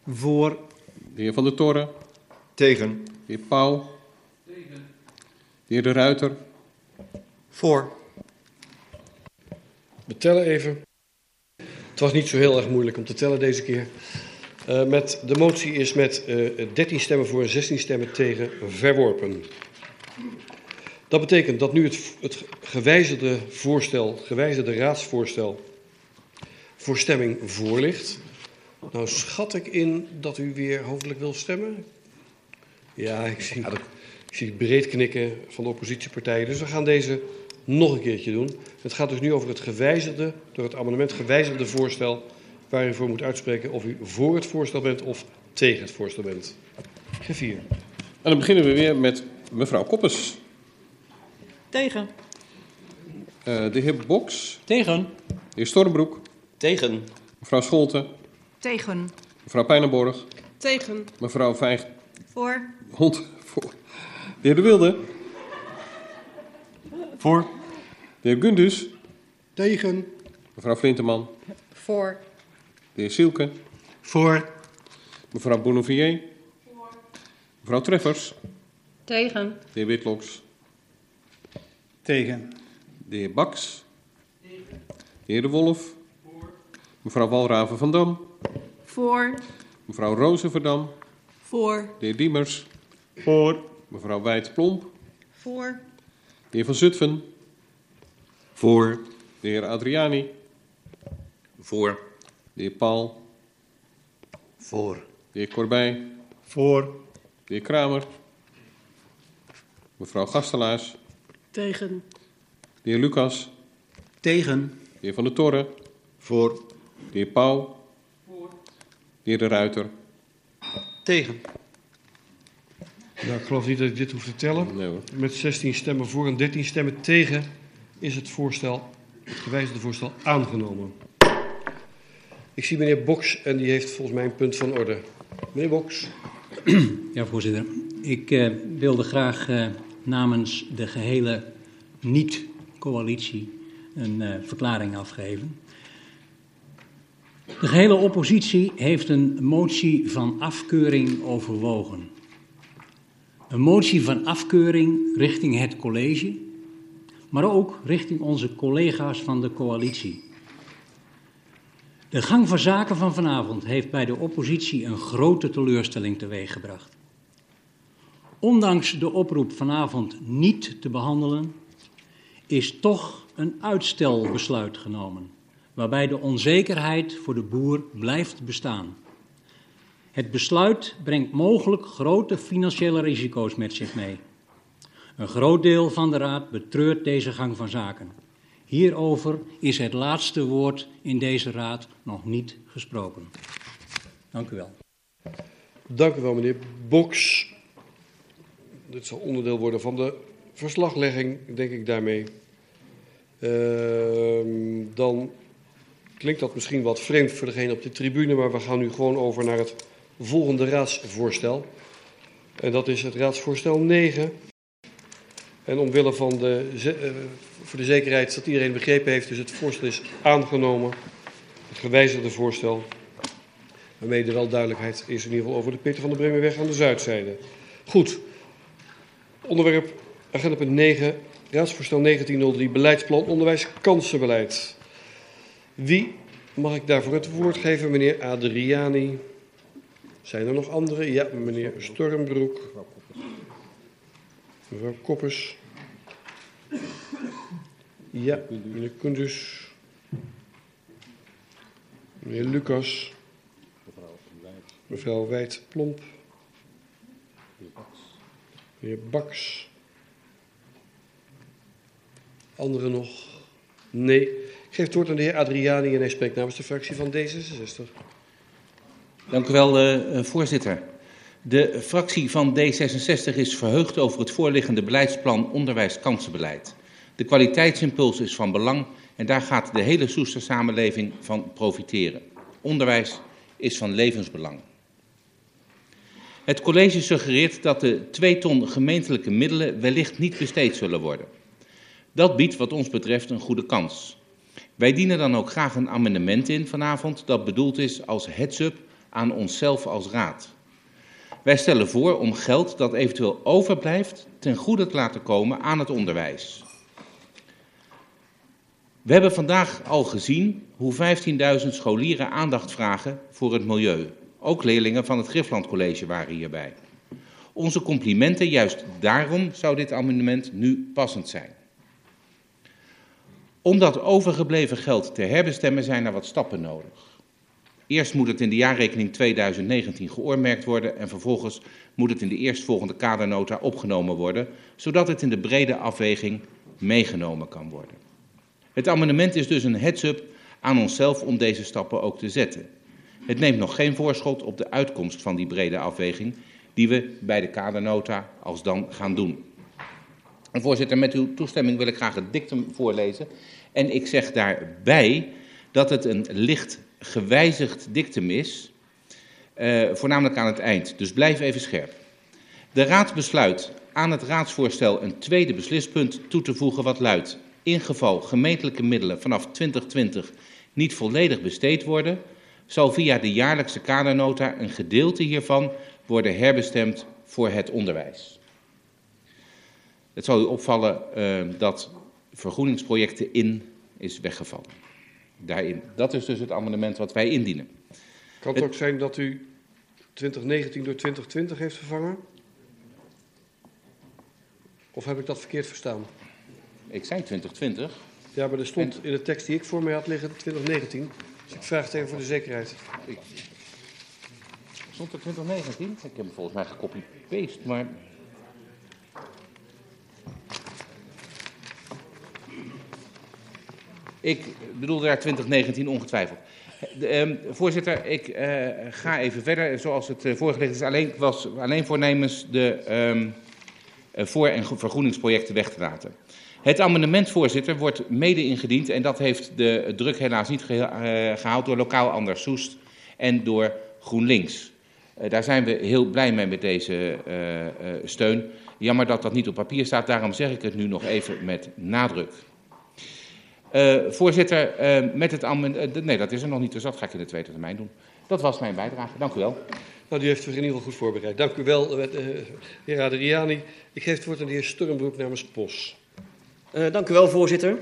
Voor. De heer Van der Torre. Tegen. De heer Pauw. De heer De Ruiter. Voor. We tellen even. Het was niet zo heel erg moeilijk om te tellen deze keer. Uh, met, de motie is met uh, 13 stemmen voor en 16 stemmen tegen verworpen. Dat betekent dat nu het, het gewijzigde voorstel, het gewijzigde raadsvoorstel voor stemming voor ligt. Nou schat ik in dat u weer hoofdelijk wil stemmen. Ja, ik zie, ik zie breed knikken van de oppositiepartijen. Dus we gaan deze nog een keertje doen. Het gaat dus nu over het gewijzigde, door het amendement gewijzigde voorstel... waar u voor moet uitspreken of u voor het voorstel bent of tegen het voorstel bent. Griffier. En dan beginnen we weer met mevrouw Koppes. Tegen. Uh, de heer Boks. Tegen. De heer Stormbroek. Tegen. Mevrouw Scholten. Tegen. Mevrouw Pijnenborg. Tegen. Mevrouw Vijg... Voor. Hond. Voor. De heer De Wilde. Voor. De heer Gundus. Tegen. Mevrouw Flinteman. Voor. De heer Sielke. Voor. Mevrouw Bounovier. Voor. Mevrouw Treffers. Tegen. De heer Witloks. Tegen. De heer Baks. Tegen. De heer De Wolf. Voor. Mevrouw Walraven van Dam. Voor. Mevrouw Rozeverdam. Voor. De heer Diemers. Voor. Mevrouw Wijts Plomp. Voor. De heer Van Zutphen. Voor. De heer Adriani. Voor. De heer Paul. Voor. De heer Corbij. Voor. De heer Kramer. Mevrouw Gastelaars. Tegen. De heer Lucas. Tegen. De heer Van der Torre. Voor. De heer Pauw. De heer De Ruiter. Tegen. Nou, ik geloof niet dat ik dit hoef te tellen. Nee, hoor. Met 16 stemmen voor en 13 stemmen tegen is het voorstel, het gewijzigde voorstel, aangenomen. Ik zie meneer Boks en die heeft volgens mij een punt van orde. Meneer Boks. Ja, voorzitter. Ik uh, wilde graag uh, namens de gehele niet-coalitie een uh, verklaring afgeven. De gehele oppositie heeft een motie van afkeuring overwogen. Een motie van afkeuring richting het college, maar ook richting onze collega's van de coalitie. De gang van zaken van vanavond heeft bij de oppositie een grote teleurstelling teweeggebracht. Ondanks de oproep vanavond niet te behandelen, is toch een uitstelbesluit genomen, waarbij de onzekerheid voor de boer blijft bestaan. Het besluit brengt mogelijk grote financiële risico's met zich mee. Een groot deel van de Raad betreurt deze gang van zaken. Hierover is het laatste woord in deze Raad nog niet gesproken. Dank u wel. Dank u wel, meneer Boks. Dit zal onderdeel worden van de verslaglegging, denk ik daarmee. Uh, dan klinkt dat misschien wat vreemd voor degene op de tribune, maar we gaan nu gewoon over naar het volgende raadsvoorstel. En dat is het raadsvoorstel 9. En omwille van de, uh, voor de zekerheid dat iedereen begrepen heeft, dus het voorstel is aangenomen. Het gewijzigde voorstel. Waarmee er wel duidelijkheid is in ieder geval over de Peter van der Bremenweg aan de zuidzijde. Goed. Onderwerp agenda punt 9. Raadsvoorstel 1903. Beleidsplan onderwijs kansenbeleid. Wie mag ik daarvoor het woord geven? Meneer Adriani. Zijn er nog anderen? Ja, meneer Stormbroek. Mevrouw Koppers. Ja, meneer Kundus. Meneer Lucas. Mevrouw Wijd-Plomp. Meneer Baks. Anderen nog? Nee. Geef het woord aan de heer Adriani en hij spreekt namens de fractie van D66. Dank u wel, uh, voorzitter. De fractie van D66 is verheugd over het voorliggende beleidsplan onderwijs-kansenbeleid. De kwaliteitsimpuls is van belang en daar gaat de hele Soester samenleving van profiteren. Onderwijs is van levensbelang. Het college suggereert dat de 2 ton gemeentelijke middelen wellicht niet besteed zullen worden. Dat biedt wat ons betreft een goede kans. Wij dienen dan ook graag een amendement in vanavond dat bedoeld is als heads-up aan onszelf als raad. Wij stellen voor om geld dat eventueel overblijft ten goede te laten komen aan het onderwijs. We hebben vandaag al gezien hoe 15.000 scholieren aandacht vragen voor het milieu. Ook leerlingen van het Griffland College waren hierbij. Onze complimenten, juist daarom zou dit amendement nu passend zijn. Om dat overgebleven geld te herbestemmen zijn er wat stappen nodig. Eerst moet het in de jaarrekening 2019 geoormerkt worden en vervolgens moet het in de eerstvolgende kadernota opgenomen worden, zodat het in de brede afweging meegenomen kan worden. Het amendement is dus een heads-up aan onszelf om deze stappen ook te zetten. Het neemt nog geen voorschot op de uitkomst van die brede afweging, die we bij de kadernota als dan gaan doen. En voorzitter, met uw toestemming wil ik graag het dictum voorlezen. En ik zeg daarbij dat het een licht gewijzigd dictum is, uh, voornamelijk aan het eind. Dus blijf even scherp. De Raad besluit aan het raadsvoorstel een tweede beslispunt toe te voegen wat luidt. In geval gemeentelijke middelen vanaf 2020 niet volledig besteed worden, zal via de jaarlijkse kadernota een gedeelte hiervan worden herbestemd voor het onderwijs. Het zal u opvallen uh, dat vergroeningsprojecten in is weggevallen. Daarin. Dat is dus het amendement wat wij indienen. Kan het, ook zijn dat u 2019 door 2020 heeft vervangen? Of heb ik dat verkeerd verstaan? Ik zei 2020. Ja, maar er stond in de tekst die ik voor mij had liggen 2019. Dus ik vraag het even voor de zekerheid. Ik... Stond er 2019? Ik heb hem volgens mij gecopy-paste, maar Ik bedoel daar 2019 ongetwijfeld. Uh, voorzitter, ik uh, ga even verder. Zoals het uh, voorgelegd is, alleen, was alleen voornemens de um, voor- en vergroeningsprojecten weg te laten. Het amendement, voorzitter, wordt mede ingediend en dat heeft de druk helaas niet ge gehaald door lokaal Anders Soest en door GroenLinks. daar zijn we heel blij mee met deze steun. Jammer dat dat niet op papier staat, daarom zeg ik het nu nog even met nadruk. Uh, voorzitter, uh, met het amendement. Uh, nee, dat is er nog niet, dus dat ga ik in de tweede termijn doen. Dat was mijn bijdrage. Dank u wel. Nou, die heeft zich in ieder geval goed voorbereid. Dank u wel, heer Adriani. Ik geef het woord aan de heer Sturmbroek namens POS. dank u wel, voorzitter.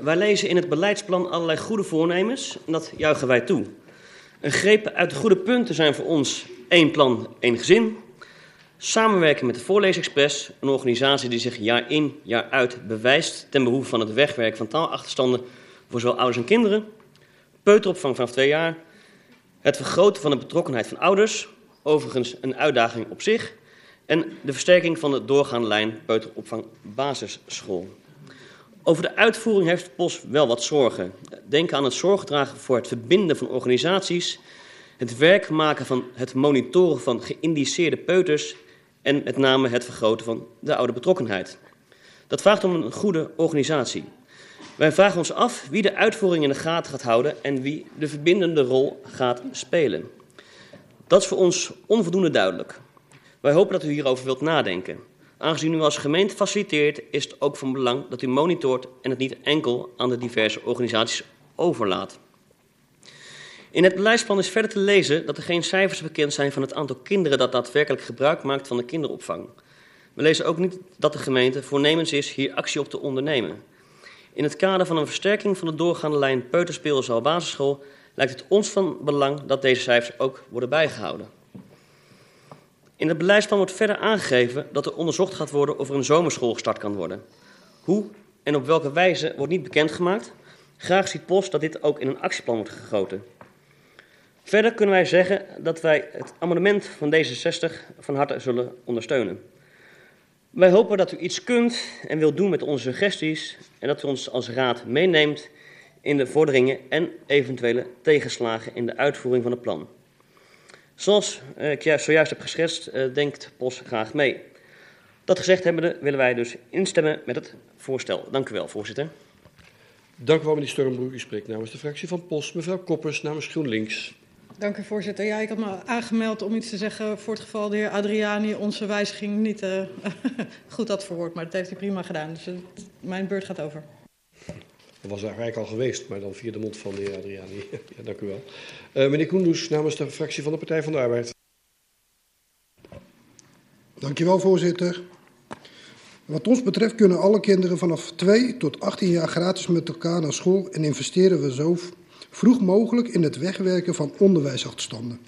wij lezen in het beleidsplan allerlei goede voornemens en dat juichen wij toe. Een greep uit de goede punten zijn voor ons één plan, één gezin, Samenwerken met de Voorleesexpress, een organisatie die zich jaar in, jaar uit bewijst ten behoeve van het wegwerken van taalachterstanden voor zowel ouders en kinderen. Peuteropvang vanaf twee jaar. Het vergroten van de betrokkenheid van ouders, overigens een uitdaging op zich. En de versterking van de doorgaande lijn peuteropvang basisschool. Over de uitvoering heeft POS wel wat zorgen. Denk aan het zorgdragen voor het verbinden van organisaties, het werk maken van het monitoren van geïndiceerde peuters en met name het vergroten van de oude betrokkenheid. Dat vraagt om een goede organisatie. Wij vragen ons af wie de uitvoering in de gaten gaat houden en wie de verbindende rol gaat spelen. Dat is voor ons onvoldoende duidelijk. Wij hopen dat u hierover wilt nadenken. Aangezien u als gemeente faciliteert, is het ook van belang dat u monitort en het niet enkel aan de diverse organisaties overlaat. In het beleidsplan is verder te lezen dat er geen cijfers bekend zijn van het aantal kinderen dat daadwerkelijk gebruik maakt van de kinderopvang. We lezen ook niet dat de gemeente voornemens is hier actie op te ondernemen. In het kader van een versterking van de doorgaande lijn peuterspeelzaal basisschool lijkt het ons van belang dat deze cijfers ook worden bijgehouden. In het beleidsplan wordt verder aangegeven dat er onderzocht gaat worden of er een zomerschool gestart kan worden. Hoe en op welke wijze wordt niet bekendgemaakt. Graag ziet Post dat dit ook in een actieplan wordt gegoten. Verder kunnen wij zeggen dat wij het amendement van D66 van harte zullen ondersteunen. Wij hopen dat u iets kunt en wilt doen met onze suggesties en dat u ons als raad meeneemt in de vorderingen en eventuele tegenslagen in de uitvoering van het plan. Zoals eh, ik juist zojuist heb geschetst, uh, denkt POS graag mee. Dat gezegd hebbende willen wij dus instemmen met het voorstel. Dank u wel, voorzitter. Dank u wel, meneer Sturmbroek. U spreekt namens de fractie van POS. Mevrouw Koppers namens GroenLinks. Dank u, voorzitter. Ja, ik had me aangemeld om iets te zeggen voor het geval de heer Adriani onze wijziging niet uh, <laughs> goed had verwoord. Maar dat heeft hij prima gedaan. Dus het, mijn beurt gaat over. Dat was eigenlijk al geweest, maar dan via de mond van de heer Adriani. <laughs> ja, dank u wel. Uh, meneer Koendoes namens de fractie van de Partij van de Arbeid. Dank u wel, voorzitter. Wat ons betreft kunnen alle kinderen vanaf 2 tot 18 jaar gratis met elkaar naar school en investeren we zo vroeg mogelijk in het wegwerken van onderwijsachterstanden.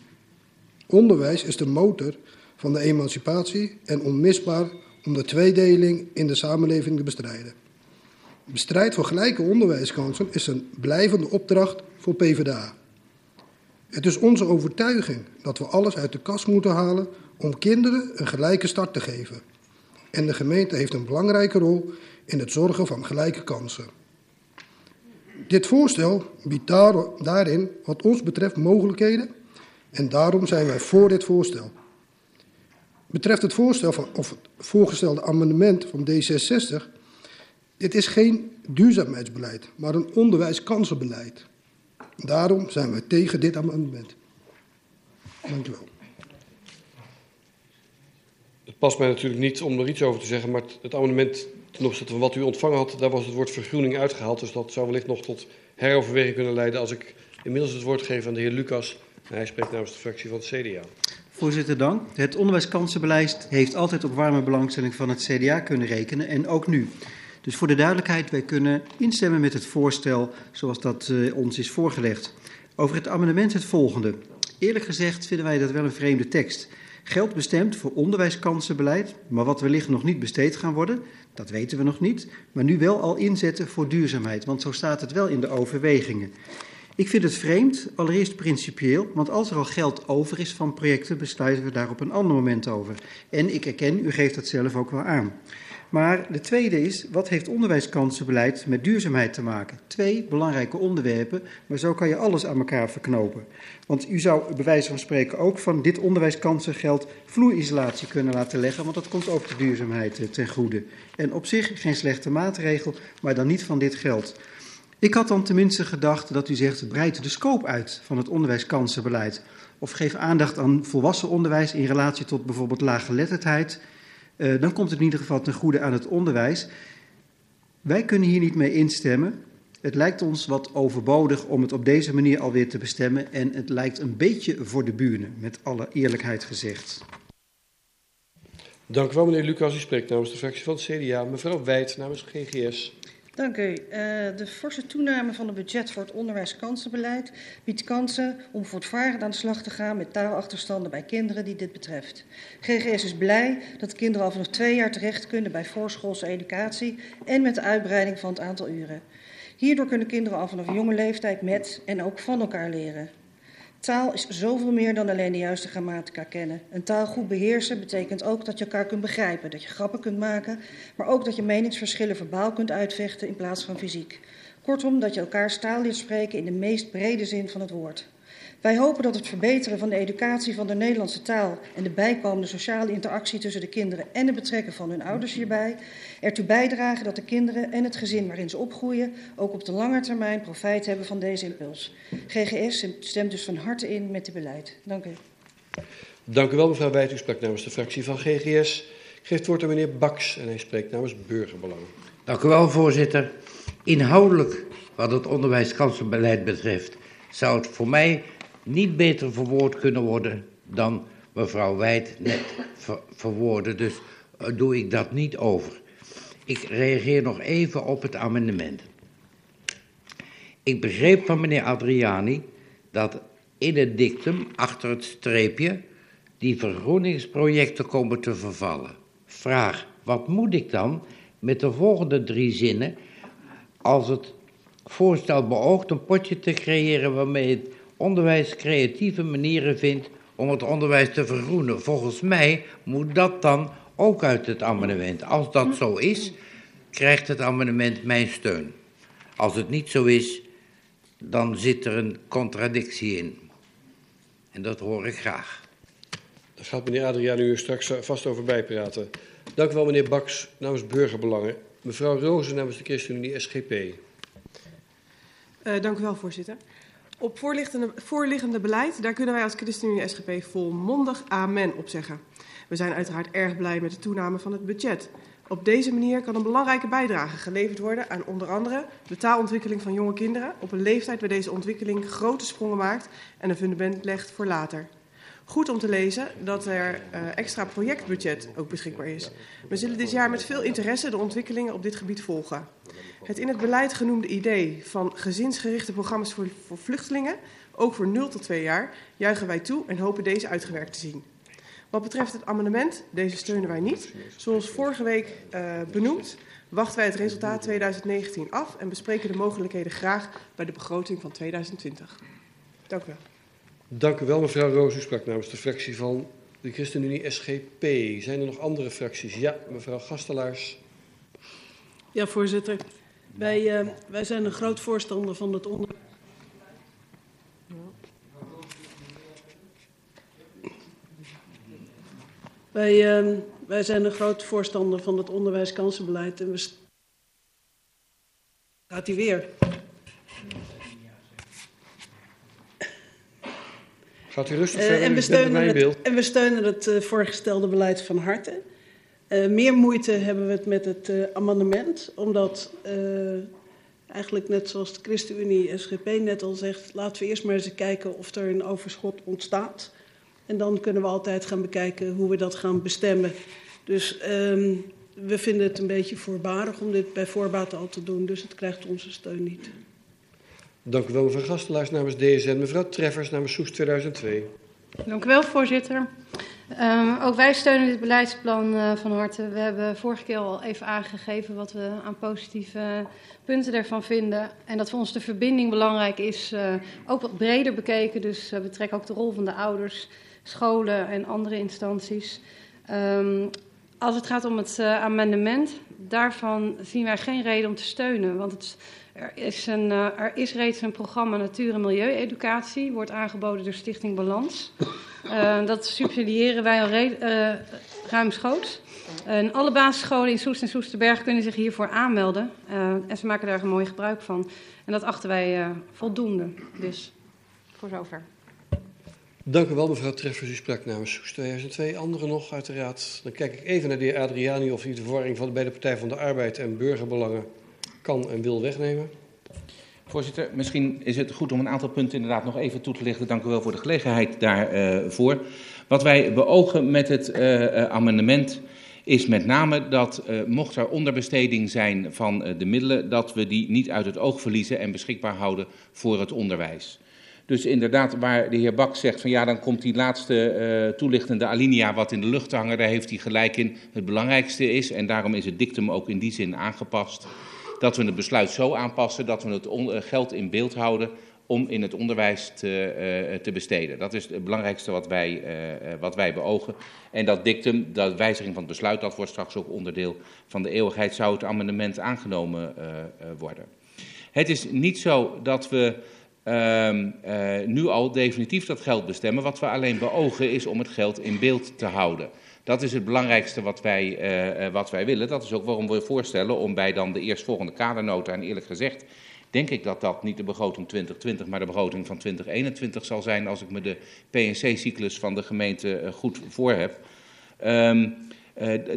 Onderwijs is de motor van de emancipatie en onmisbaar om de tweedeling in de samenleving te bestrijden. Bestrijd voor gelijke onderwijskansen is een blijvende opdracht voor PvdA. Het is onze overtuiging dat we alles uit de kast moeten halen om kinderen een gelijke start te geven. En de gemeente heeft een belangrijke rol in het zorgen van gelijke kansen. Dit voorstel biedt daarin, wat ons betreft, mogelijkheden en daarom zijn wij voor dit voorstel. Betreft het voorstel van, of het voorgestelde amendement van D66, dit is geen duurzaamheidsbeleid, maar een onderwijskansenbeleid. Daarom zijn wij tegen dit amendement. Dank u wel. Het past mij natuurlijk niet om er iets over te zeggen, maar het amendement ten opzichte van wat u ontvangen had, daar was het woord vergroening uitgehaald. Dus dat zou wellicht nog tot heroverweging kunnen leiden als ik inmiddels het woord geef aan de heer Lucas. Hij spreekt namens de fractie van het CDA. Voorzitter, dank. Het onderwijskansenbeleid heeft altijd op warme belangstelling van het CDA kunnen rekenen en ook nu. Dus voor de duidelijkheid, wij kunnen instemmen met het voorstel zoals dat uh, ons is voorgelegd. Over het amendement het volgende. Eerlijk gezegd vinden wij dat wel een vreemde tekst. Geld bestemd voor onderwijskansenbeleid, maar wat wellicht nog niet besteed gaan worden, dat weten we nog niet, maar nu wel al inzetten voor duurzaamheid, want zo staat het wel in de overwegingen. Ik vind het vreemd, allereerst principieel, want als er al geld over is van projecten, besluiten we daar op een ander moment over. En ik erken, u geeft dat zelf ook wel aan. Maar de tweede is, wat heeft onderwijskansenbeleid met duurzaamheid te maken? Twee belangrijke onderwerpen, maar zo kan je alles aan elkaar verknopen. Want u zou bij wijze van spreken ook van dit onderwijskansengeld vloerisolatie kunnen laten leggen, want dat komt ook de duurzaamheid eh, ten goede. En op zich geen slechte maatregel, maar dan niet van dit geld. Ik had dan tenminste gedacht dat u zegt, breid de scope uit van het onderwijskansenbeleid. Of geef aandacht aan volwassen onderwijs in relatie tot bijvoorbeeld laaggeletterdheid uh, dan komt het in ieder geval ten goede aan het onderwijs. Wij kunnen hier niet mee instemmen. Het lijkt ons wat overbodig om het op deze manier alweer te bestemmen. En het lijkt een beetje voor de buren, met alle eerlijkheid gezegd. Dank u wel, meneer Lucas. U spreekt namens de fractie van het CDA. Mevrouw Wijd namens GGS. Dank u. Uh, de forse toename van het budget voor het onderwijskansenbeleid biedt kansen om voortvarend aan de slag te gaan met taalachterstanden bij kinderen die dit betreft. GGS is blij dat kinderen al vanaf twee jaar terecht kunnen bij voorschoolse educatie en met de uitbreiding van het aantal uren. Hierdoor kunnen kinderen al vanaf jonge leeftijd met en ook van elkaar leren. Taal is zoveel meer dan alleen de juiste grammatica kennen. Een taal goed beheersen betekent ook dat je elkaar kunt begrijpen, dat je grappen kunt maken, maar ook dat je meningsverschillen verbaal kunt uitvechten in plaats van fysiek. Kortom, dat je elkaars taal leert spreken in de meest brede zin van het woord. Wij hopen dat het verbeteren van de educatie van de Nederlandse taal en de bijkomende sociale interactie tussen de kinderen en het betrekken van hun ouders hierbij ertoe bijdragen dat de kinderen en het gezin waarin ze opgroeien ook op de lange termijn profijt hebben van deze impuls. GGS stemt dus van harte in met dit beleid. Dank u. Dank u wel, mevrouw Wijt. U sprak namens de fractie van GGS. Ik geef het woord aan meneer Baks en hij spreekt namens Burgerbelang. Dank u wel, voorzitter. Inhoudelijk, wat het onderwijskansenbeleid betreft, zou het voor mij niet beter verwoord kunnen worden dan mevrouw Wijd net ver verwoordde. Dus uh, doe ik dat niet over. Ik reageer nog even op het amendement. Ik begreep van meneer Adriani dat in het dictum, achter het streepje, die vergroeningsprojecten komen te vervallen. Vraag, wat moet ik dan met de volgende drie zinnen als het voorstel beoogt een potje te creëren waarmee het onderwijs creatieve manieren vindt om het onderwijs te vergroenen. Volgens mij moet dat dan ook uit het amendement. Als dat zo is, krijgt het amendement mijn steun. Als het niet zo is, dan zit er een contradictie in. En dat hoor ik graag. Daar gaat meneer Adriaan u straks vast over bijpraten. Dank u wel, meneer Baks, namens Burgerbelangen. Mevrouw Rozen namens de ChristenUnie SGP. Uh, dank u wel, voorzitter. Op voorliggende, beleid, daar kunnen wij als ChristenUnie SGP volmondig amen op zeggen. We zijn uiteraard erg blij met de toename van het budget. Op deze manier kan een belangrijke bijdrage geleverd worden aan onder andere de taalontwikkeling van jonge kinderen op een leeftijd waar deze ontwikkeling grote sprongen maakt en een fundament legt voor later. Goed om te lezen dat er uh, extra projectbudget ook beschikbaar is. We zullen dit jaar met veel interesse de ontwikkelingen op dit gebied volgen. Het in het beleid genoemde idee van gezinsgerichte programma's voor, voor vluchtelingen, ook voor 0 tot 2 jaar, juichen wij toe en hopen deze uitgewerkt te zien. Wat betreft het amendement, deze steunen wij niet. Zoals vorige week uh, benoemd, wachten wij het resultaat 2019 af en bespreken de mogelijkheden graag bij de begroting van 2020. Dank u wel. Dank u wel, mevrouw Roos. U sprak namens de fractie van de ChristenUnie SGP. Zijn er nog andere fracties? Ja, mevrouw Gastelaars. Ja, voorzitter. Wij, uh, wij zijn een groot voorstander van het onderwijs. Wij, uh, wij zijn een groot voorstander van het onderwijskansenbeleid en we. Gaat hij weer? Gaat u rustig verder? Uh, en, we steunen het, en we steunen het voorgestelde beleid van harte. Uh, meer moeite hebben we het met het amendement, omdat eigenlijk net zoals de ChristenUnie SGP net al zegt, laten we eerst maar eens kijken of er een overschot ontstaat. En dan kunnen we altijd gaan bekijken hoe we dat gaan bestemmen. Dus um, we vinden het een beetje voorbarig om dit bij voorbaat al te doen, dus het krijgt onze steun niet. Dank u wel, mevrouw Gastelaars namens DSN. Mevrouw Treffers namens Soes 2002. Dank u wel, voorzitter. Um, ook wij steunen dit beleidsplan uh, van harte. We hebben vorige keer al even aangegeven wat we aan positieve punten ervan vinden. En dat voor ons de verbinding belangrijk is, uh, ook wat breder bekeken. Dus uh, we trekken ook de rol van de ouders, scholen en andere instanties. Um, als het gaat om het amendement, daarvan zien wij geen reden om te steunen. Want het, er, is een, er is reeds een programma Natuur- en Milieueducatie, wordt aangeboden door Stichting Balans. Uh, <laughs> dat subsidiëren wij al uh, ruimschoots. En alle basisscholen in Soest en Soesterberg kunnen zich hiervoor aanmelden. Uh, en ze maken daar een mooi gebruik van. En dat achten wij voldoende. Dus voor zover. Dank u wel, mevrouw Treffers. U sprak namens Soest 2002. Anderen nog, uiteraard. Dan kijk ik even naar de heer Adriani of hij de verwarring van, bij de Partij van de Arbeid en Burgerbelangen kan en wil wegnemen. Voorzitter, misschien is het goed om een aantal punten inderdaad nog even toe te lichten. Dank u wel voor de gelegenheid daarvoor. Uh, Wat wij beogen met het uh, amendement is met name dat uh, mocht er onderbesteding zijn van de middelen, dat we die niet uit het oog verliezen en beschikbaar houden voor het onderwijs. Dus inderdaad, waar de heer Bak zegt van ja, dan komt die laatste uh, toelichtende alinea wat in de lucht hangen, daar heeft hij gelijk in. Het belangrijkste is, en daarom is het dictum ook in die zin aangepast, dat we het besluit zo aanpassen dat we het geld in beeld houden om in het onderwijs te, uh, te besteden. Dat is het belangrijkste wat wij, wat wij beogen. En dat dictum, dat wijziging van het besluit, dat wordt straks ook onderdeel van de eeuwigheid, zou het amendement aangenomen worden. Het is niet zo dat we nu al definitief dat geld bestemmen. Wat we alleen beogen is om het geld in beeld te houden. Dat is het belangrijkste wat wij, uh, wat wij willen. Dat is ook waarom we voorstellen om bij dan de eerstvolgende kadernota, en eerlijk gezegd denk ik dat dat niet de begroting 2020, maar de begroting van 2021 zal zijn als ik me de PNC-cyclus van de gemeente uh, goed voor heb. Uh,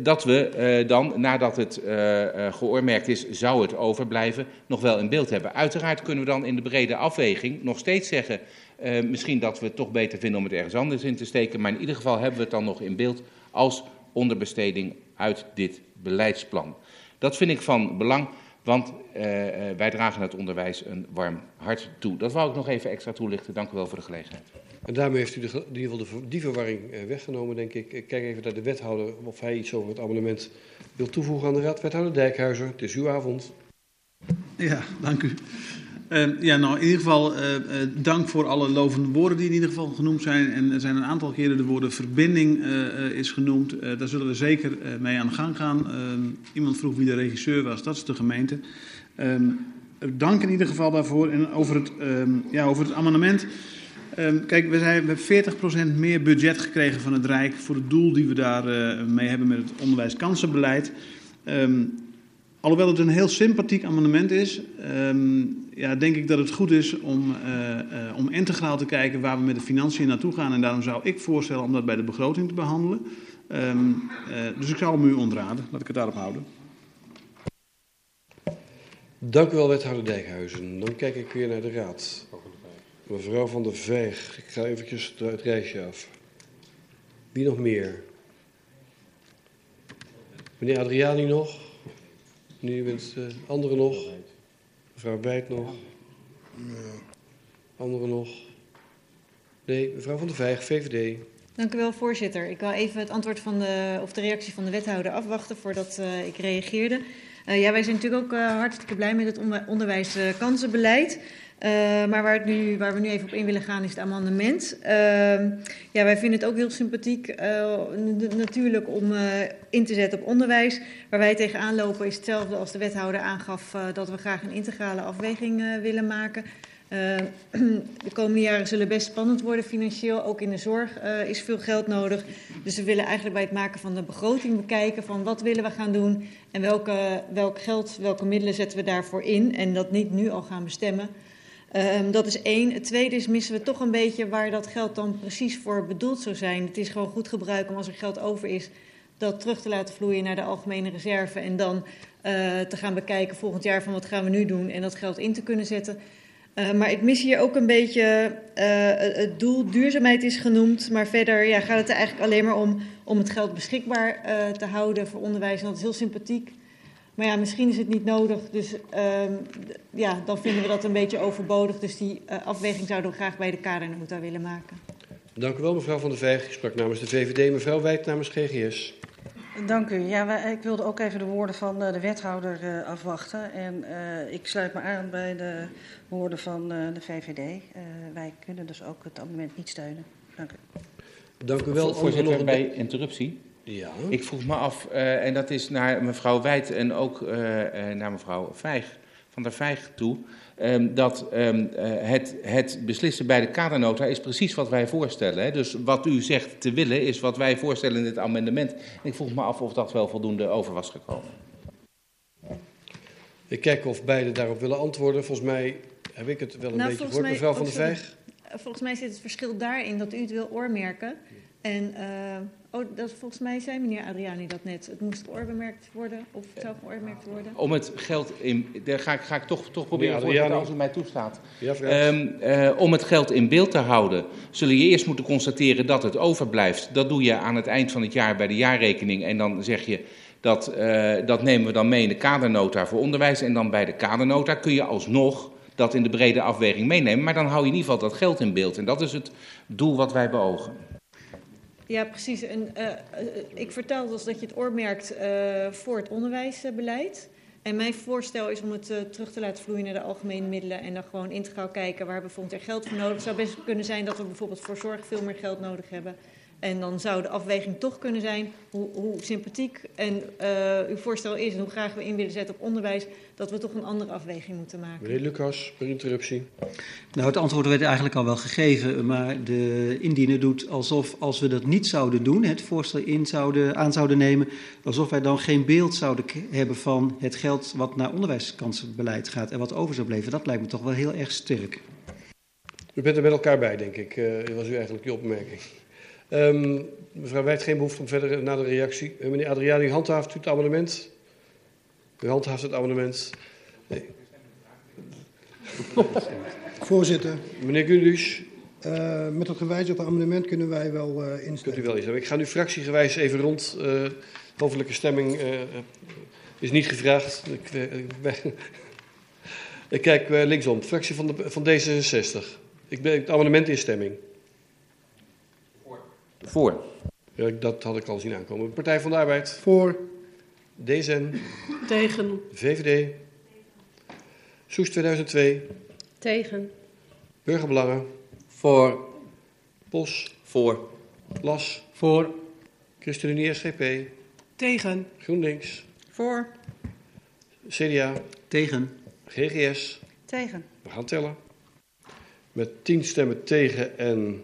dat we dan, nadat het uh, geoormerkt is, zou het overblijven, nog wel in beeld hebben. Uiteraard kunnen we dan in de brede afweging nog steeds zeggen, misschien dat we het toch beter vinden om het ergens anders in te steken, maar in ieder geval hebben we het dan nog in beeld als onderbesteding uit dit beleidsplan. Dat vind ik van belang, want wij dragen het onderwijs een warm hart toe. Dat wou ik nog even extra toelichten. Dank u wel voor de gelegenheid. En daarmee heeft u de, in ieder geval de, die verwarring weggenomen, denk ik. Ik kijk even naar de wethouder of hij iets over het amendement wil toevoegen aan de raad. Wethouder Dijkhuizer, het is uw avond. Ja, dank u. Uh, ja, nou, in ieder geval uh, uh, dank voor alle lovende woorden die in ieder geval genoemd zijn. En er zijn een aantal keren de woorden verbinding is genoemd. daar zullen we zeker mee aan de gang gaan. Ehm, iemand vroeg wie de regisseur was, dat is de gemeente. Ehm, dank in ieder geval daarvoor. En over het, ja, over het amendement... Kijk, we, zijn, we hebben 40% meer budget gekregen van het Rijk voor het doel die we daar mee hebben met het onderwijskansenbeleid. Alhoewel het een heel sympathiek amendement is, um, ja, denk ik dat het goed is om, uh, uh, om integraal te kijken waar we met de financiën naartoe gaan. En daarom zou ik voorstellen om dat bij de begroting te behandelen. dus ik zou hem u ontraden. Laat ik het daarop houden. Dank u wel, wethouder Dijkhuizen. Dan kijk ik weer naar de raad. Mevrouw van der Veeg, ik ga eventjes het reisje af. Wie nog meer? Meneer Adriani nog? Nu bent uh, anderen nog? Mevrouw Bijt nog? Anderen nog? Nee, mevrouw van der Veeg, VVD. Dank u wel, voorzitter. Ik wil even het antwoord van de, of de reactie van de wethouder afwachten voordat uh, ik reageerde. Uh, ja, wij zijn natuurlijk ook hartstikke blij met het onderwijskansenbeleid. Uh, maar waar, nu, waar, we nu even op in willen gaan is het amendement. Uh, ja, wij vinden het ook heel sympathiek uh, natuurlijk om in te zetten op onderwijs. Waar wij tegenaan lopen is hetzelfde als de wethouder aangaf dat we graag een integrale afweging willen maken. <clears throat> de komende jaren zullen best spannend worden financieel. Ook in de zorg is veel geld nodig. Dus we willen eigenlijk bij het maken van de begroting bekijken van wat willen we gaan doen en welke, welk geld, welke middelen zetten we daarvoor in. En dat niet nu al gaan bestemmen. Um, dat is één. Het tweede is missen we toch een beetje waar dat geld dan precies voor bedoeld zou zijn. Het is gewoon goed gebruik om als er geld over is, dat terug te laten vloeien naar de algemene reserve. En dan uh, te gaan bekijken volgend jaar van wat gaan we nu doen en dat geld in te kunnen zetten. Uh, maar ik mis hier ook een beetje, uh, het doel duurzaamheid is genoemd. Maar verder ja, gaat het er eigenlijk alleen maar om, om het geld beschikbaar te houden voor onderwijs. En dat is heel sympathiek. Maar ja, misschien is het niet nodig. Dus um, ja, dan vinden we dat een beetje overbodig. Dus die uh, afweging zouden we graag bij de kadernota willen maken. Dank u wel, mevrouw Van der Veeg. Ik sprak namens de VVD. Mevrouw Wijk namens GGS. Dank u. Ja, ik wilde ook even de woorden van de wethouder uh, afwachten. En uh, ik sluit me aan bij de woorden van de VVD. Uh, wij kunnen dus ook het amendement niet steunen. Dank u. Dank u wel. Voorzitter, bij interruptie. Ja. Ik vroeg me af, uh, en dat is naar mevrouw Wijt en ook uh, uh, naar mevrouw Vijg, van der Vijg toe, um, dat um, het, het beslissen bij de kadernota is precies wat wij voorstellen. Hè? Dus wat u zegt te willen is wat wij voorstellen in dit amendement. En ik vroeg me af of dat wel voldoende over was gekomen. Ik kijk of beiden daarop willen antwoorden. Volgens mij heb ik het wel een nou, beetje gehoord, mij, mevrouw van der Vijg. Volgens mij zit het verschil daarin dat u het wil oormerken. En uh, oh, dat, volgens mij zei meneer Adriani dat net. Het moest geoormerkt worden of het zou geoormerkt worden. Om het geld in. Daar ga ik, ga ik toch, toch proberen ja, als u mij toestaat. Ja, um, uh, om het geld in beeld te houden, zul je eerst moeten constateren dat het overblijft. Dat doe je aan het eind van het jaar bij de jaarrekening. En dan zeg je. Dat, uh, dat nemen we dan mee in de kadernota voor onderwijs. En dan bij de kadernota kun je alsnog dat in de brede afweging meenemen. Maar dan hou je in ieder geval dat geld in beeld. En dat is het doel wat wij beogen. Ja, precies. En, uh, ik vertel dus dat je het oormerkt uh, voor het onderwijsbeleid. En mijn voorstel is om het terug te laten vloeien naar de algemene middelen. En dan gewoon integraal kijken waar bijvoorbeeld er geld voor nodig Het zou best kunnen zijn dat we bijvoorbeeld voor zorg veel meer geld nodig hebben. En dan zou de afweging toch kunnen zijn hoe, hoe sympathiek en, uh, uw voorstel is en hoe graag we in willen zetten op onderwijs, dat we toch een andere afweging moeten maken. Meneer Lucas, per interruptie. Nou, het antwoord werd eigenlijk al wel gegeven, maar de indiener doet alsof als we dat niet zouden doen, het voorstel in zouden, aan zouden nemen, alsof wij dan geen beeld zouden hebben van het geld wat naar onderwijskansenbeleid gaat en wat over zou blijven. Dat lijkt me toch wel heel erg sterk. U bent er met elkaar bij, denk ik. Uh, was u eigenlijk uw opmerking. Ehm, mevrouw Wijd, geen behoefte om verder naar de reactie. Uh, meneer Adriani, handhaaft u het amendement? U handhaaft het amendement. Nee. <laughs> Voorzitter. Meneer Gundus. Uh, met het gewijzigde amendement kunnen wij wel uh, instemmen. Kunt u wel instemmen. Ik ga nu fractiegewijs even rond. Uh, hoofdelijke stemming is niet gevraagd. Ik, <laughs> ik kijk linksom. Fractie van, de, van D66. Ik ben het amendement in stemming. Voor. Ja, dat had ik al zien aankomen. Partij van de Arbeid. Voor. DZN. Tegen. VVD. Soes 2002. Tegen. Burgerbelangen. Voor. Bos. Voor. Las. Voor. ChristenUnie SGP. Tegen. GroenLinks. Voor. CDA. Tegen. GGS. Tegen. We gaan tellen. Met 10 stemmen tegen en.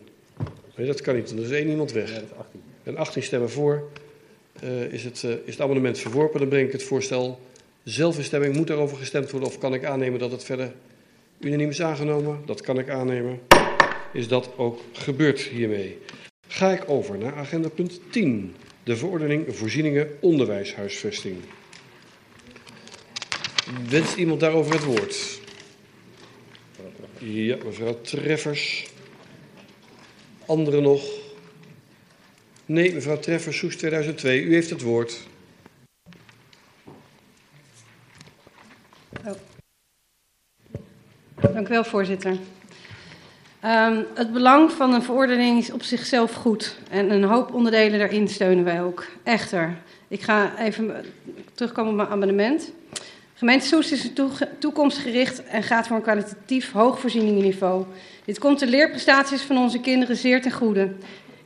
Nee, dat kan niet, er is één iemand weg. Ja, dat is 18. En 18 stemmen voor. Uh, is, het, uh, is het amendement verworpen. Dan breng ik het voorstel zelf in stemming. Moet daarover gestemd worden of kan ik aannemen dat het verder unaniem is aangenomen? Dat kan ik aannemen. Is dat ook gebeurd hiermee? Ga ik over naar agenda punt 10. De verordening voorzieningen onderwijshuisvesting. Wenst iemand daarover het woord? Ja, mevrouw Treffers. Anderen nog? Nee, mevrouw Treffers, Soes 2002. U heeft het woord. Oh. Dank u wel, voorzitter. Um, het belang van een verordening is op zichzelf goed. En een hoop onderdelen daarin steunen wij ook. Echter, ik ga even terugkomen op mijn amendement. Gemeente Soest is toekomstgericht en gaat voor een kwalitatief hoog voorzieningenniveau. Dit komt de leerprestaties van onze kinderen zeer ten goede.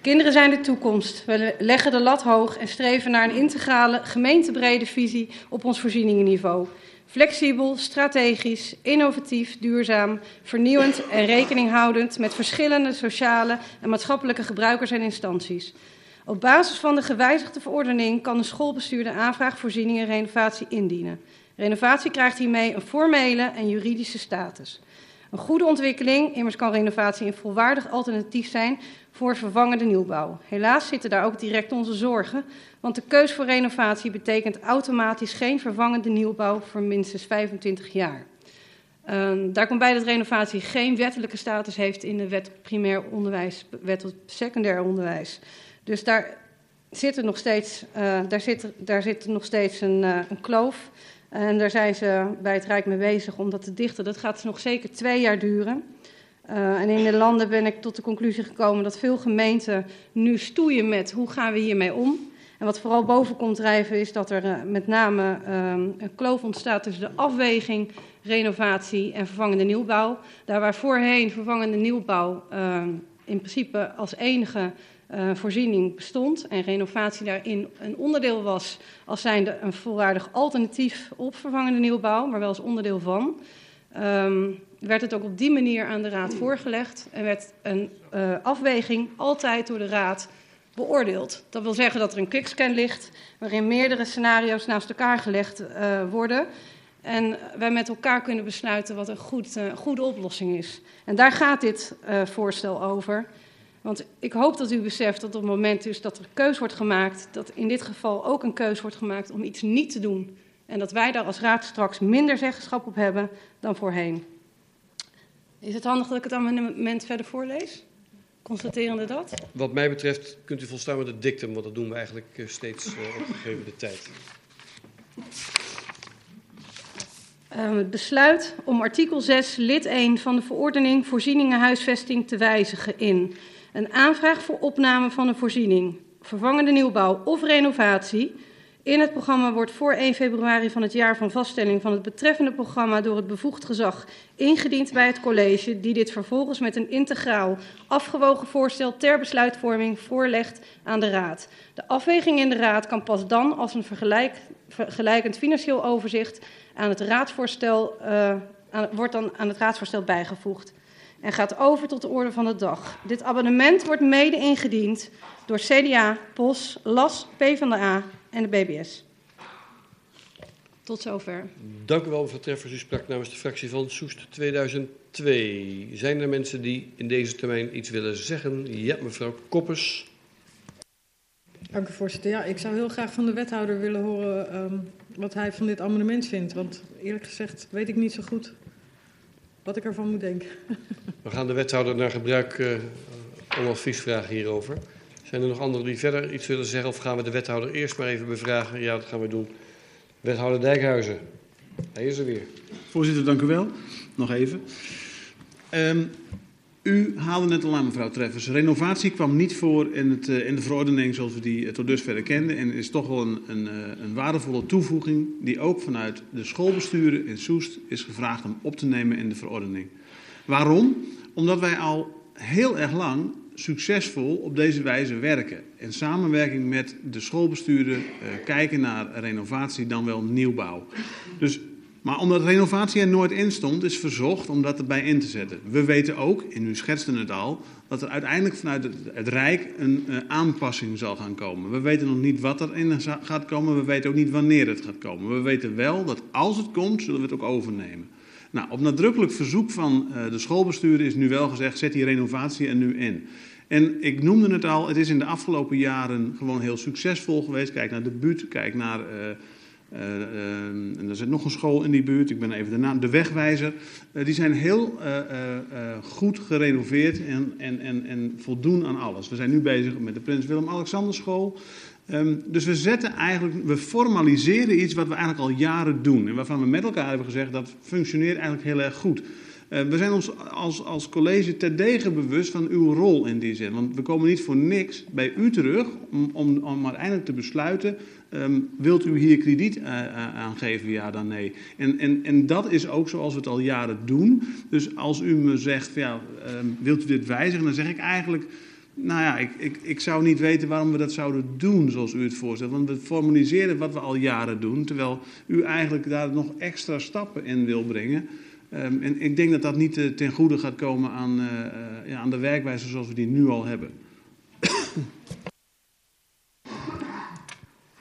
Kinderen zijn de toekomst. We leggen de lat hoog en streven naar een integrale, gemeentebrede visie op ons voorzieningenniveau. Flexibel, strategisch, innovatief, duurzaam, vernieuwend en rekening houdend met verschillende sociale en maatschappelijke gebruikers en instanties. Op basis van de gewijzigde verordening kan de schoolbestuur de aanvraag voorziening en renovatie indienen. Renovatie krijgt hiermee een formele en juridische status. Een goede ontwikkeling, immers kan renovatie een volwaardig alternatief zijn voor vervangende nieuwbouw. Helaas zitten daar ook direct onze zorgen, want de keus voor renovatie betekent automatisch geen vervangende nieuwbouw voor minstens 25 jaar. Um, daar komt bij dat renovatie geen wettelijke status heeft in de wet primair onderwijs, wet op secundair onderwijs. Dus daar zit er nog steeds, uh, daar zit, daar zit nog steeds een, uh, een kloof. En daar zijn ze bij het Rijk mee bezig om dat te dichten. Dat gaat nog zeker twee jaar duren. Uh, en in de landen ben ik tot de conclusie gekomen dat veel gemeenten nu stoeien met hoe gaan we hiermee om. En wat vooral boven komt drijven is dat er uh, met name uh, een kloof ontstaat tussen de afweging renovatie en vervangende nieuwbouw. Daar waar voorheen vervangende nieuwbouw in principe als enige uh, voorziening bestond en renovatie daarin een onderdeel was als zijnde een volwaardig alternatief op vervangende nieuwbouw, maar wel als onderdeel van, um, werd het ook op die manier aan de Raad voorgelegd en werd een uh, afweging altijd door de Raad beoordeeld. Dat wil zeggen dat er een quickscan ligt waarin meerdere scenario's naast elkaar gelegd uh, worden. En wij met elkaar kunnen besluiten wat een goed, goede oplossing is. En daar gaat dit voorstel over. Want ik hoop dat u beseft dat op het moment dus dat er keus wordt gemaakt, dat in dit geval ook een keus wordt gemaakt om iets niet te doen. En dat wij daar als raad straks minder zeggenschap op hebben dan voorheen. Is het handig dat ik het amendement verder voorlees? Constaterende dat? Wat mij betreft kunt u volstaan met het dictum, want dat doen we eigenlijk eh, steeds uh, op een gegeven de tijd. Uh, het besluit om artikel 6, lid 1 van de verordening voorzieningen huisvesting te wijzigen in een aanvraag voor opname van een voorziening, vervangende nieuwbouw of renovatie in het programma wordt voor 1 februari van het jaar van vaststelling van het betreffende programma door het bevoegd gezag ingediend bij het college, die dit vervolgens met een integraal afgewogen voorstel ter besluitvorming voorlegt aan de Raad. De afweging in de Raad kan pas dan als een vergelijk, vergelijkend financieel overzicht aan het raadsvoorstel, uh, wordt dan aan het raadsvoorstel bijgevoegd en gaat over tot de orde van de dag. Dit abonnement wordt mede ingediend door CDA, POS, LAS, PvdA en de BBS. Tot zover. Dank u wel, mevrouw Treffers. U sprak namens de fractie van Soest 2002. Zijn er mensen die in deze termijn iets willen zeggen? Ja, mevrouw Koppers. Dank u, voorzitter. Ja, ik zou heel graag van de wethouder willen horen um, wat hij van dit amendement vindt. Want eerlijk gezegd weet ik niet zo goed wat ik ervan moet denken. <laughs> We gaan de wethouder naar gebruik uh, om advies vragen hierover. Zijn er nog anderen die verder iets willen zeggen? Of gaan we de wethouder eerst maar even bevragen? Ja, dat gaan we doen. Wethouder Dijkhuizen. Hij is er weer. Voorzitter, dank u wel. Nog even. Um, u haalde net al aan, mevrouw Treffers. Renovatie kwam niet voor in, het, uh, in de verordening zoals we die uh, tot dusver kenden. En is toch wel een, een, uh, een, waardevolle toevoeging die ook vanuit de schoolbesturen in Soest is gevraagd om op te nemen in de verordening. Waarom? Omdat wij al heel erg lang succesvol op deze wijze werken. In samenwerking met de schoolbesturen kijken naar renovatie dan wel nieuwbouw. Dus maar omdat renovatie er nooit in stond, is verzocht om dat erbij in te zetten. We weten ook, en u schetste het al, dat er uiteindelijk vanuit het, Rijk een uh, aanpassing zal gaan komen. We weten nog niet wat erin gaat komen, we weten ook niet wanneer het gaat komen. We weten wel dat als het komt, zullen we het ook overnemen. Nou, op nadrukkelijk verzoek van uh, de schoolbesturen is nu wel gezegd, zet die renovatie er nu in. En ik noemde het al, het is in de afgelopen jaren gewoon heel succesvol geweest. Kijk naar de buurt, kijk naar... Uh, uh, en er zit nog een school in die buurt, ik ben even de naam, de Wegwijzer. Uh, die zijn heel goed gerenoveerd en, en, en, en voldoen aan alles. We zijn nu bezig met de Prins Willem-Alexander School. Um, dus we zetten eigenlijk, we formaliseren iets wat we eigenlijk al jaren doen. En waarvan we met elkaar hebben gezegd dat functioneert eigenlijk heel erg goed. We zijn ons als, als college terdege bewust van uw rol in die zin. Want we komen niet voor niks bij u terug om, om, om uiteindelijk te besluiten Um, wilt u hier krediet uh, uh, aangeven, ja dan nee? En, en, en dat is ook zoals we het al jaren doen. Dus als u me zegt, ja, um, wilt u dit wijzigen, dan zeg ik eigenlijk... Nou ja, ik, ik, ik zou niet weten waarom we dat zouden doen zoals u het voorstelt. Want we formaliseren wat we al jaren doen, terwijl u eigenlijk daar nog extra stappen in wil brengen. Um, en ik denk dat dat niet uh, ten goede gaat komen aan, ja, aan de werkwijze zoals we die nu al hebben.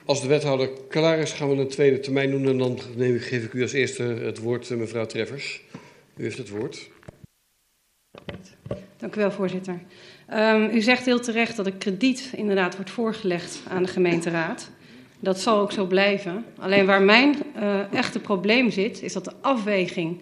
Als de wethouder klaar is, gaan we een tweede termijn doen. En dan neem geef ik u als eerste het woord, mevrouw Treffers. U heeft het woord. Dank u wel, voorzitter. Um, u zegt heel terecht dat het krediet inderdaad wordt voorgelegd aan de gemeenteraad. Dat zal ook zo blijven. Alleen waar mijn uh, echte probleem zit, is dat de afweging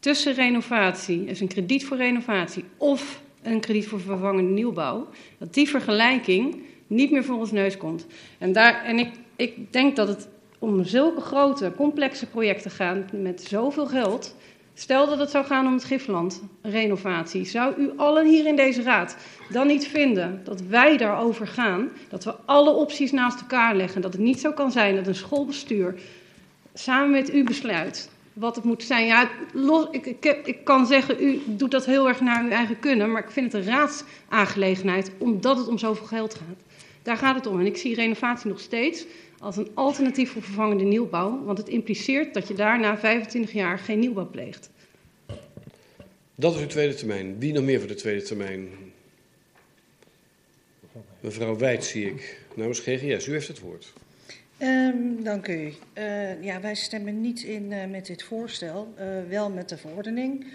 tussen renovatie, dus een krediet voor renovatie of een krediet voor vervangende nieuwbouw, dat die vergelijking niet meer voor ons neus komt. En, daar, en ik, ik denk dat het om zulke grote, complexe projecten gaat met zoveel geld. Stel dat het zou gaan om het Gifland, renovatie. Zou u allen hier in deze raad dan niet vinden dat wij daarover gaan? Dat we alle opties naast elkaar leggen. Dat het niet zo kan zijn dat een schoolbestuur samen met u besluit wat het moet zijn. Ja, los, ik, ik, ik, kan zeggen, u doet dat heel erg naar uw eigen kunnen. Maar ik vind het een raadsaangelegenheid omdat het om zoveel geld gaat. Daar gaat het om. En ik zie renovatie nog steeds als een alternatief voor vervangende nieuwbouw. Want het impliceert dat je daar na 25 jaar geen nieuwbouw pleegt. Dat is uw tweede termijn. Wie nog meer voor de tweede termijn? Mevrouw Wijd zie ik namens GGS. U heeft het woord. Um, dank u. Uh, ja, wij stemmen niet in uh, met dit voorstel, uh, wel met de verordening.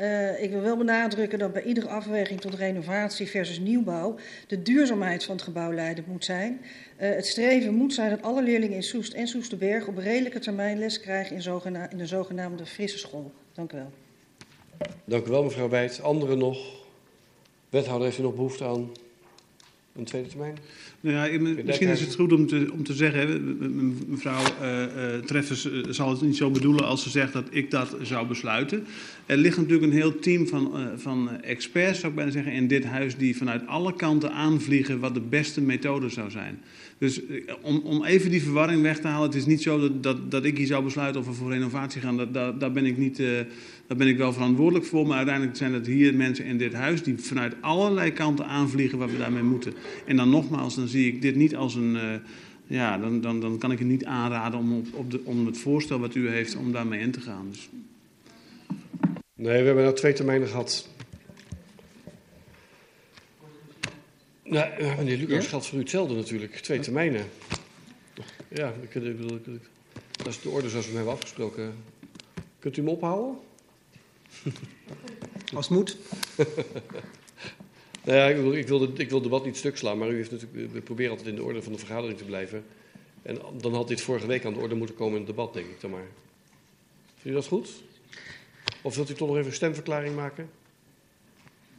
Uh, ik wil wel benadrukken dat bij iedere afweging tot renovatie versus nieuwbouw de duurzaamheid van het gebouw leidend moet zijn. Uh, het streven moet zijn dat alle leerlingen in Soest en Soesterberg op redelijke termijn les krijgen in, in de zogenaamde frisse school. Dank u wel. Dank u wel, mevrouw Bijt. Anderen nog? Wethouder, heeft u nog behoefte aan een tweede termijn? Nou ja, misschien is het goed om te, om te zeggen, mevrouw uh, uh, Treffers uh, zal het niet zo bedoelen als ze zegt dat ik dat zou besluiten. Er ligt natuurlijk een heel team van, van experts, zou ik bijna zeggen, in dit huis die vanuit alle kanten aanvliegen wat de beste methode zou zijn. Dus om, om even die verwarring weg te halen, het is niet zo dat, dat, dat ik hier zou besluiten of we voor renovatie gaan. Dat, dat, daar, ben ik niet, daar ben ik wel verantwoordelijk voor. Maar uiteindelijk zijn het hier mensen in dit huis die vanuit allerlei kanten aanvliegen wat we daarmee moeten. En dan nogmaals, dan zie ik dit niet als een. Uh, ja, dan, dan, dan kan ik het niet aanraden om, op, op de, om het voorstel wat u heeft, om daarmee in te gaan. Dus. Nee, we hebben nou twee termijnen gehad. Nou, meneer Lucas, ja? geldt voor u hetzelfde natuurlijk. Twee termijnen. Ja, ik, ik, dat is de orde zoals we hem hebben afgesproken. Kunt u hem ophouden? <laughs> Als het moet. Nou ja, ik wil, ik, wil de, ik wil het debat niet stuk slaan, maar u heeft natuurlijk, we proberen altijd in de orde van de vergadering te blijven. En dan had dit vorige week aan de orde moeten komen in het debat, denk ik dan maar. Vindt u dat goed? Of wilt u toch nog even een stemverklaring maken?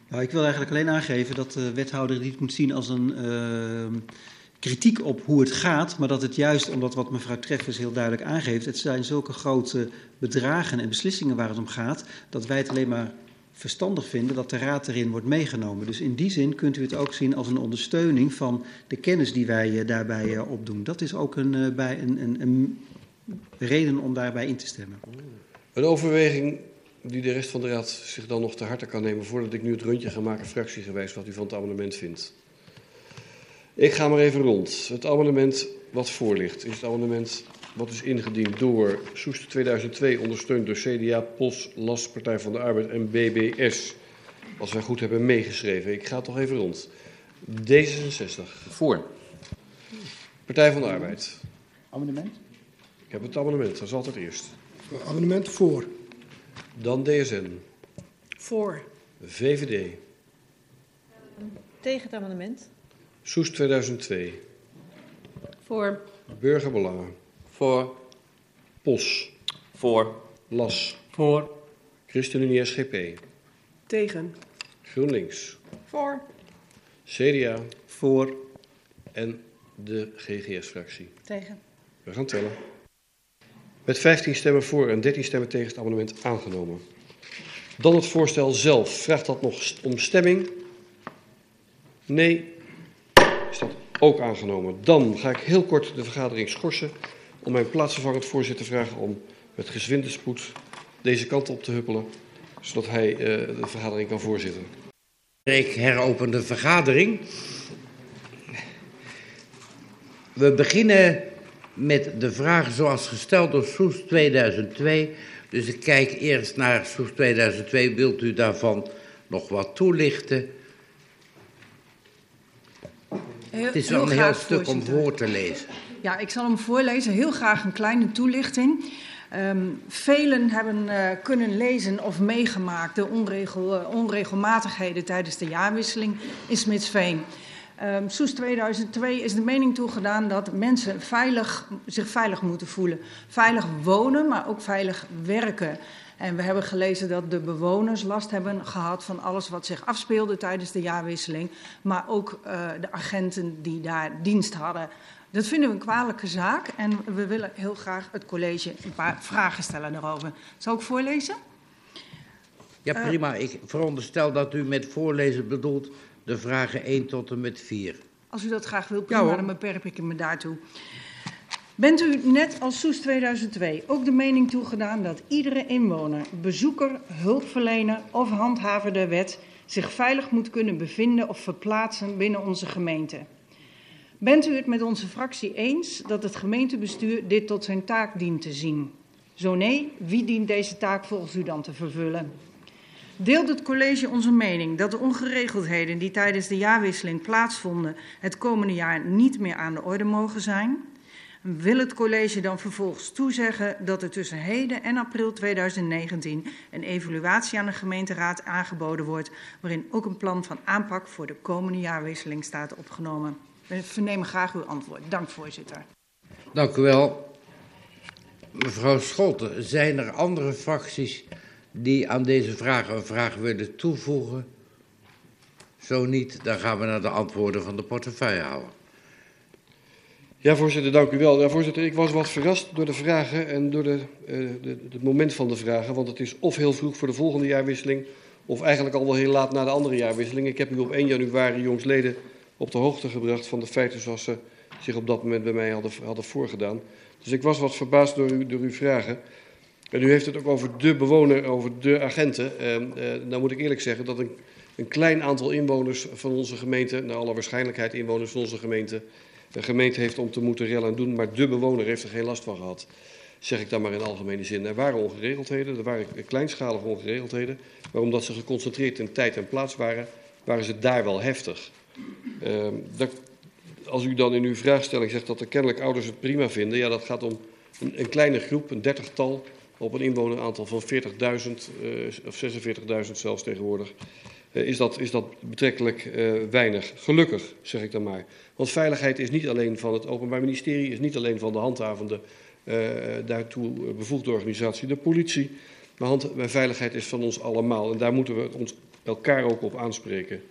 Nou, ik wil eigenlijk alleen aangeven dat de wethouder dit moet zien als een uh, kritiek op hoe het gaat, maar dat het juist, omdat wat mevrouw Treffers heel duidelijk aangeeft, het zijn zulke grote bedragen en beslissingen waar het om gaat, dat wij het alleen maar verstandig vinden dat de raad erin wordt meegenomen. Dus in die zin kunt u het ook zien als een ondersteuning van de kennis die wij uh, daarbij uh, opdoen. Dat is ook een, uh, bij een, een, een reden om daarbij in te stemmen. Een overweging die de rest van de raad zich dan nog te harte kan nemen voordat ik nu het rondje ga maken fractiegewijs wat u van het amendement vindt. Ik ga maar even rond. Het amendement wat voor ligt is het amendement wat is ingediend door Soester 2002, ondersteund door CDA, POS, LAS, Partij van de Arbeid en BBS. Als wij goed hebben meegeschreven. Ik ga toch even rond. D66. Voor. Partij van de Arbeid. Amendement? Ik heb het amendement, dat is altijd eerst. Amendement voor. Dan DSN. Voor. VVD. Tegen het amendement. Soes 2002. Voor. Burgerbelangen. Voor. POS. Voor. LAS. Voor. ChristenUnie SGP. Tegen. GroenLinks. Voor. CDA. Voor. En de GGS-fractie. Tegen. We gaan tellen. Met 15 stemmen voor en 13 stemmen tegen het amendement aangenomen. Dan het voorstel zelf. Vraagt dat nog om stemming? Nee. Ook aangenomen. Dan ga ik heel kort de vergadering schorsen om mijn plaatsvervangend voorzitter vragen om met gezwinde spoed deze kant op te huppelen, zodat hij uh, de vergadering kan voorzitten. Ik heropen de vergadering. We beginnen met de vragen zoals gesteld door Soes 2002. Dus ik kijk eerst naar Soes 2002. Wilt u daarvan nog wat toelichten? Heel, Het is wel een heel stuk om voor te lezen. Ja, ik zal hem voorlezen. Heel graag een kleine toelichting. Um, velen hebben uh, kunnen lezen of meegemaakt de onregel, uh, onregelmatigheden tijdens de jaarwisseling in Smitsveen. Um, Soes 2002 is de mening toegedaan dat mensen veilig, zich veilig moeten voelen. Veilig wonen, maar ook veilig werken. En we hebben gelezen dat de bewoners last hebben gehad van alles wat zich afspeelde tijdens de jaarwisseling. Maar ook uh, de agenten die daar dienst hadden. Dat vinden we een kwalijke zaak en we willen heel graag het college een paar vragen stellen daarover. Zal ik voorlezen? Ja, prima. Ik veronderstel dat u met voorlezen bedoelt de vragen 1 tot en met 4. Als u dat graag wil, prima, ja, dan beperk ik me daartoe. Bent u net als Soes 2002 ook de mening toegedaan dat iedere inwoner, bezoeker, hulpverlener of handhaver der wet zich veilig moet kunnen bevinden of verplaatsen binnen onze gemeente? Bent u het met onze fractie eens dat het gemeentebestuur dit tot zijn taak dient te zien? Zo nee, wie dient deze taak volgens u dan te vervullen? Deelt het college onze mening dat de ongeregeldheden die tijdens de jaarwisseling plaatsvonden het komende jaar niet meer aan de orde mogen zijn? Wil het college dan vervolgens toezeggen dat er tussen heden en april 2019 een evaluatie aan de gemeenteraad aangeboden wordt, waarin ook een plan van aanpak voor de komende jaarwisseling staat opgenomen? We vernemen graag uw antwoord. Dank, voorzitter. Dank u wel. Mevrouw Scholten, zijn er andere fracties die aan deze vraag een vraag willen toevoegen? Zo niet, dan gaan we naar de antwoorden van de portefeuillehouder. Ja, voorzitter, dank u wel. Ja, voorzitter, ik was wat verrast door de vragen en door de, uh, de, het moment van de vragen. Want het is of heel vroeg voor de volgende jaarwisseling, of eigenlijk al wel heel laat na de andere jaarwisseling. Ik heb u op 1 januari jongsleden op de hoogte gebracht van de feiten zoals ze zich op dat moment bij mij hadden, hadden voorgedaan. Dus ik was wat verbaasd door, uw vragen. En u heeft het ook over de bewoner, over de agenten. Uh, nou moet ik eerlijk zeggen dat een, een klein aantal inwoners van onze gemeente, naar alle waarschijnlijkheid inwoners van onze gemeente, een gemeente heeft om te moeten rellen en doen, maar de bewoner heeft er geen last van gehad. Zeg ik dan maar in algemene zin. Er waren ongeregeldheden, er waren kleinschalige ongeregeldheden, maar omdat ze geconcentreerd in tijd en plaats waren, waren ze daar wel heftig. Uh, dat, als u dan in uw vraagstelling zegt dat er kennelijk ouders het prima vinden, ja, dat gaat om een, een kleine groep, een dertigtal, op een inwoneraantal van 40.000 uh, of 46.000 zelfs tegenwoordig. uh, is, dat, is dat betrekkelijk uh, weinig. Gelukkig, zeg ik dan maar. Want veiligheid is niet alleen van het Openbaar Ministerie, is niet alleen van de handhavende, uh, daartoe bevoegde organisatie, de politie. Maar, hand, veiligheid is van ons allemaal en daar moeten we ons elkaar ook op aanspreken.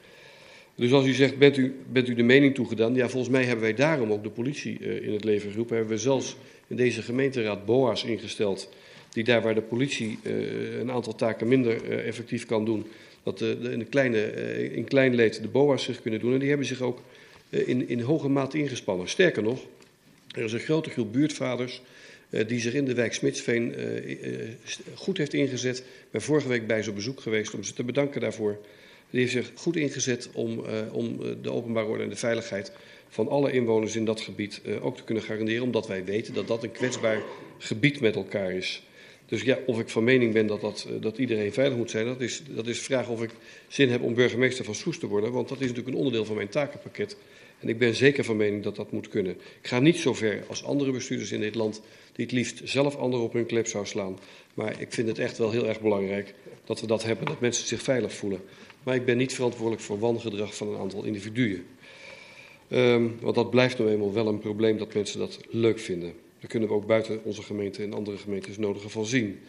Dus als u zegt, bent u, bent u de mening toegedaan? Ja, volgens mij hebben wij daarom ook de politie uh, in het leven geroepen. Hebben we zelfs in deze gemeenteraad BOA's ingesteld. Die daar waar de politie uh, een aantal taken minder effectief kan doen. Dat de, in, de kleine, in klein leed de BOA's zich kunnen doen. En die hebben zich ook in, in hoge mate ingespannen. Sterker nog, er is een grote groep buurtvaders die zich in de wijk Smitsveen goed heeft ingezet. Ik ben vorige week bij ze op bezoek geweest om ze te bedanken daarvoor. Die heeft zich goed ingezet om, om de openbare orde en de veiligheid van alle inwoners in dat gebied ook te kunnen garanderen. Omdat wij weten dat dat een kwetsbaar gebied met elkaar is. Dus ja, of ik van mening ben dat, dat, dat iedereen veilig moet zijn, dat is, dat is de vraag of ik zin heb om burgemeester van Soest te worden. Want dat is natuurlijk een onderdeel van mijn takenpakket. En ik ben zeker van mening dat dat moet kunnen. Ik ga niet zo ver als andere bestuurders in dit land die het liefst zelf anderen op hun klep zou slaan. Maar ik vind het echt wel heel erg belangrijk dat we dat hebben, dat mensen zich veilig voelen. Maar ik ben niet verantwoordelijk voor wangedrag van een aantal individuen. Um, want dat blijft nou eenmaal wel een probleem dat mensen dat leuk vinden. Daar kunnen we ook buiten onze gemeente en andere gemeentes nodige van zien.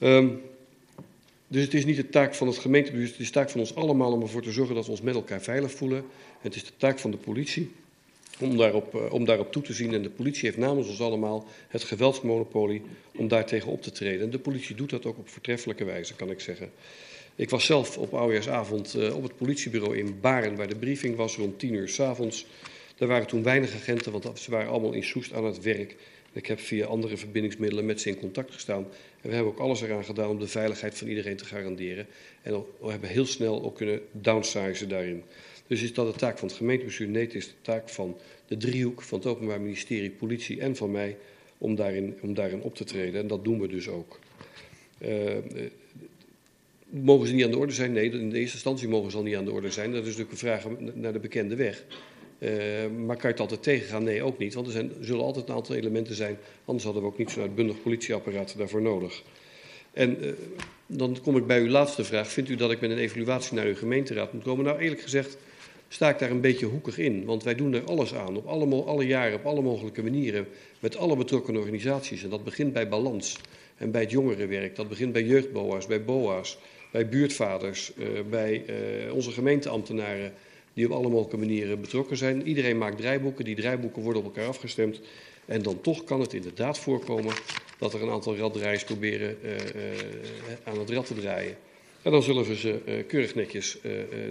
Um, dus het is niet de taak van het gemeentebestuur, het is de taak van ons allemaal om ervoor te zorgen dat we ons met elkaar veilig voelen. Het is de taak van de politie om daarop, uh, om daarop toe te zien. En de politie heeft namens ons allemaal het geweldsmonopolie om daartegen op te treden. En de politie doet dat ook op voortreffelijke wijze, kan ik zeggen. Ik was zelf op oudejaarsavond uh, op het politiebureau in Baren, waar de briefing was, rond tien uur s'avonds. Er waren toen weinig agenten, want ze waren allemaal in Soest aan het werk. Ik heb via andere verbindingsmiddelen met ze in contact gestaan. En we hebben ook alles eraan gedaan om de veiligheid van iedereen te garanderen. En we hebben heel snel ook kunnen downsizen daarin. Dus is dat de taak van het gemeentebestuur? Nee, het is de taak van de driehoek, van het Openbaar Ministerie, politie en van mij, om daarin, om daarin op te treden. En dat doen we dus ook. Uh, Mogen ze niet aan de orde zijn? Nee, in de eerste instantie mogen ze al niet aan de orde zijn. Dat is natuurlijk een vraag naar de bekende weg. Uh, maar kan je het altijd tegengaan? Nee, ook niet. Want er, zijn, zullen altijd een aantal elementen zijn. Anders hadden we ook niet zo'n uitbundig politieapparaat daarvoor nodig. En uh, dan kom ik bij uw laatste vraag. Vindt u dat ik met een evaluatie naar uw gemeenteraad moet komen? Nou, eerlijk gezegd sta ik daar een beetje hoekig in. Want wij doen er alles aan. Op alle, alle jaren, op alle mogelijke manieren. Met alle betrokken organisaties. En dat begint bij balans. En bij het jongerenwerk. Dat begint bij jeugdboa's, bij boa's bij buurtvaders, uh, bij onze gemeenteambtenaren, die op alle mogelijke manieren betrokken zijn. Iedereen maakt draaiboeken, die draaiboeken worden op elkaar afgestemd. En dan toch kan het inderdaad voorkomen dat er een aantal raddraaiers proberen uh, aan het rad te draaien. En dan zullen we ze keurig netjes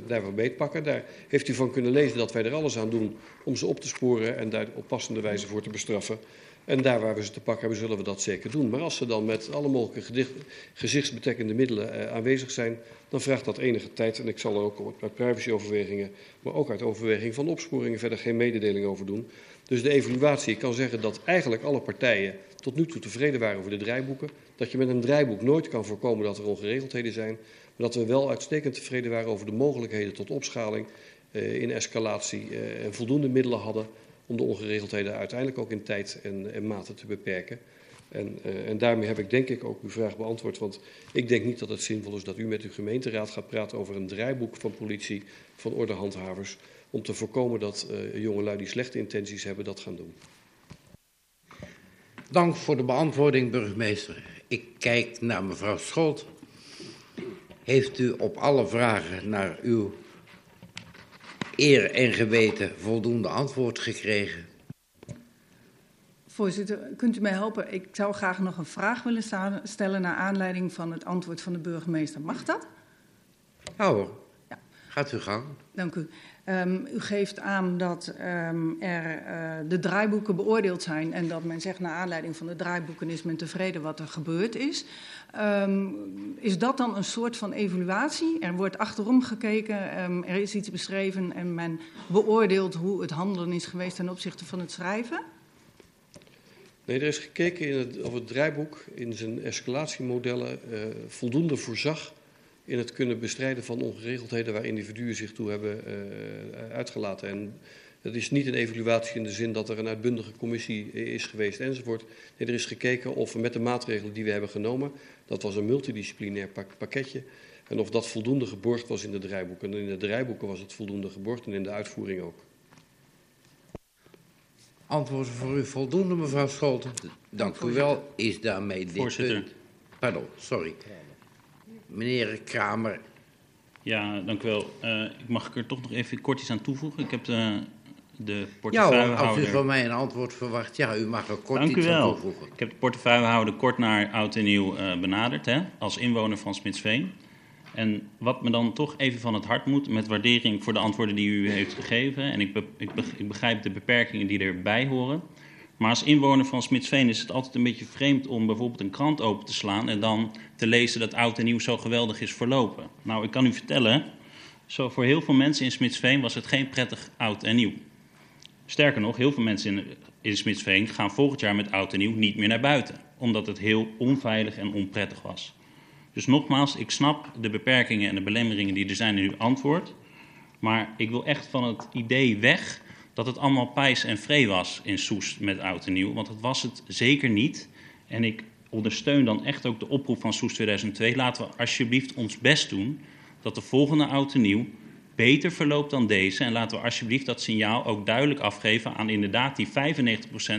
daarvan beetpakken. Daar heeft u van kunnen lezen dat wij er alles aan doen om ze op te sporen en daar op passende wijze voor te bestraffen. En daar waar we ze te pakken hebben, zullen we dat zeker doen. Maar als ze dan met alle mogelijke gezichtsbetekkende middelen uh, aanwezig zijn, dan vraagt dat enige tijd. En ik zal er ook uit privacyoverwegingen, maar ook uit overweging van opsporingen verder geen mededeling over doen. Dus de evaluatie, kan zeggen dat eigenlijk alle partijen tot nu toe tevreden waren over de draaiboeken. Dat je met een draaiboek nooit kan voorkomen dat er ongeregeldheden zijn. Maar dat we wel uitstekend tevreden waren over de mogelijkheden tot opschaling uh, in escalatie uh, en voldoende middelen hadden om de ongeregeldheden uiteindelijk ook in tijd en, en mate te beperken. En, uh, en, daarmee heb ik denk ik ook uw vraag beantwoord. Want ik denk niet dat het zinvol is dat u met uw gemeenteraad gaat praten over een draaiboek van politie, van ordehandhavers. Om te voorkomen dat uh, jongelui die slechte intenties hebben dat gaan doen. Dank voor de beantwoording, burgemeester. Ik kijk naar mevrouw Scholt. Heeft u op alle vragen naar uw eer en geweten voldoende antwoord gekregen? Voorzitter, kunt u mij helpen? Ik zou graag nog een vraag willen stellen naar aanleiding van het antwoord van de burgemeester. Mag dat? Ja hoor. Ja. Gaat uw gang. Dank u. Um, u geeft aan dat um, er uh, de draaiboeken beoordeeld zijn en dat men zegt naar aanleiding van de draaiboeken is men tevreden wat er gebeurd is. Um, is dat dan een soort van evaluatie? Er wordt achterom gekeken, er is iets beschreven en men beoordeelt hoe het handelen is geweest ten opzichte van het schrijven? Nee, er is gekeken in het, of het draaiboek in zijn escalatiemodellen uh, voldoende voorzag in het kunnen bestrijden van ongeregeldheden waar individuen zich toe hebben uh, uitgelaten. En dat is niet een evaluatie in de zin dat er een uitbundige commissie is geweest enzovoort. Nee, er is gekeken of we met de maatregelen die we hebben genomen, dat was een multidisciplinair pak pakketje, En of dat voldoende geborgd was in de draaiboeken. En in de draaiboeken was het voldoende geborgd en in de uitvoering ook. Antwoord voor u voldoende, mevrouw Scholten. Dank u wel. Is daarmee dit Voorzitter. punt... Pardon, sorry. Meneer Kramer. Ja, dank u wel. Uh, ik mag er toch nog even kort iets aan toevoegen. Ik heb de, de Ja, portefeuillehouder... hoor, als u van mij een antwoord verwacht, ja, u mag er kort Dank u iets aan wel. toevoegen. Ik heb de portefeuillehouder kort naar oud en nieuw uh, benaderd, hè, als inwoner van Smitsveen. En wat me dan toch even van het hart moet, met waardering voor de antwoorden die u heeft gegeven. En ik, be, ik, be, ik begrijp de beperkingen die erbij horen. Maar als inwoner van Smitsveen is het altijd een beetje vreemd om bijvoorbeeld een krant open te slaan en dan te lezen dat oud en nieuw zo geweldig is verlopen. Nou, ik kan u vertellen, zo voor heel veel mensen in Smitsveen was het geen prettig oud en nieuw. Sterker nog, heel veel mensen in, in Smitsveen gaan volgend jaar met oud en nieuw niet meer naar buiten, omdat het heel onveilig en onprettig was. Dus nogmaals, ik snap de beperkingen en de belemmeringen die er zijn in uw antwoord. Maar ik wil echt van het idee weg dat het allemaal pijs en vree was in Soest met oud en nieuw. Want dat was het zeker niet. En ik ondersteun dan echt ook de oproep van Soest 2002. Laten we alsjeblieft ons best doen dat de volgende oud en nieuw beter verloopt dan deze. En laten we alsjeblieft dat signaal ook duidelijk afgeven aan inderdaad die 95%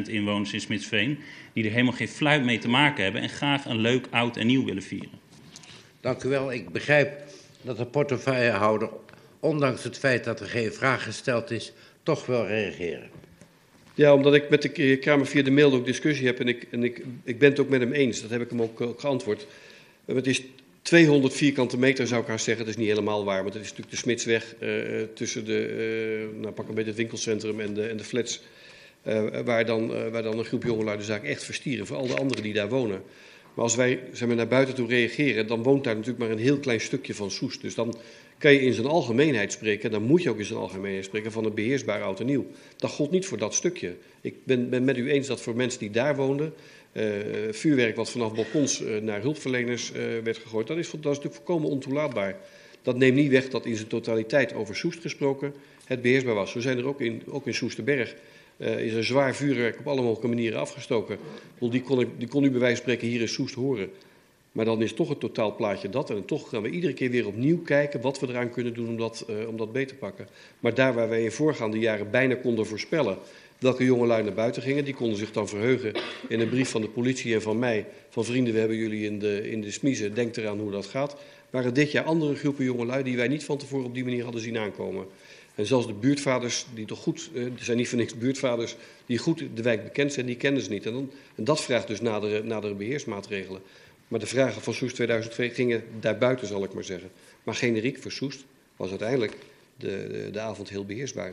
inwoners in Smitsveen... die er helemaal geen fluit mee te maken hebben en graag een leuk oud en nieuw willen vieren. Dank u wel. Ik begrijp dat de portefeuillehouder, ondanks het feit dat er geen vraag gesteld is, toch wil reageren. Ja, omdat ik met de Kamer via de mail ook discussie heb en ik, en ik, ik ben het ook met hem eens. Dat heb ik hem ook, ook geantwoord. Het is 200 vierkante meter zou ik haar zeggen. Dat is niet helemaal waar, want het is natuurlijk de Smitsweg uh, tussen de, uh, nou pak een beetje het winkelcentrum en de, en de flats. Uh, waar, dan, waar dan een groep jongelui de zaak echt verstieren voor al de anderen die daar wonen. Maar als wij zeg maar, naar buiten toe reageren, dan woont daar natuurlijk maar een heel klein stukje van Soest. Dus dan kan je in zijn algemeenheid spreken, dan moet je ook in zijn algemeenheid spreken van een beheersbaar oud en nieuw. Dat gold niet voor dat stukje. Ik ben, ben met u eens dat voor mensen die daar woonden, vuurwerk wat vanaf balkons uh, naar hulpverleners uh, werd gegooid, dat is, dat is natuurlijk volkomen ontoelaatbaar. Dat neemt niet weg dat in zijn totaliteit over Soest gesproken het beheersbaar was. Zo zijn er ook in, ook in Soesterberg is er zwaar vuurwerk op alle mogelijke manieren afgestoken. Die kon, die kon u bij wijze van spreken hier in Soest horen. Maar dan is toch het totaalplaatje dat. En toch gaan we iedere keer weer opnieuw kijken wat we eraan kunnen doen om dat, uh, om dat beter te pakken. Maar daar waar wij in voorgaande jaren bijna konden voorspellen welke jongelui naar buiten gingen, die konden zich dan verheugen in een brief van de politie en van mij. Van vrienden, we hebben jullie in de, in de smiezen, denk eraan hoe dat gaat. Waren dit jaar andere groepen jongelui die wij niet van tevoren op die manier hadden zien aankomen. En zelfs de buurtvaders, die toch goed, er zijn niet voor niks buurtvaders, die goed de wijk bekend zijn, die kennen ze niet. En, dan, en dat vraagt dus nadere, nadere beheersmaatregelen. Maar de vragen van Soest 2002 gingen daarbuiten, zal ik maar zeggen. Maar generiek voor Soest was uiteindelijk de, de, de avond heel beheersbaar.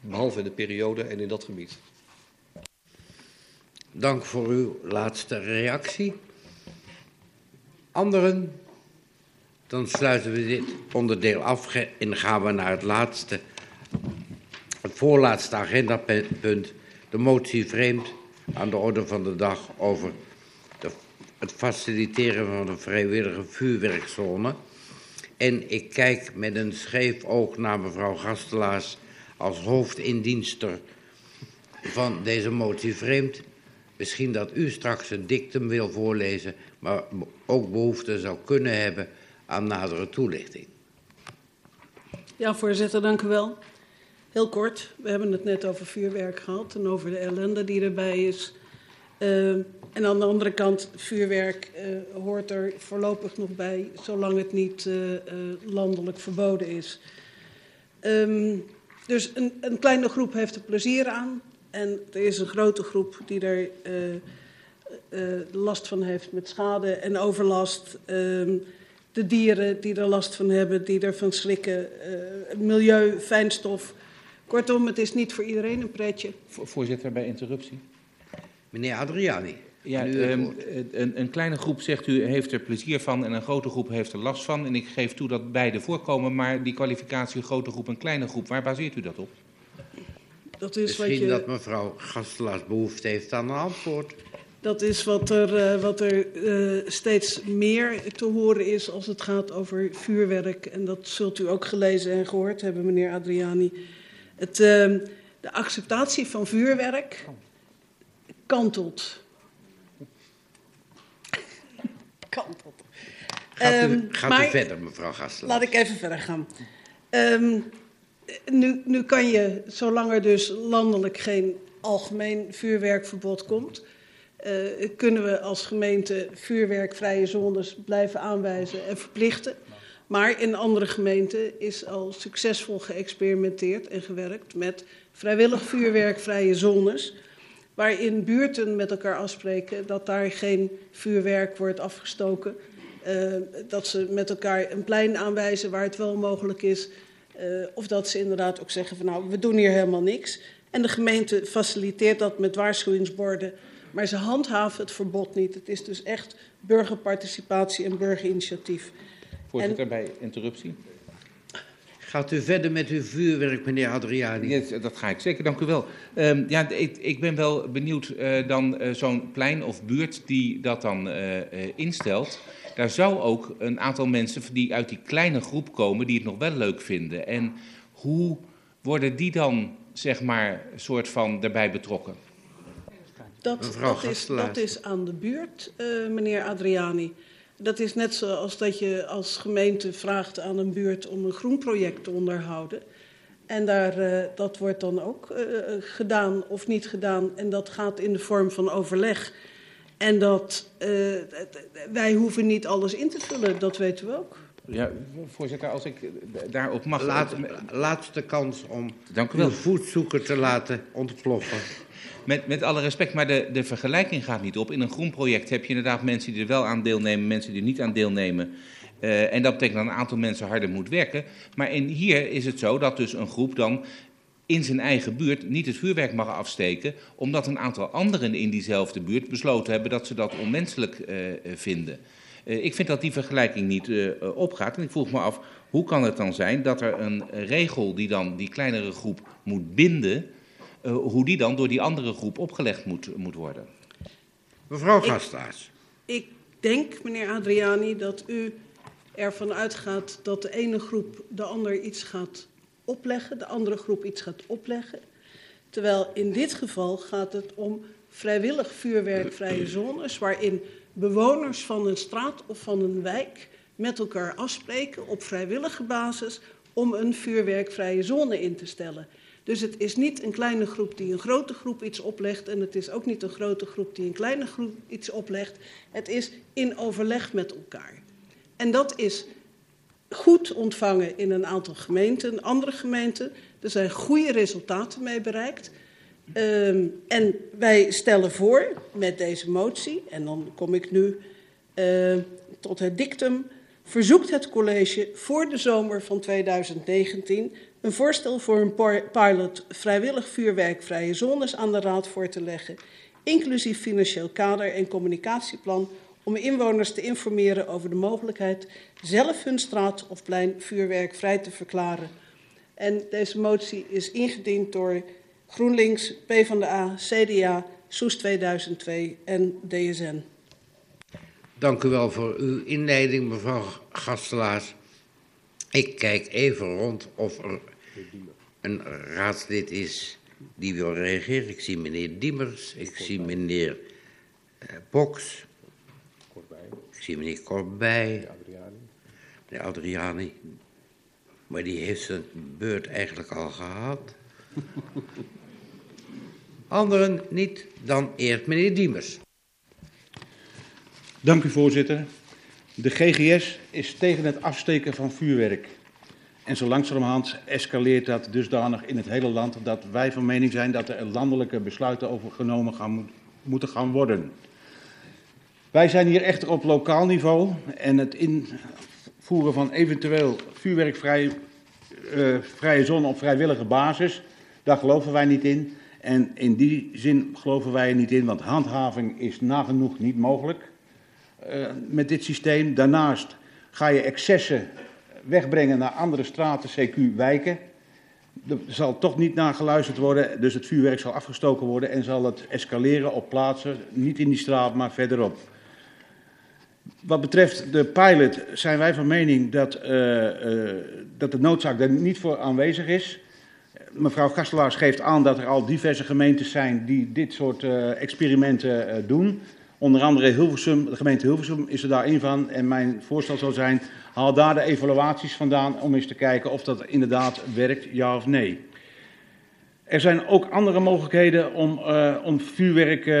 Behalve in de periode en in dat gebied. Dank voor uw laatste reactie. Anderen? Dan sluiten we dit onderdeel af en gaan we naar het laatste, het voorlaatste agendapunt, de motie vreemd aan de orde van de dag over het faciliteren van een vrijwillige vuurwerkzone. En ik kijk met een scheef oog naar mevrouw Gastelaars als hoofdindienster van deze motie vreemd. Misschien dat u straks een dictum wil voorlezen, maar ook behoefte zou kunnen hebben aan nadere toelichting. Ja, voorzitter, dank u wel. Heel kort, we hebben het net over vuurwerk gehad en over de ellende die erbij is. Uh, en aan de andere kant, vuurwerk uh, hoort er voorlopig nog bij, zolang het niet uh, landelijk verboden is. Um, dus een, een, kleine groep heeft er plezier aan. En er is een grote groep die er last van heeft met schade en overlast. Um, de dieren die er last van hebben, die ervan schrikken, uh, milieu, fijnstof. Kortom, het is niet voor iedereen een pretje. Voorzitter, bij interruptie. Meneer Adriani. Ja, um, een, een, kleine groep, zegt u, heeft er plezier van en een grote groep heeft er last van. En ik geef toe dat beide voorkomen, maar die kwalificatie grote groep en kleine groep, waar baseert u dat op? Dat is Misschien wat je... dat mevrouw Gastelaars behoefte heeft aan een antwoord. Dat is wat er, uh, wat er uh, steeds meer te horen is als het gaat over vuurwerk. En dat zult u ook gelezen en gehoord hebben, meneer Adriani. Het, uh, de acceptatie van vuurwerk kantelt. Gaat u, Ehm, gaat maar- u verder, mevrouw Gastelaar. Laat ik even verder gaan. Ehm, nu, nu kan je, zolang er dus landelijk geen algemeen vuurwerkverbod komt, eh, kunnen we als gemeente vuurwerkvrije zones blijven aanwijzen en verplichten. Maar in andere gemeenten is al succesvol geëxperimenteerd en gewerkt met vrijwillig vuurwerkvrije zones. Waarin buurten met elkaar afspreken dat daar geen vuurwerk wordt afgestoken. Eh, dat ze met elkaar een plein aanwijzen waar het wel mogelijk is. Eh, of dat ze inderdaad ook zeggen van nou, we doen hier helemaal niks. En de gemeente faciliteert dat met waarschuwingsborden. Maar ze handhaven het verbod niet. Het is dus echt burgerparticipatie en burgerinitiatief. Voorzitter, bij interruptie. Gaat u verder met uw vuurwerk, meneer Adriani? Ja, dat ga ik zeker, dank u wel. Ehm, ja, ik, ik ben wel benieuwd eh, dan eh, zo'n plein of buurt die dat dan eh, eh, instelt. Daar zou ook een aantal mensen die uit die kleine groep komen die het nog wel leuk vinden. En hoe worden die dan, zeg maar, soort van erbij betrokken? Dat, is, dat is aan de buurt, eh, meneer Adriani. Dat is net zoals dat je als gemeente vraagt aan een buurt om een groenproject te onderhouden. En daar, eh, dat wordt dan ook eh, gedaan of niet gedaan. En dat gaat in de vorm van overleg. En dat, eh, wij hoeven niet alles in te vullen, dat weten we ook. Ja, voorzitter, als ik daarop mag... Laat, laatste kans om Dank u wel. uw voetzoeker te laten ontploffen. Met, met alle respect, maar de, de vergelijking gaat niet op. In een groen project heb je inderdaad mensen die er wel aan deelnemen, mensen die er niet aan deelnemen. Eh, en dat betekent dat een aantal mensen harder moet werken. Maar in, hier is het zo dat dus een groep dan in zijn eigen buurt niet het vuurwerk mag afsteken, omdat een aantal anderen in diezelfde buurt besloten hebben dat ze dat onmenselijk eh, vinden. Eh, ik vind dat die vergelijking niet opgaat. En ik vroeg me af, hoe kan het dan zijn dat er een regel die dan die kleinere groep moet binden, eh, hoe die dan door die andere groep opgelegd moet, moet worden? Mevrouw Ik- Gastelaars. Ik denk, meneer Adriani, dat u ervan uitgaat dat de ene groep de ander iets gaat opleggen, de andere groep iets gaat opleggen. Terwijl in dit geval gaat het om vrijwillig vuurwerkvrije zones, waarin bewoners van een straat of van een wijk met elkaar afspreken op vrijwillige basis om een vuurwerkvrije zone in te stellen. Dus het is niet een kleine groep die een grote groep iets oplegt en het is ook niet een grote groep die een kleine groep iets oplegt. Het is in overleg met elkaar. En dat is goed ontvangen in een aantal gemeenten, andere gemeenten. Er zijn goede resultaten mee bereikt. Um, en wij stellen voor met deze motie, en dan kom ik nu uh, tot het dictum, verzoekt het college voor de zomer van 2019 een voorstel voor een pilot vrijwillig vuurwerkvrije zones aan de raad voor te leggen, inclusief financieel kader en communicatieplan om inwoners te informeren over de mogelijkheid zelf hun straat of plein vuurwerkvrij te verklaren. En deze motie is ingediend door GroenLinks, PvdA, CDA, SOES 2002 en DSN. Dank u wel voor uw inleiding, mevrouw Gastelaars. Ik kijk even rond of er een raadslid is die wil reageren. Ik zie meneer Diemers, ik zie meneer uh, Boks, ik zie meneer Corbij, meneer Adriani. Maar die heeft zijn beurt eigenlijk al gehad. <laughs> Anderen niet, dan eerst meneer Diemers. Dank u, voorzitter. De GGS is tegen het afsteken van vuurwerk. En zo langzamerhand escaleert dat dusdanig in het hele land dat wij van mening zijn dat er landelijke besluiten over genomen gaan, moeten gaan worden. Wij zijn hier echter op lokaal niveau en het invoeren van eventueel vuurwerkvrije uh, vrije zone op vrijwillige basis, daar geloven wij niet in. En in die zin geloven wij er niet in, want handhaving is nagenoeg niet mogelijk met dit systeem. Daarnaast ga je excessen wegbrengen naar andere straten, CQ wijken. Er zal toch niet naar geluisterd worden, dus het vuurwerk zal afgestoken worden en zal het escaleren op plaatsen, niet in die straat, maar verderop. Wat betreft de pilot zijn wij van mening dat, uh, uh, dat de noodzaak er niet voor aanwezig is. Mevrouw Kastelaars geeft aan dat er al diverse gemeentes zijn die dit soort experimenten doen. Onder andere Hilversum, de gemeente Hilversum is er daar één van. En mijn voorstel zou zijn, haal daar de evaluaties vandaan om eens te kijken of dat inderdaad werkt, ja of nee. Er zijn ook andere mogelijkheden om, uh, om vuurwerk, uh,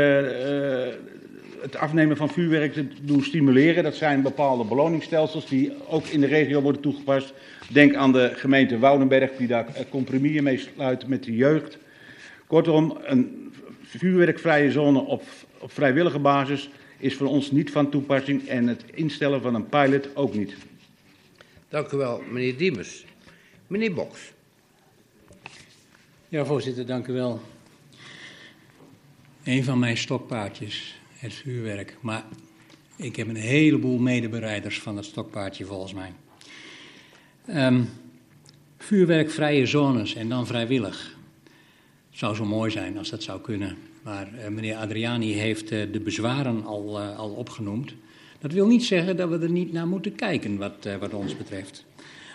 het afnemen van vuurwerk te doen stimuleren. Dat zijn bepaalde beloningsstelsels die ook in de regio worden toegepast. Denk aan de gemeente Woudenberg die daar compromissen mee sluit met de jeugd. Kortom, een vuurwerkvrije zone op, op vrijwillige basis is voor ons niet van toepassing en het instellen van een pilot ook niet. Dank u wel, meneer Diemers. Meneer Boks. Ja, voorzitter, dank u wel. Een van mijn stokpaardjes, het vuurwerk. Maar ik heb een heleboel medebereiders van het stokpaardje volgens mij. Um, vuurwerkvrije zones en dan vrijwillig. Het zou zo mooi zijn als dat zou kunnen. Maar uh, meneer Adriani heeft uh, de bezwaren al, uh, al opgenoemd. Dat wil niet zeggen dat we er niet naar moeten kijken wat, wat ons betreft.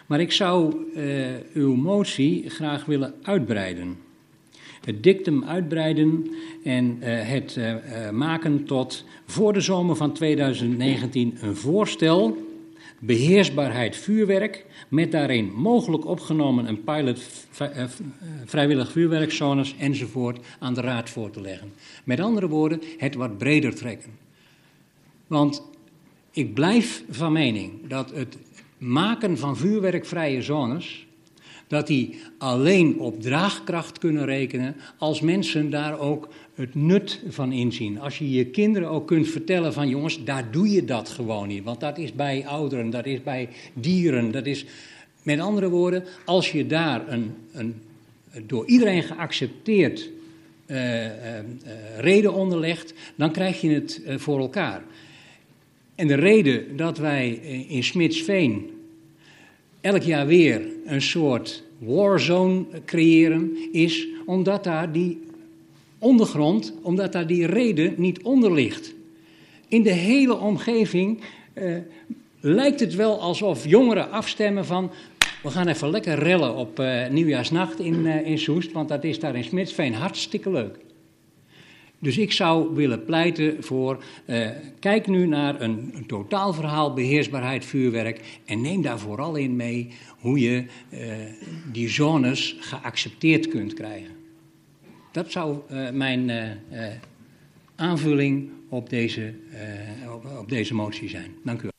Maar ik zou uw motie graag willen uitbreiden. Het dictum uitbreiden en het maken tot voor de zomer van 2019 een voorstel beheersbaarheid vuurwerk, met daarin mogelijk opgenomen een pilot vrijwillig vuurwerkzones enzovoort aan de raad voor te leggen. Met andere woorden, het wat breder trekken. Want ik blijf van mening dat het maken van vuurwerkvrije zones, dat die alleen op draagkracht kunnen rekenen als mensen daar ook het nut van inzien. Als je je kinderen ook kunt vertellen van jongens, daar doe je dat gewoon niet. Want dat is bij ouderen, dat is bij dieren, dat is... Met andere woorden, als je daar een, een door iedereen geaccepteerd uh, uh, reden onderlegt, dan krijg je het voor elkaar. En de reden dat wij in Smitsveen elk jaar weer een soort warzone creëren, is omdat daar die ondergrond, omdat daar die reden niet onder ligt. In de hele omgeving uh, lijkt het wel alsof jongeren afstemmen van... we gaan even lekker rellen op uh, nieuwjaarsnacht in, uh, in Soest... want dat is daar in Smitsveen hartstikke leuk. Dus ik zou willen pleiten voor, uh, kijk nu naar een, totaalverhaal beheersbaarheid vuurwerk en neem daar vooral in mee hoe je uh, die zones geaccepteerd kunt krijgen. Dat zou uh, mijn aanvulling op deze, op, op, deze motie zijn. Dank u wel.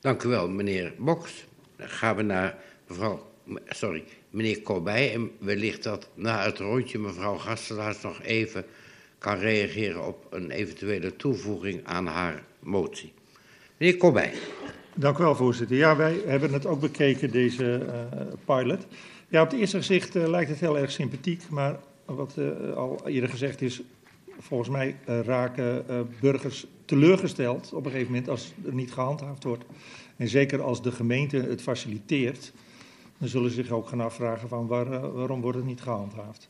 Dank u wel, meneer Boks. Dan gaan we naar mevrouw, sorry, meneer Corbij en wellicht dat na het rondje mevrouw Gastelaars nog even kan reageren op een eventuele toevoeging aan haar motie. Meneer Corbijn. Dank u wel, voorzitter. Ja, wij hebben het ook bekeken, deze uh, pilot. Ja, op het eerste gezicht uh, lijkt het heel erg sympathiek, maar wat uh, al eerder gezegd is, volgens mij raken burgers teleurgesteld op een gegeven moment als er niet gehandhaafd wordt. En zeker als de gemeente het faciliteert, dan zullen ze zich ook gaan afvragen van waar, waarom wordt het niet gehandhaafd.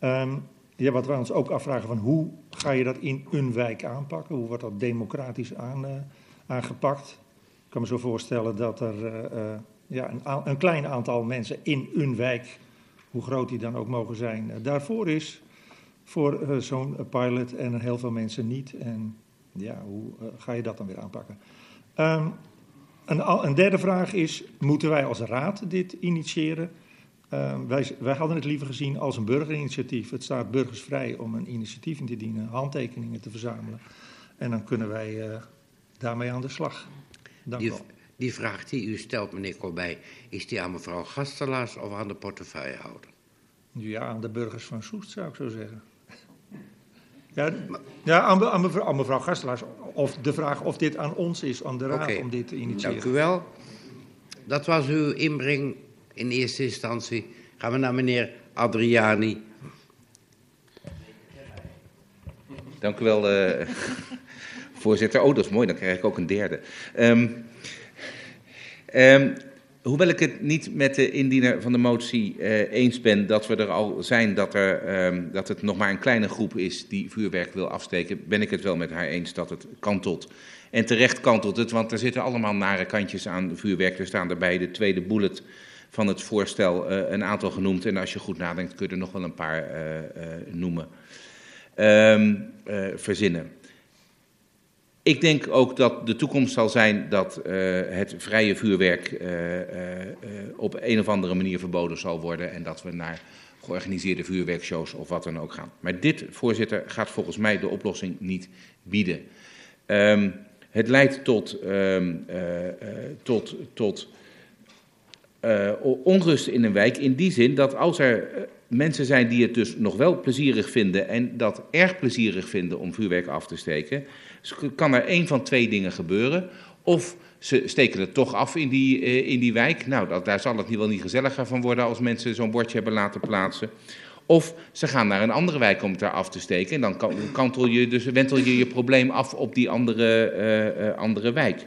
Um, ja, wat wij ons ook afvragen van hoe ga je dat in een wijk aanpakken? Hoe wordt dat democratisch aan, uh, aangepakt? Ik kan me zo voorstellen dat er uh, uh, ja, een, een, klein aantal mensen in een wijk, hoe groot die dan ook mogen zijn, daarvoor is voor zo'n pilot en heel veel mensen niet. En ja, hoe ga je dat dan weer aanpakken? Um, een, een derde vraag is, moeten wij als raad dit initiëren? Uh, wij, wij, hadden het liever gezien als een burgerinitiatief. Het staat burgers vrij om een initiatief in te dienen, handtekeningen te verzamelen. En dan kunnen wij uh, daarmee aan de slag. Dank die, wel. die vraag die u stelt, meneer Corbij, is die aan mevrouw Gastelaars of aan de portefeuillehouder? Ja, aan de burgers van Soest zou ik zo zeggen. <laughs> Ja, ja aan, aan, mevrouw, aan mevrouw Gastelaars. Of de vraag of dit aan ons is, aan de raad, okay. om dit te initiëren. Dank u wel. Dat was uw inbreng in eerste instantie. Gaan we naar meneer Adriani. Dank u wel, uh, voorzitter. Oh, dat is mooi, dan krijg ik ook een derde. Um, um, hoewel ik het niet met de indiener van de motie uh, eens ben dat we er al zijn dat, er, um, dat het nog maar een kleine groep is die vuurwerk wil afsteken, ben ik het wel met haar eens dat het kantelt. En terecht kantelt het, want er zitten allemaal nare kantjes aan vuurwerk. Er staan erbij de tweede bullet van het voorstel uh, een aantal genoemd. En als je goed nadenkt, kun je er nog wel een paar uh, uh, noemen. Um, verzinnen. Ik denk ook dat de toekomst zal zijn dat het vrije vuurwerk op een of andere manier verboden zal worden en dat we naar georganiseerde vuurwerkshows of wat dan ook gaan. Maar dit, voorzitter, gaat volgens mij de oplossing niet bieden. Um, het leidt tot, um, tot, tot onrust in een wijk in die zin dat als er mensen zijn die het dus nog wel plezierig vinden en dat erg plezierig vinden om vuurwerk af te steken, kan er één van twee dingen gebeuren. Of ze steken het toch af in die, uh, in die wijk. Nou, dat, daar zal het niet wel niet gezelliger van worden als mensen zo'n bordje hebben laten plaatsen. Of ze gaan naar een andere wijk om het daar af te steken. En dan kantel je, dus wentel je je probleem af op die andere, uh, uh, andere wijk.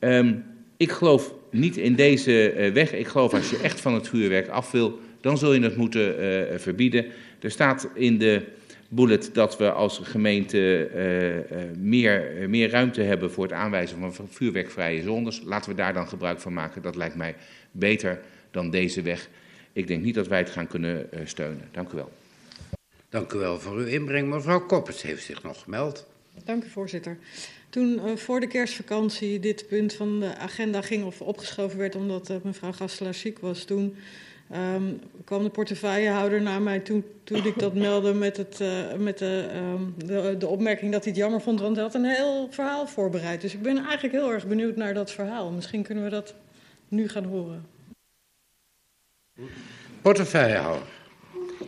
Um, ik geloof niet in deze weg. Ik geloof als je echt van het vuurwerk af wil, dan zul je het moeten verbieden. Er staat in de bullet dat we als gemeente uh, uh, meer, meer ruimte hebben voor het aanwijzen van vuurwerkvrije zones. Laten we daar dan gebruik van maken. Dat lijkt mij beter dan deze weg. Ik denk niet dat wij het gaan kunnen uh, steunen. Dank u wel. Dank u wel voor uw inbreng. Mevrouw Koppers heeft zich nog gemeld. Dank u, voorzitter. Toen uh, voor de kerstvakantie dit punt van de agenda ging of opgeschoven werd omdat uh, mevrouw Gastelaar ziek was, toen Um, kwam de portefeuillehouder naar mij toen, toen ik dat meldde met, het, uh, met de, um, de, de, opmerking dat hij het jammer vond, want hij had een heel verhaal voorbereid. Dus ik ben eigenlijk heel erg benieuwd naar dat verhaal. Misschien kunnen we dat nu gaan horen. Portefeuillehouder.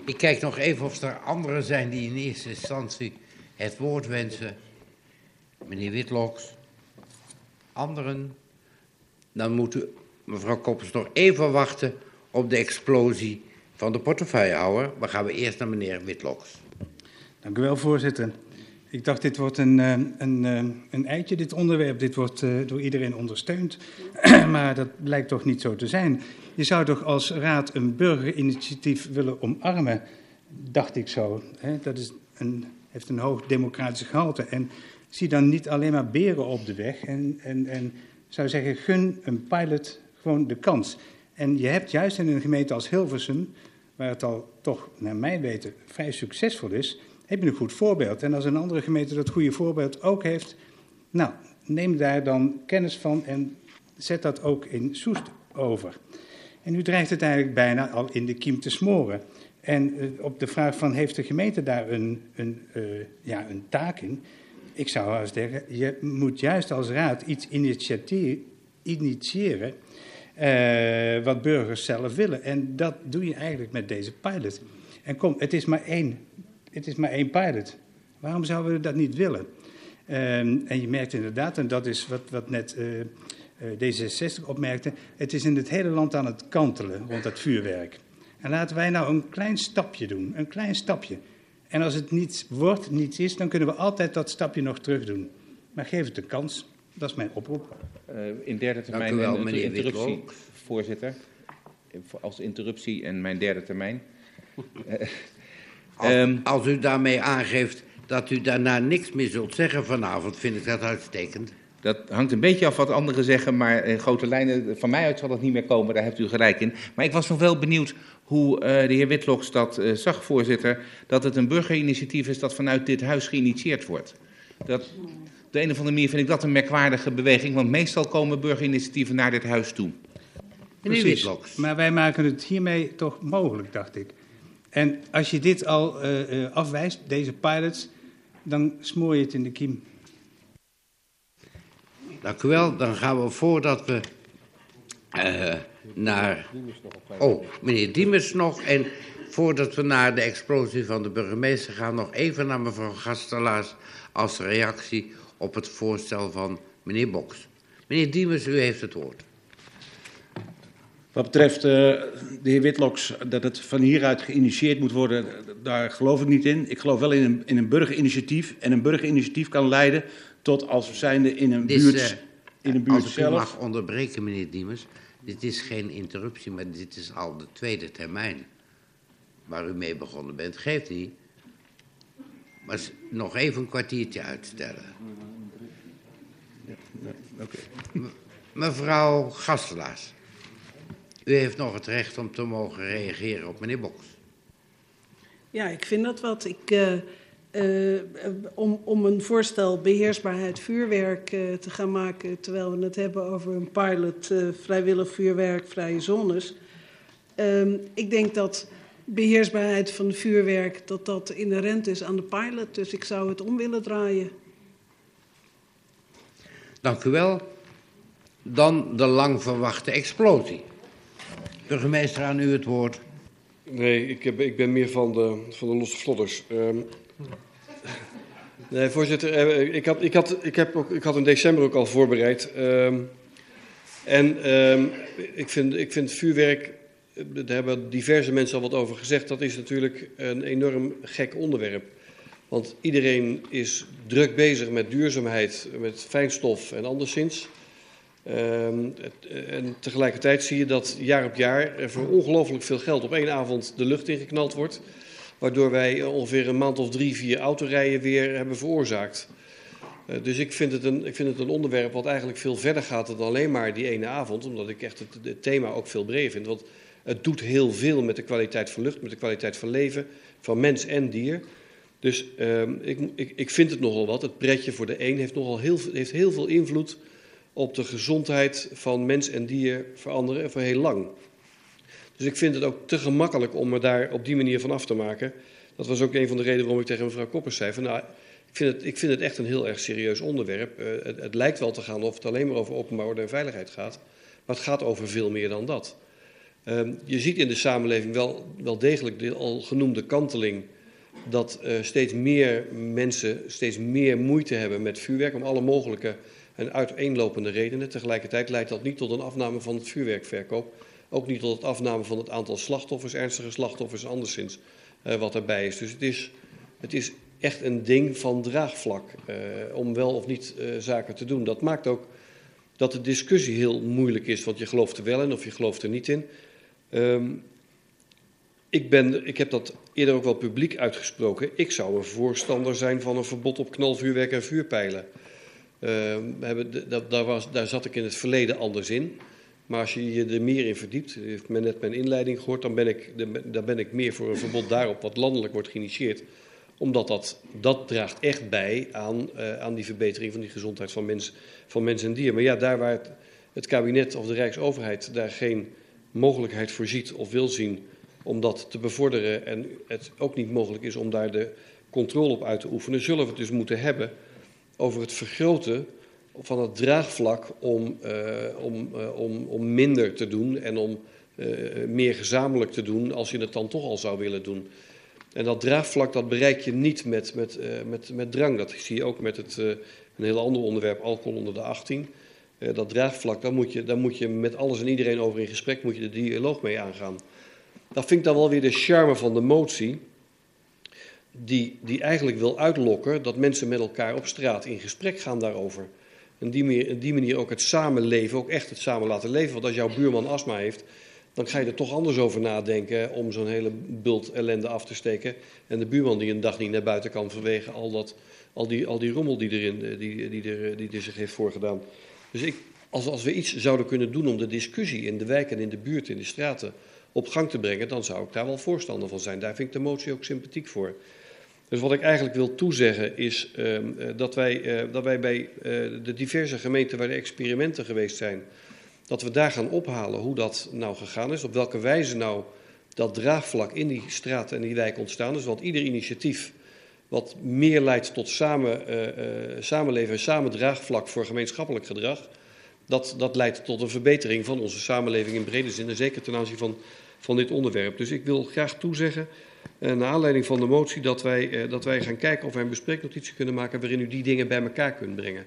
Ik kijk nog even of er anderen zijn die in eerste instantie het woord wensen. Meneer Witloks. Anderen. Dan moet mevrouw Koppers nog even wachten op de explosie van de portefeuillehouder. Maar gaan we eerst naar meneer Witloks. Dank u wel, voorzitter. Ik dacht, dit wordt een, eh, een, eh, een eitje, dit onderwerp. Dit wordt uh, door iedereen ondersteund. <clears throat> maar dat blijkt toch niet zo te zijn. Je zou toch als raad een burgerinitiatief willen omarmen, dacht ik zo. Hè? Dat is een, heeft een hoog democratisch gehalte. En zie dan niet alleen maar beren op de weg. En, en, en zou zeggen, gun een pilot gewoon de kans. En je hebt juist in een gemeente als Hilversum, waar het al toch, naar mijn weten, vrij succesvol is, heb je een goed voorbeeld. En als een andere gemeente dat goede voorbeeld ook heeft, nou, neem daar dan kennis van en zet dat ook in Soest over. En nu dreigt het eigenlijk bijna al in de kiem te smoren. En uh, op de vraag van, heeft de gemeente daar een, een, uh, ja, een taak in? Ik zou wel eens zeggen, je moet juist als raad iets initiëren uh, wat burgers zelf willen. En dat doe je eigenlijk met deze pilot. En kom, het is maar één, het is maar één pilot. Waarom zouden we dat niet willen? Um, en je merkt inderdaad, en dat is wat, wat net uh, uh, D66 opmerkte, het is in het hele land aan het kantelen rond dat vuurwerk. En laten wij nou een klein stapje doen, een klein stapje. En als het niets wordt, niets is, dan kunnen we altijd dat stapje nog terug doen. Maar geef het een kans. Dat is mijn oproep. Uh, in derde termijn wel, een interruptie, voorzitter. Als interruptie en mijn derde termijn. uh, <laughs> als, um, als u daarmee aangeeft dat u daarna niks meer zult zeggen vanavond, vind ik dat uitstekend. Dat hangt een beetje af wat anderen zeggen, maar in grote lijnen van mij uit zal dat niet meer komen, daar hebt u gelijk in. Maar ik was nog wel benieuwd hoe uh, de heer Witloks dat uh, zag, voorzitter, dat het een burgerinitiatief is dat vanuit dit huis geïnitieerd wordt. Dat, op de een of andere manier vind ik dat een merkwaardige beweging, want meestal komen burgerinitiatieven naar dit huis toe. Precies, maar wij maken het hiermee toch mogelijk, dacht ik. En als je dit al uh, afwijst, deze pilots, dan smoor je het in de kiem. Dank u wel. Dan gaan we voordat we uh, naar... Oh, meneer Diemers nog. En voordat we naar de explosie van de burgemeester gaan... nog even naar mevrouw Gastelaars als reactie op het voorstel van meneer Boks. Meneer Diemers, u heeft het woord. Wat betreft uh, de heer Witloks, dat het van hieruit geïnitieerd moet worden, daar geloof ik niet in. Ik geloof wel in een, in een burgerinitiatief. En een burgerinitiatief kan leiden tot als we zijnde in een dit buurt, uh, in een buurt als zelf... Als ik mag onderbreken, meneer Diemers. Dit is geen interruptie, maar dit is al de tweede termijn waar u mee begonnen bent. Geeft niet. Maar nog even een kwartiertje uitstellen. Ja, okay. Mevrouw Gastelaars. U heeft nog het recht om te mogen reageren op meneer Boks. Ja, ik vind dat wat. Ik, uh, uh, om, om een voorstel beheersbaarheid vuurwerk uh, te gaan maken, terwijl we het hebben over een pilot uh, vrijwillig vuurwerk, vrije zones. Um, ik denk dat beheersbaarheid van vuurwerk dat dat inherent is aan de pilot, dus ik zou het om willen draaien. Dank u wel. Dan de lang verwachte explosie. Burgemeester, aan u het woord. Nee, ik, heb, ik ben meer van de, van de losse vlodders. Um, nee, voorzitter, ik had, ik, had, ik, heb ook, ik had in december ook al voorbereid. Um, en um, ik, vind, ik vind vuurwerk, daar hebben diverse mensen al wat over gezegd, dat is natuurlijk een enorm gek onderwerp. Want iedereen is druk bezig met duurzaamheid, met fijnstof en anderszins. Um, en tegelijkertijd zie je dat jaar op jaar er voor ongelooflijk veel geld op één avond de lucht ingeknald wordt. Waardoor wij ongeveer een maand of drie, vier autorijden weer hebben veroorzaakt. Uh, dus ik vind, het een, ik vind het een onderwerp wat eigenlijk veel verder gaat dan alleen maar die ene avond. Omdat ik echt het, thema ook veel breder vind. Want het doet heel veel met de kwaliteit van lucht, met de kwaliteit van leven, van mens en dier. Dus uh, ik, ik, ik vind het nogal wat. Het pretje voor de een heeft nogal heel, heeft heel veel invloed op de gezondheid van mens en dier veranderen voor heel lang. Dus ik vind het ook te gemakkelijk om me daar op die manier van af te maken. Dat was ook een van de redenen waarom ik tegen mevrouw Koppers zei: van, nou, ik, vind het, ik vind het echt een heel erg serieus onderwerp. Uh, het, het, lijkt wel te gaan of het alleen maar over openbouw en veiligheid gaat. Maar het gaat over veel meer dan dat. Uh, je ziet in de samenleving wel, wel degelijk de al genoemde kanteling. Dat uh, steeds meer mensen steeds meer moeite hebben met vuurwerk om alle mogelijke en uiteenlopende redenen. Tegelijkertijd leidt dat niet tot een afname van het vuurwerkverkoop. Ook niet tot het afname van het aantal slachtoffers, ernstige slachtoffers, anderszins uh, wat erbij is. Dus het is, het is echt een ding van draagvlak uh, om wel of niet uh, zaken te doen. Dat maakt ook dat de discussie heel moeilijk is, want je gelooft er wel in of je gelooft er niet in. Um, ik, ben, ik heb dat eerder ook wel publiek uitgesproken. Ik zou een voorstander zijn van een verbod op knalvuurwerk en vuurpijlen. Dat, daar, was, daar zat ik in het verleden anders in. Maar als je je er meer in verdiept, heeft men net mijn inleiding gehoord, dan ben ik, dan ben ik meer voor een verbod daarop wat landelijk wordt geïnitieerd. Omdat dat, dat draagt echt bij aan, uh, aan die verbetering van die gezondheid van mens, van mens en dier. Maar ja, daar waar het, het kabinet of de Rijksoverheid daar geen mogelijkheid voor ziet of wil zien om dat te bevorderen en het ook niet mogelijk is om daar de controle op uit te oefenen, zullen we het dus moeten hebben over het vergroten van het draagvlak om, uh, om, uh, om, om minder te doen en om uh, meer gezamenlijk te doen als je het dan toch al zou willen doen. En dat draagvlak dat bereik je niet met, met, met, met drang. Dat zie je ook met het, een heel ander onderwerp, alcohol onder de 18. dat draagvlak, daar moet, je, daar moet je met alles en iedereen over in gesprek, moet je de dialoog mee aangaan. Dat vind ik dan wel weer de charme van de motie die, die eigenlijk wil uitlokken dat mensen met elkaar op straat in gesprek gaan daarover. En die manier, die manier ook het samenleven, ook echt het samen laten leven. Want als jouw buurman astma heeft, dan ga je er toch anders over nadenken om zo'n hele bult ellende af te steken. En de buurman die een dag niet naar buiten kan vanwege al, dat, al, die, al die rommel die, erin, die, die, er, die er zich heeft voorgedaan. Dus ik, als, als we iets zouden kunnen doen om de discussie in de wijk en in de buurt, in de straten, op gang te brengen, dan zou ik daar wel voorstander van zijn. Daar vind ik de motie ook sympathiek voor. Dus wat ik eigenlijk wil toezeggen is uh, dat, wij, uh, dat wij bij uh, de diverse gemeenten waar de experimenten geweest zijn, dat we daar gaan ophalen hoe dat nou gegaan is, op welke wijze nou dat draagvlak in die straat en die wijk ontstaan is. Want ieder initiatief wat meer leidt tot samen, samenleven en samen draagvlak voor gemeenschappelijk gedrag, dat, dat leidt tot een verbetering van onze samenleving in brede zin en zeker ten aanzien van, van dit onderwerp. Dus ik wil graag toezeggen naar aanleiding van de motie dat wij, uh, dat wij gaan kijken of wij een bespreeknotitie kunnen maken waarin u die dingen bij elkaar kunt brengen.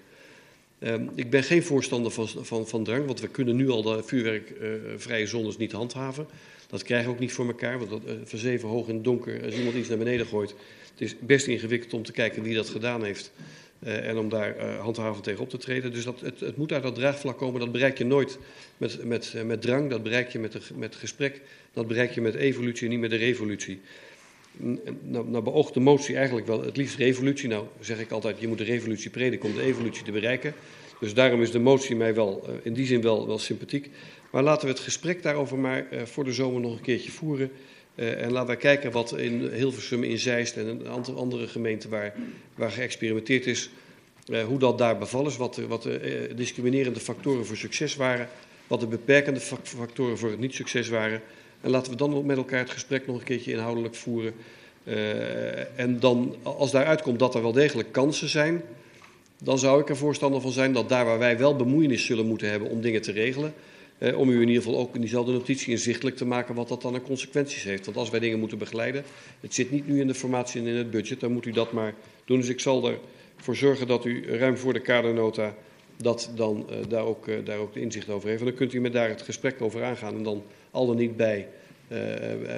Uh, ik ben geen voorstander van, van, van drang, want we kunnen nu al de vuurwerkvrije zones niet handhaven. Dat krijgen we ook niet voor elkaar, want dat, van zeven hoog in het donker, als iemand iets naar beneden gooit, het is best ingewikkeld om te kijken wie dat gedaan heeft. en om daar handhavend tegen op te treden. Dus dat, het, het, moet uit dat draagvlak komen. Dat bereik je nooit met, met, met drang, dat bereik je met, met gesprek. Dat bereik je met evolutie en niet met de revolutie nou, nou beoogt de motie eigenlijk wel het liefst revolutie. Nou zeg ik altijd, je moet de revolutie prediken om de evolutie te bereiken. Dus daarom is de motie mij wel uh, in die zin wel, wel sympathiek. Maar laten we het gesprek daarover maar uh, voor de zomer nog een keertje voeren. Uh, en laten wij kijken wat in Hilversum, in Zeist en een aantal andere gemeenten waar, waar geëxperimenteerd is, hoe dat daar bevallen is, wat de, wat de discriminerende factoren voor succes waren, wat de beperkende factoren voor het niet-succes waren. En laten we dan met elkaar het gesprek nog een keertje inhoudelijk voeren. Uh, en dan, als daaruit komt dat er wel degelijk kansen zijn, dan zou ik er voorstander van zijn dat daar waar wij wel bemoeienis zullen moeten hebben om dingen te regelen, uh, om u in ieder geval ook in diezelfde notitie inzichtelijk te maken wat dat dan aan consequenties heeft. Want als wij dingen moeten begeleiden, het zit niet nu in de formatie en in het budget, dan moet u dat maar doen. Dus ik zal ervoor zorgen dat u ruim voor de kadernota dat dan uh, daar, ook, daar ook de inzicht over heeft. En dan kunt u met daar het gesprek over aangaan en dan al dan niet bij, uh,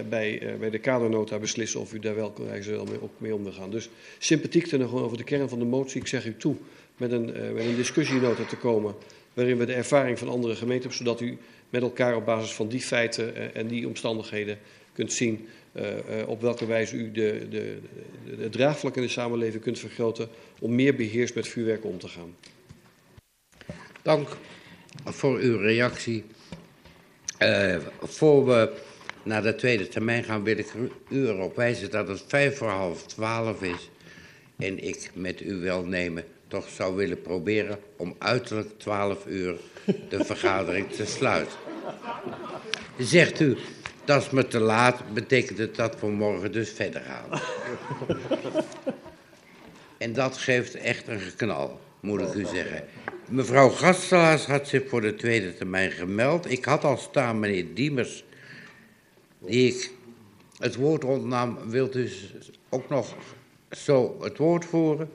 bij, bij de kadernota beslissen of u daar wel wel mee, ook mee om wil gaan. Dus sympathiek ten over de kern van de motie. Ik zeg u toe met een, met een discussienota te komen waarin we de ervaring van andere gemeenten hebben, zodat u met elkaar op basis van die feiten en die omstandigheden kunt zien op welke wijze u de, de, de, draagvlak in de samenleving kunt vergroten om meer beheerst met vuurwerk om te gaan. Dank voor uw reactie. Uh, voor we naar de tweede termijn gaan, wil ik u erop wijzen dat het vijf voor half twaalf is. En ik met uw welnemen toch zou willen proberen om uiterlijk 12 uur de <laughs> vergadering te sluiten. Zegt u, dat is me te laat, betekent het dat we morgen dus verder gaan. <laughs> En dat geeft echt een geknal, moet ik u zeggen. Mevrouw Gastelaars had zich voor de tweede termijn gemeld. Ik had al staan meneer Diemers, die ik het woord ontnam. Wilt u ook nog zo het woord voeren?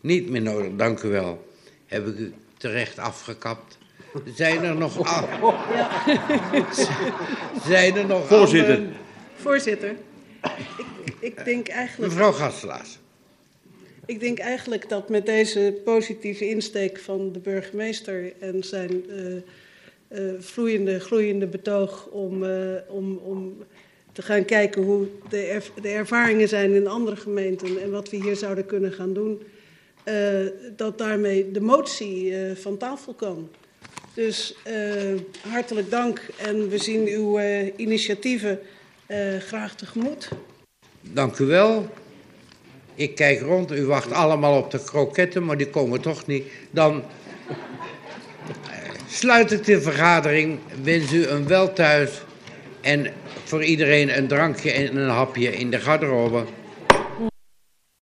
Niet meer nodig, dank u wel. Heb ik u terecht afgekapt. Zijn er nog... Ja. Zijn er nog Voorzitter. Voorzitter, ik, ik denk eigenlijk... Mevrouw Gastelaars. Ik denk eigenlijk dat met deze positieve insteek van de burgemeester en zijn uh, uh, vloeiende, gloeiende betoog om, uh, om, om te gaan kijken hoe de, de ervaringen zijn in andere gemeenten en wat we hier zouden kunnen gaan doen, dat daarmee de motie van tafel kan. Dus hartelijk dank en we zien uw initiatieven graag tegemoet. Dank u wel. Ik kijk rond, u wacht allemaal op de kroketten, maar die komen toch niet. Dan sluit ik de vergadering, wens u een wel thuis en voor iedereen een drankje en een hapje in de garderobe.